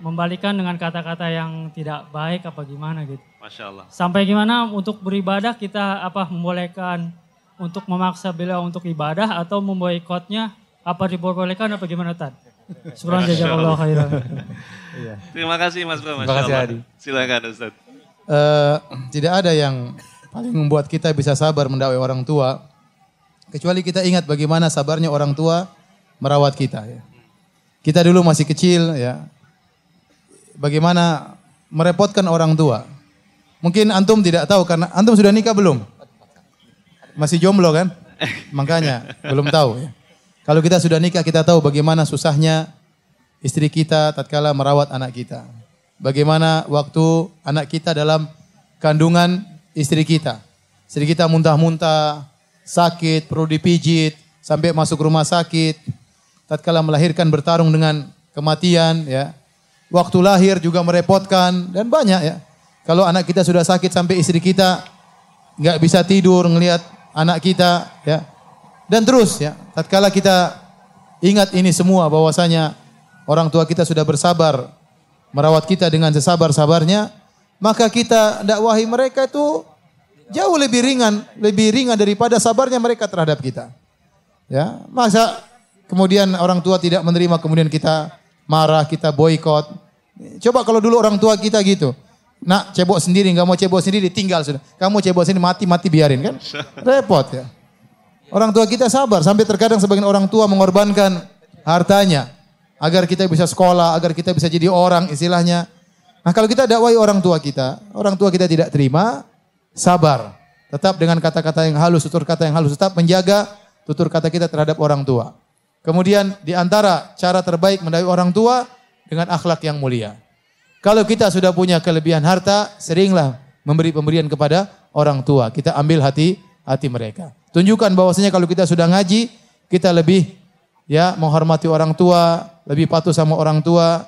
membalikan dengan kata-kata yang tidak baik apa gimana gitu. Masya Allah. Sampai gimana untuk beribadah kita apa membolehkan untuk memaksa beliau untuk ibadah atau memboikotnya apa diperbolehkan apa gimana Tan? Syukur jazakallahu khairan. Iya. Terima kasih Mas Bro, Terima kasih Adi. Silakan Ustaz. Uh, tidak ada yang paling membuat kita bisa sabar mendakwai orang tua Kecuali kita ingat bagaimana sabarnya orang tua merawat kita. Ya. Kita dulu masih kecil ya. Bagaimana merepotkan orang tua. Mungkin antum tidak tahu karena antum sudah nikah belum? Masih jomblo kan? Makanya belum tahu ya. Kalau kita sudah nikah kita tahu bagaimana susahnya istri kita tatkala merawat anak kita. Bagaimana waktu anak kita dalam kandungan istri kita. Istri kita muntah-muntah, sakit, perlu dipijit, sampai masuk rumah sakit. Tatkala melahirkan bertarung dengan kematian, ya. Waktu lahir juga merepotkan dan banyak ya. Kalau anak kita sudah sakit sampai istri kita nggak bisa tidur ngelihat anak kita, ya. Dan terus ya, tatkala kita ingat ini semua bahwasanya orang tua kita sudah bersabar merawat kita dengan sesabar-sabarnya, maka kita dakwahi mereka itu Jauh lebih ringan, lebih ringan daripada sabarnya mereka terhadap kita. Ya, masa kemudian orang tua tidak menerima kemudian kita marah, kita boykot. Coba kalau dulu orang tua kita gitu. Nak cebok sendiri, nggak mau cebok sendiri, tinggal sudah. Kamu cebok sendiri mati mati biarin kan? Repot ya. Orang tua kita sabar sampai terkadang sebagian orang tua mengorbankan hartanya agar kita bisa sekolah, agar kita bisa jadi orang istilahnya. Nah, kalau kita dakwai orang tua kita, orang tua kita tidak terima, sabar. Tetap dengan kata-kata yang halus, tutur kata yang halus, tetap menjaga tutur kata kita terhadap orang tua. Kemudian di antara cara terbaik mendakwai orang tua dengan akhlak yang mulia. Kalau kita sudah punya kelebihan harta, seringlah memberi pemberian kepada orang tua. Kita ambil hati hati mereka. Tunjukkan bahwasanya kalau kita sudah ngaji, kita lebih ya menghormati orang tua, lebih patuh sama orang tua,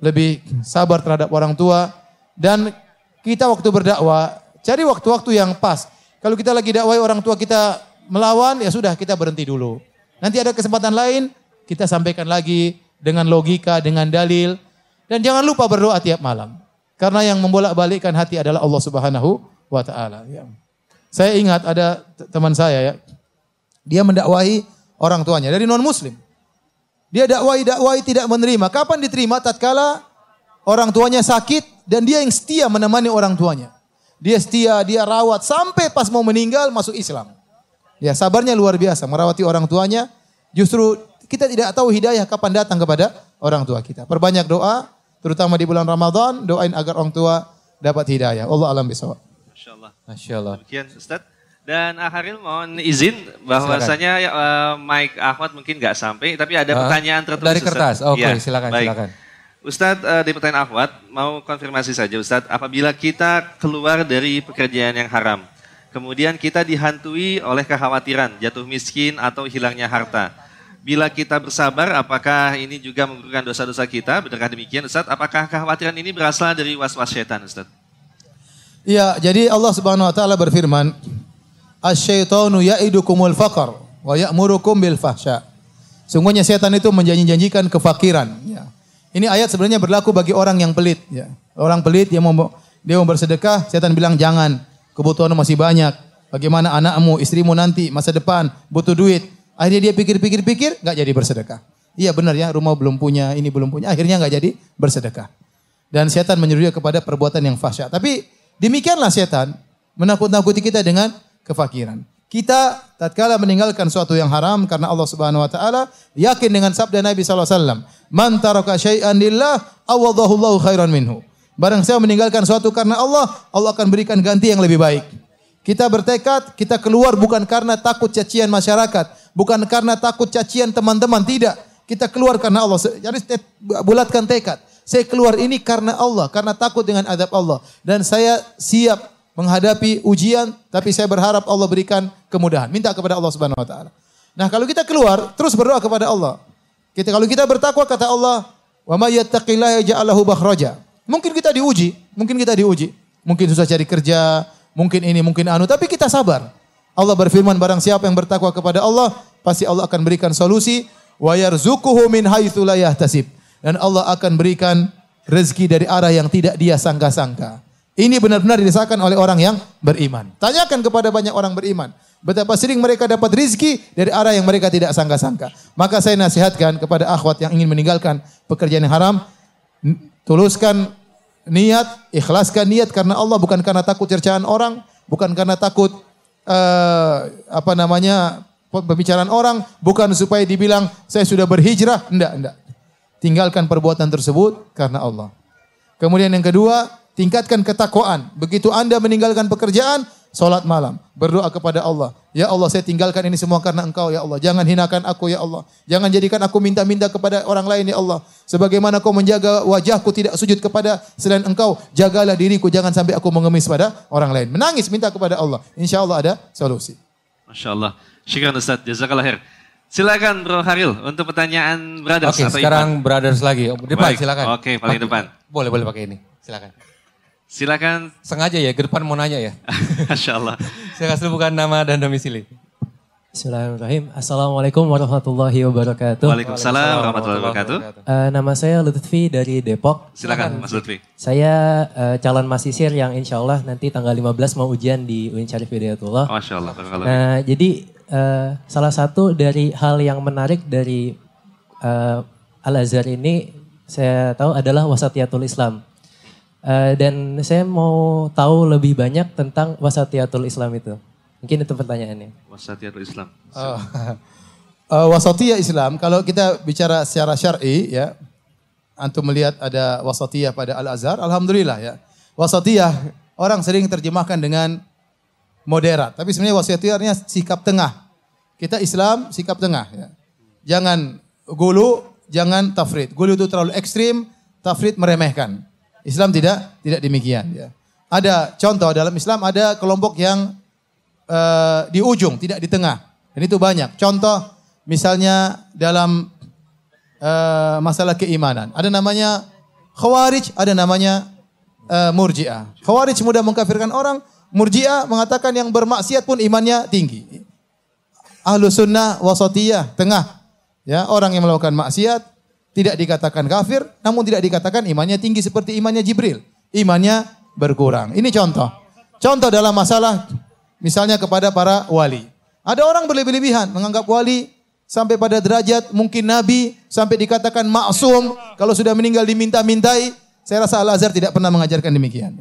lebih sabar terhadap orang tua dan kita waktu berdakwah cari waktu-waktu yang pas. Kalau kita lagi dakwah orang tua kita melawan ya sudah kita berhenti dulu. Nanti ada kesempatan lain, kita sampaikan lagi dengan logika, dengan dalil. Dan jangan lupa berdoa tiap malam. Karena yang membolak-balikkan hati adalah Allah Subhanahu wa taala. Ya. Saya ingat ada teman saya ya. Dia mendakwahi orang tuanya dari non muslim. Dia dakwai dakwai tidak menerima. Kapan diterima? Tatkala orang tuanya sakit dan dia yang setia menemani orang tuanya. Dia setia, dia rawat sampai pas mau meninggal masuk Islam. Ya sabarnya luar biasa merawati orang tuanya. Justru kita tidak tahu hidayah kapan datang kepada orang tua kita. Perbanyak doa, terutama di bulan Ramadan, doain agar orang tua dapat hidayah. Allah alam bisawab. Masya Allah. Masya Allah. Demikian Ustaz. Dan Aharil mohon izin bahwasanya ya, uh, Mike Ahmad mungkin nggak sampai, tapi ada Ah, pertanyaan tertulis. Dari kertas, oke Ya, silakan baik. silakan. Ustadz uh, di pertanyaan Ahmad, mau konfirmasi saja Ustadz, apabila kita keluar dari pekerjaan yang haram, kemudian kita dihantui oleh kekhawatiran jatuh miskin atau hilangnya harta. Bila kita bersabar, apakah ini juga menggugurkan dosa-dosa kita? Benarkah demikian Ustadz? Apakah kekhawatiran ini berasal dari was-was setan Ustadz? Iya, jadi Allah Subhanahu wa taala berfirman, "Asy-syaitanu ya'idukumul faqr wa ya'murukum bil fahsya." Sungguhnya setan itu menjanji-janjikan kefakiran, ya. Ini ayat sebenarnya berlaku bagi orang yang pelit, ya. Orang pelit yang mau dia mau bersedekah, setan bilang jangan, kebutuhan masih banyak. Bagaimana anakmu, istrimu nanti masa depan butuh duit. Akhirnya dia pikir-pikir-pikir nggak jadi bersedekah. Iya benar ya, rumah belum punya, ini belum punya, akhirnya nggak jadi bersedekah. Dan setan menyuruh kepada perbuatan yang fahsyat. Tapi demikianlah setan menakut-nakuti kita dengan kefakiran. Kita tatkala meninggalkan suatu yang haram karena Allah Subhanahu wa taala yakin dengan sabda Nabi sallallahu alaihi wasallam, "Man taraka khairan minhu." Barang saya meninggalkan suatu karena Allah, Allah akan berikan ganti yang lebih baik. Kita bertekad, kita keluar bukan karena takut cacian masyarakat, bukan karena takut cacian teman-teman, tidak. Kita keluar karena Allah. Jadi bulatkan tekad. Saya keluar ini karena Allah, karena takut dengan adab Allah. Dan saya siap menghadapi ujian, tapi saya berharap Allah berikan kemudahan. Minta kepada Allah Subhanahu wa taala. Nah, kalau kita keluar, terus berdoa kepada Allah. Kita kalau kita bertakwa kata Allah, "Wa may yattaqillaha yaj'al lahu makhraja." Mungkin kita diuji, mungkin kita diuji. Mungkin susah cari kerja, mungkin ini, mungkin anu, tapi kita sabar. Allah berfirman barang siapa yang bertakwa kepada Allah, pasti Allah akan berikan solusi wa yarzuquhu min haitsu. Dan Allah akan berikan rezeki dari arah yang tidak dia sangka-sangka. Ini benar-benar dirasakan oleh orang yang beriman. Tanyakan kepada banyak orang beriman. Betapa sering mereka dapat rizki dari arah yang mereka tidak sangka-sangka. Maka saya nasihatkan kepada akhwat yang ingin meninggalkan pekerjaan yang haram. Tuluskan niat, ikhlaskan niat karena Allah bukan karena takut cercaan orang, bukan karena takut eh, apa namanya pembicaraan orang, bukan supaya dibilang saya sudah berhijrah, enggak, enggak. Tinggalkan perbuatan tersebut karena Allah. Kemudian yang kedua, tingkatkan ketakwaan. Begitu Anda meninggalkan pekerjaan, salat malam, berdoa kepada Allah. Ya Allah, saya tinggalkan ini semua karena Engkau ya Allah. Jangan hinakan aku ya Allah. Jangan jadikan aku minta-minta kepada orang lain ya Allah. Sebagaimana kau menjaga wajahku tidak sujud kepada selain Engkau, jagalah diriku jangan sampai aku mengemis pada orang lain. Menangis minta kepada Allah. Insya Allah ada solusi. Masya Allah. Syukran Ustadz, jazakallah khair. Silakan Bro Haril untuk pertanyaan brothers Oke, atau sekarang Ipan. brothers lagi. Oh, Depan Baik, silakan. oke, paling Pakai- depan. Boleh, boleh pakai ini. Silakan. Silakan. Sengaja ya, ke depan mau nanya ya. Masya Allah. Silakan sebutkan nama dan domisili. Bismillahirrahmanirrahim. Assalamualaikum warahmatullahi wabarakatuh. Waalaikumsalam warahmatullahi wabarakatuh. Eh, nama saya Lutfi dari Depok. Silakan Mas Lutfi. Saya eh, calon mahasiswa yang insya Allah nanti tanggal 15 mau ujian di UIN Syarif Hidayatullah. Masya Allah. Nah, jadi eh, salah satu dari hal yang menarik dari eh, Al-Azhar ini saya tahu adalah wasatiyatul Islam. Eh, dan saya mau tahu lebih banyak tentang wasatiyatul Islam itu. Mungkin itu pertanyaannya. Wasatiyatul Islam. Oh. Uh, wasatiyah Islam, kalau kita bicara secara syar'i ya, antum melihat ada wasatiyah pada Al-Azhar, alhamdulillah ya. Wasatiyah orang sering terjemahkan dengan moderat, tapi sebenarnya wasatiyahnya sikap tengah. Kita Islam sikap tengah ya. Jangan gulu, jangan tafrid. Gulu itu terlalu ekstrim, tafrid meremehkan. Islam tidak tidak demikian ya. Ada contoh dalam Islam ada kelompok yang uh, di ujung, tidak di tengah. Dan itu banyak. Contoh Misalnya dalam uh, masalah keimanan. Ada namanya khawarij, ada namanya uh, murji'ah. Khawarij mudah mengkafirkan orang, murji'ah mengatakan yang bermaksiat pun imannya tinggi. Ahlu sunnah wasatiyah, tengah. Ya, orang yang melakukan maksiat tidak dikatakan kafir, namun tidak dikatakan imannya tinggi seperti imannya Jibril. Imannya berkurang. Ini contoh. Contoh dalam masalah misalnya kepada para wali. Ada orang berlebih-lebihan menganggap wali sampai pada derajat mungkin nabi sampai dikatakan maksum kalau sudah meninggal diminta-mintai saya rasa Al Azhar tidak pernah mengajarkan demikian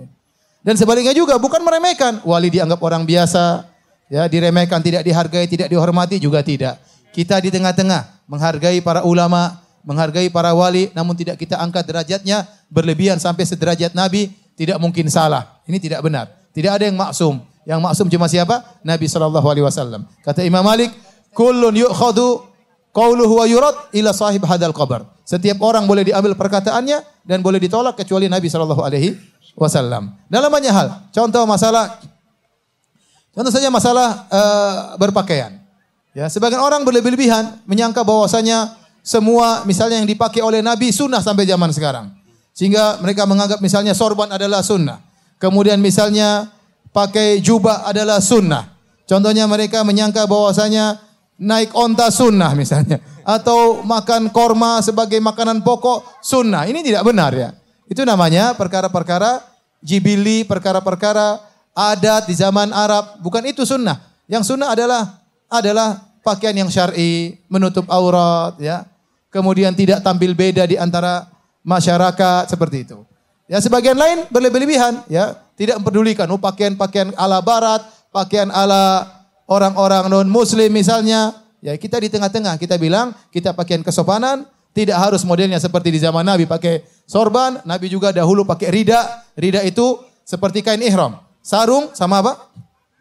dan sebaliknya juga bukan meremehkan. Wali dianggap orang biasa ya diremehkan tidak dihargai tidak dihormati juga tidak. Kita di tengah-tengah menghargai para ulama menghargai para wali namun tidak kita angkat derajatnya berlebihan sampai sederajat nabi tidak mungkin salah. Ini tidak benar. Tidak ada yang maksum. Yang maksum cuma siapa? Nabi Shallallahu Alaihi Wasallam. Kata Imam Malik Kullun yu'khadu qauluhu wa yurad ila sahib hadal qabr. Setiap orang boleh diambil perkataannya dan boleh ditolak kecuali Nabi sallallahu alaihi wasallam. Dalam banyak hal. Contoh masalah contoh saja masalah uh, berpakaian. Ya, sebagian orang berlebih-lebihan menyangka bahwasanya semua misalnya yang dipakai oleh Nabi sunnah sampai zaman sekarang. Sehingga mereka menganggap misalnya sorban adalah sunnah. Kemudian misalnya pakai jubah adalah sunnah. Contohnya mereka menyangka bahwasanya naik onta sunnah misalnya. Atau makan korma sebagai makanan pokok sunnah. Ini tidak benar ya. Itu namanya perkara-perkara jibili, perkara-perkara adat di zaman Arab. Bukan itu sunnah. Yang sunnah adalah adalah pakaian yang syar'i, menutup aurat ya. Kemudian tidak tampil beda di antara masyarakat seperti itu. Ya sebagian lain berlebih-lebihan ya, tidak mempedulikan oh, pakaian-pakaian ala barat, pakaian ala orang-orang non muslim misalnya, ya kita di tengah-tengah kita bilang kita pakaian kesopanan, tidak harus modelnya seperti di zaman Nabi pakai sorban, Nabi juga dahulu pakai rida. Rida itu seperti kain ihram. Sarung sama apa?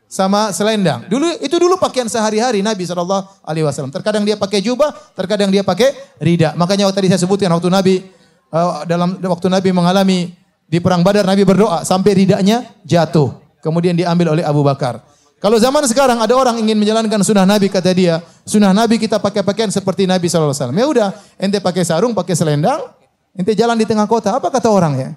Sama selendang. Dulu itu dulu pakaian sehari-hari Nabi Shallallahu Alaihi Wasallam. Terkadang dia pakai jubah, terkadang dia pakai rida. Makanya waktu tadi saya sebutkan waktu Nabi uh, dalam waktu Nabi mengalami di perang Badar Nabi berdoa sampai ridanya jatuh. Kemudian diambil oleh Abu Bakar. Kalau zaman sekarang ada orang ingin menjalankan sunnah Nabi kata dia, sunnah Nabi kita pakai pakaian seperti Nabi SAW. Ya udah, ente pakai sarung, pakai selendang, ente jalan di tengah kota. Apa kata orang ya?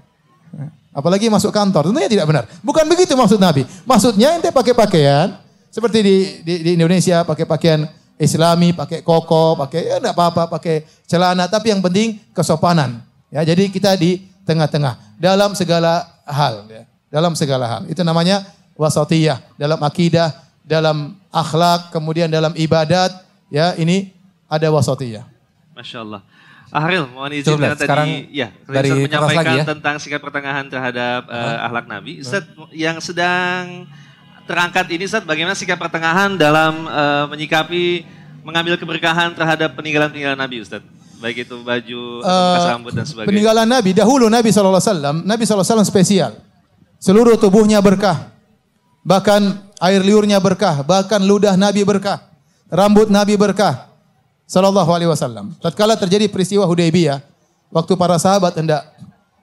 Apalagi masuk kantor, tentunya tidak benar. Bukan begitu maksud Nabi. Maksudnya ente pakai pakaian seperti di, di, di Indonesia pakai pakaian Islami, pakai koko, pakai ya enggak apa-apa, pakai celana, tapi yang penting kesopanan. Ya, jadi kita di tengah-tengah dalam segala hal ya. Dalam segala hal. Itu namanya wasatiyah dalam akidah, dalam akhlak, kemudian dalam ibadat, ya ini ada wasatiyah. Masya Allah. Ahril, mohon izin Coba, tadi ya, dari menyampaikan ya. tentang sikap pertengahan terhadap uh, akhlak Nabi. Ustaz, yang sedang terangkat ini Ustaz, bagaimana sikap pertengahan dalam uh, menyikapi mengambil keberkahan terhadap peninggalan-peninggalan Nabi Ustaz? Baik itu baju, uh, rambut dan sebagainya. Peninggalan Nabi, dahulu Nabi SAW, Nabi SAW spesial. Seluruh tubuhnya berkah. Bahkan air liurnya berkah, bahkan ludah Nabi berkah, rambut Nabi berkah. Sallallahu alaihi wasallam. Tatkala terjadi peristiwa Hudaybiyah, waktu para sahabat hendak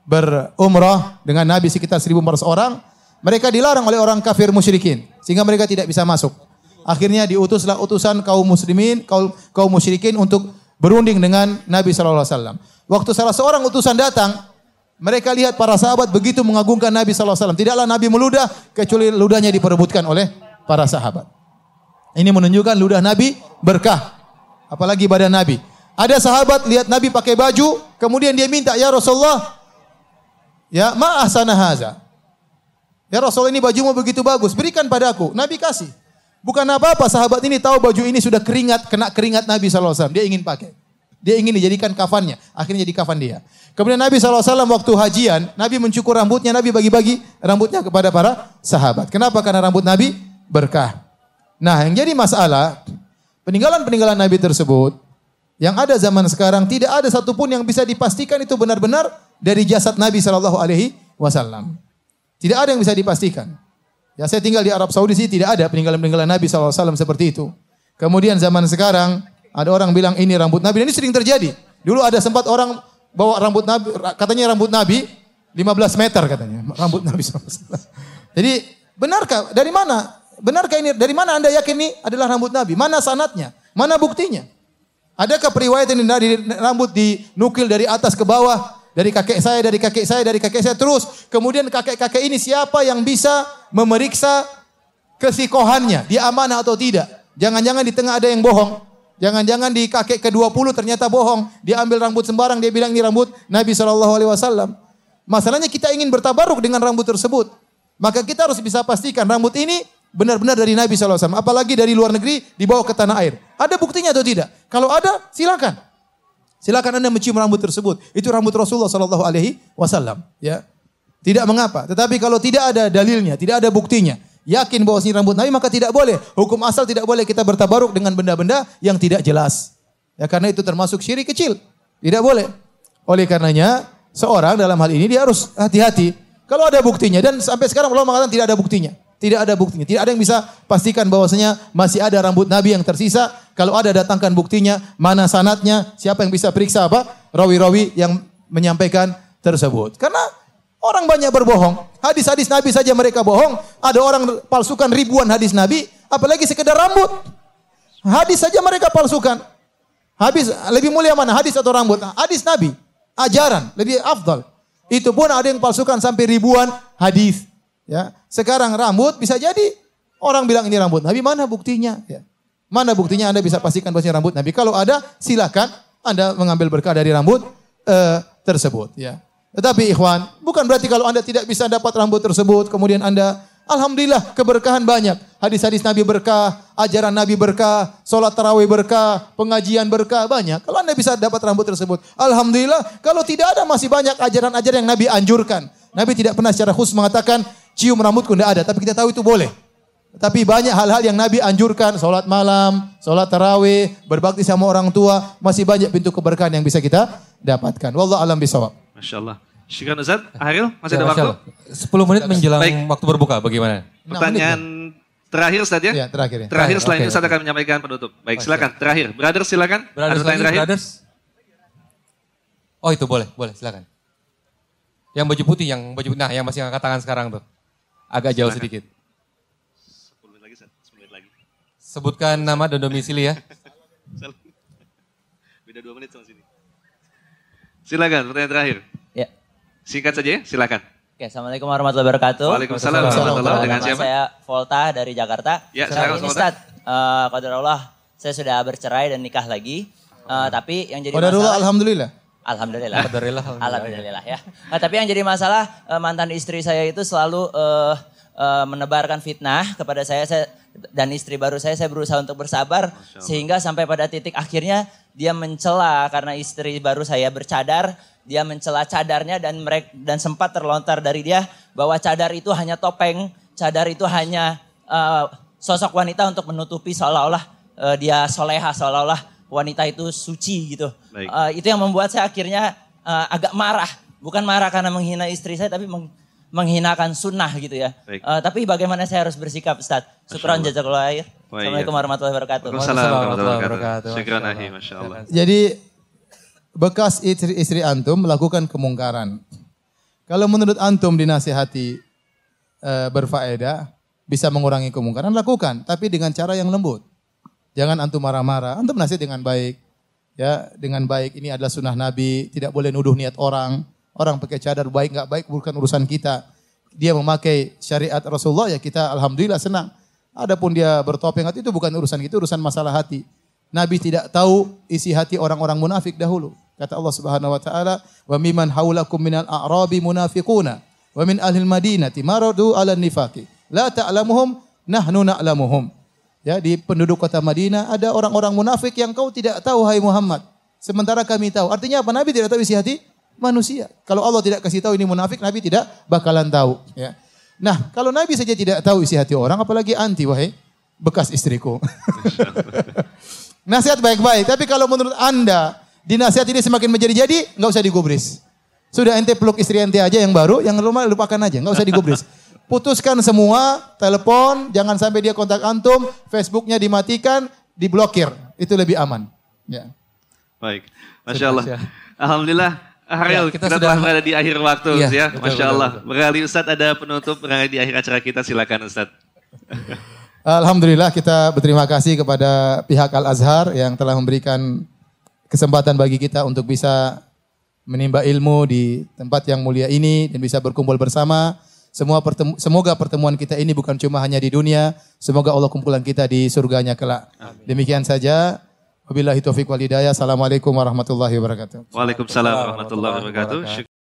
berumrah dengan Nabi sekitar 1400 orang, mereka dilarang oleh orang kafir musyrikin sehingga mereka tidak bisa masuk. Akhirnya diutuslah utusan kaum muslimin, kaum kaum musyrikin untuk berunding dengan Nabi sallallahu alaihi wasallam. Waktu salah seorang utusan datang, mereka lihat para sahabat begitu mengagungkan Nabi SAW. Tidaklah Nabi meludah kecuali ludahnya diperebutkan oleh para sahabat. Ini menunjukkan ludah Nabi berkah. Apalagi badan Nabi. Ada sahabat lihat Nabi pakai baju, kemudian dia minta, "Ya Rasulullah, ya ma'ahsana haza." Ya Rasul ini bajumu begitu bagus, berikan padaku. Nabi kasih. Bukan apa-apa, sahabat ini tahu baju ini sudah keringat, kena keringat Nabi SAW. Dia ingin pakai. Dia ingin dijadikan kafannya. Akhirnya jadi kafan dia. Kemudian Nabi SAW waktu hajian, Nabi mencukur rambutnya, Nabi bagi-bagi rambutnya kepada para sahabat. Kenapa? Karena rambut Nabi berkah. Nah, yang jadi masalah peninggalan-peninggalan Nabi tersebut yang ada zaman sekarang tidak ada satupun yang bisa dipastikan itu benar-benar dari jasad Nabi Wasallam. Tidak ada yang bisa dipastikan. Ya saya tinggal di Arab Saudi sih tidak ada peninggalan-peninggalan Nabi SAW seperti itu. Kemudian zaman sekarang ada orang bilang ini rambut Nabi dan ini sering terjadi. Dulu ada sempat orang bawa rambut Nabi, katanya rambut Nabi 15 meter katanya rambut Nabi SAW. Jadi benarkah dari mana? Benarkah ini dari mana anda yakin ini adalah rambut Nabi? Mana sanatnya? Mana buktinya? Adakah periwayatan dari rambut dinukil dari atas ke bawah? Dari kakek saya, dari kakek saya, dari kakek saya terus. Kemudian kakek-kakek ini siapa yang bisa memeriksa kesikohannya? Dia amanah atau tidak? Jangan-jangan di tengah ada yang bohong. Jangan-jangan di kakek ke-20 ternyata bohong. Dia ambil rambut sembarang, dia bilang ini rambut Nabi SAW. Masalahnya kita ingin bertabaruk dengan rambut tersebut. Maka kita harus bisa pastikan rambut ini benar-benar dari Nabi SAW. Apalagi dari luar negeri dibawa ke tanah air. Ada buktinya atau tidak? Kalau ada, silakan. Silakan Anda mencium rambut tersebut. Itu rambut Rasulullah sallallahu alaihi wasallam, ya. Tidak mengapa. Tetapi kalau tidak ada dalilnya, tidak ada buktinya, yakin bahwa ini rambut Nabi maka tidak boleh. Hukum asal tidak boleh kita bertabaruk dengan benda-benda yang tidak jelas. Ya karena itu termasuk syirik kecil. Tidak boleh. Oleh karenanya seorang dalam hal ini dia harus hati-hati. Kalau ada buktinya dan sampai sekarang Allah mengatakan tidak ada buktinya. Tidak ada buktinya. Tidak ada yang bisa pastikan bahwasanya masih ada rambut Nabi yang tersisa. Kalau ada datangkan buktinya, mana sanatnya, siapa yang bisa periksa apa? Rawi-rawi yang menyampaikan tersebut. Karena orang banyak berbohong. Hadis-hadis Nabi saja mereka bohong. Ada orang palsukan ribuan hadis Nabi, apalagi sekedar rambut. Hadis saja mereka palsukan. Habis lebih mulia mana hadis atau rambut? Hadis Nabi, ajaran lebih afdal. Itu pun ada yang palsukan sampai ribuan hadis. Ya, sekarang rambut bisa jadi orang bilang ini rambut Nabi, mana buktinya? Ya. Mana buktinya Anda bisa pastikan bahwa rambut Nabi? Kalau ada, silakan Anda mengambil berkah dari rambut uh, tersebut. Ya. Tetapi ikhwan, bukan berarti kalau Anda tidak bisa dapat rambut tersebut, kemudian Anda Alhamdulillah keberkahan banyak. Hadis-hadis Nabi berkah, ajaran Nabi berkah, sholat tarawih berkah, pengajian berkah banyak. Kalau anda bisa dapat rambut tersebut, Alhamdulillah. Kalau tidak ada masih banyak ajaran-ajaran yang Nabi anjurkan. Nabi tidak pernah secara khusus mengatakan cium rambutku tidak ada, tapi kita tahu itu boleh. Tapi banyak hal-hal yang Nabi anjurkan, sholat malam, sholat tarawih, berbakti sama orang tua, masih banyak pintu keberkahan yang bisa kita dapatkan. Wallah alam bisawab. Masya Allah. Syukran Ustaz. Akhil, masih ada waktu? 10 menit menjelang Baik. waktu berbuka, bagaimana? Pertanyaan terakhir Ustaz ya? Ya, terakhir ya. Terakhir Terakhir, setelah ini oke, Ustaz akan menyampaikan penutup. Baik, silakan. Terakhir. Brothers silakan. ada Brothers lagi, terakhir? brothers? Oh itu boleh, boleh silakan. Yang baju putih, yang baju nah yang masih angkat tangan sekarang tuh. Agak jauh sedikit. 10 menit lagi, Ustaz. 10 menit lagi. Sebutkan nama dan domisili ya. Beda 2 menit sama sini. Silakan, pertanyaan terakhir. Ya. Singkat saja ya, silakan. Oke, Assalamualaikum warahmatullahi wabarakatuh. Waalaikumsalam warahmatullahi wabarakatuh. Dengan siapa? saya Volta dari Jakarta. Ya, silakan, ini Volta. Ustaz, eh, qadarullah, saya sudah bercerai dan nikah lagi. Eh, tapi yang jadi Qadarullah masalah... alhamdulillah. Alhamdulillah. Qadarullah, alhamdulillah. Alhamdulillah ya. Nah, tapi yang jadi masalah eh, mantan istri saya itu selalu eh, eh, menebarkan fitnah kepada saya, saya dan istri baru saya saya berusaha untuk bersabar sehingga sampai pada titik akhirnya dia mencela karena istri baru saya bercadar, dia mencela cadarnya dan mereka dan sempat terlontar dari dia bahwa cadar itu hanya topeng, cadar itu hanya eh, sosok wanita untuk menutupi seolah-olah eh, dia soleha, seolah-olah wanita itu suci gitu. Baik. Eh, itu yang membuat saya akhirnya eh, agak marah. Bukan marah karena menghina istri saya, tapi meng- menghinakan sunnah gitu ya. Baik. Eh, tapi bagaimana saya harus bersikap Ustaz? Syukran jazakallah khair. Iya. Assalamualaikum warahmatullahi wabarakatuh. Waalaikumsalam warahmatullahi wabarakatuh. Syukran ahi, Allah. Masya Allah. Jadi bekas istri, istri antum melakukan kemungkaran. Kalau menurut antum dinasihati eh, berfaedah, bisa mengurangi kemungkaran, lakukan. Tapi dengan cara yang lembut. Jangan antum marah-marah. Antum nasihat dengan baik. Ya, dengan baik. Ini adalah sunnah Nabi. Tidak boleh nuduh niat orang. Orang pakai cadar baik nggak baik bukan urusan kita. Dia memakai syariat Rasulullah ya kita alhamdulillah senang. Adapun dia bertopeng hati itu bukan urusan kita, urusan masalah hati. Nabi tidak tahu isi hati orang-orang munafik dahulu. Kata Allah Subhanahu wa taala, "Wa mimman haulakum minal a'rabi munafiquna wa min ahlil madinati maradu 'alan nifaqi. La ta'lamuhum nahnu na'lamuhum." Ya, di penduduk kota Madinah ada orang-orang munafik yang kau tidak tahu hai Muhammad. Sementara kami tahu. Artinya apa? Nabi tidak tahu isi hati manusia. Kalau Allah tidak kasih tahu ini munafik, Nabi tidak bakalan tahu, ya. Nah, kalau Nabi saja tidak tahu isi hati orang, apalagi anti wahai bekas istriku. Nasihat baik-baik, tapi kalau menurut Anda dinasihat ini semakin menjadi-jadi, nggak usah digubris. Sudah ente peluk istri ente aja yang baru, yang rumah lupakan aja, nggak usah digubris. Putuskan semua, telepon, jangan sampai dia kontak antum, Facebooknya dimatikan, diblokir, itu lebih aman. Ya. Baik, Masya Allah. Alhamdulillah, Haril, Ya, kita kita, sudah- telah berada di akhir waktu Iya, ya. betul, Masya Allah. betul. Berkali Ustadz ada penutup berada di akhir acara kita, silakan Ustadz. Alhamdulillah kita berterima kasih kepada pihak Al-Azhar yang telah memberikan kesempatan bagi kita untuk bisa menimba ilmu di tempat yang mulia ini dan bisa berkumpul bersama. Semua pertemu- semoga pertemuan kita ini bukan cuma hanya di dunia, semoga Allah kumpulan kita di surganya kelak. Demikian saja. Wabillahi taufiq wal hidayah. Assalamualaikum warahmatullahi wabarakatuh. Waalaikumsalam warahmatullahi wabarakatuh.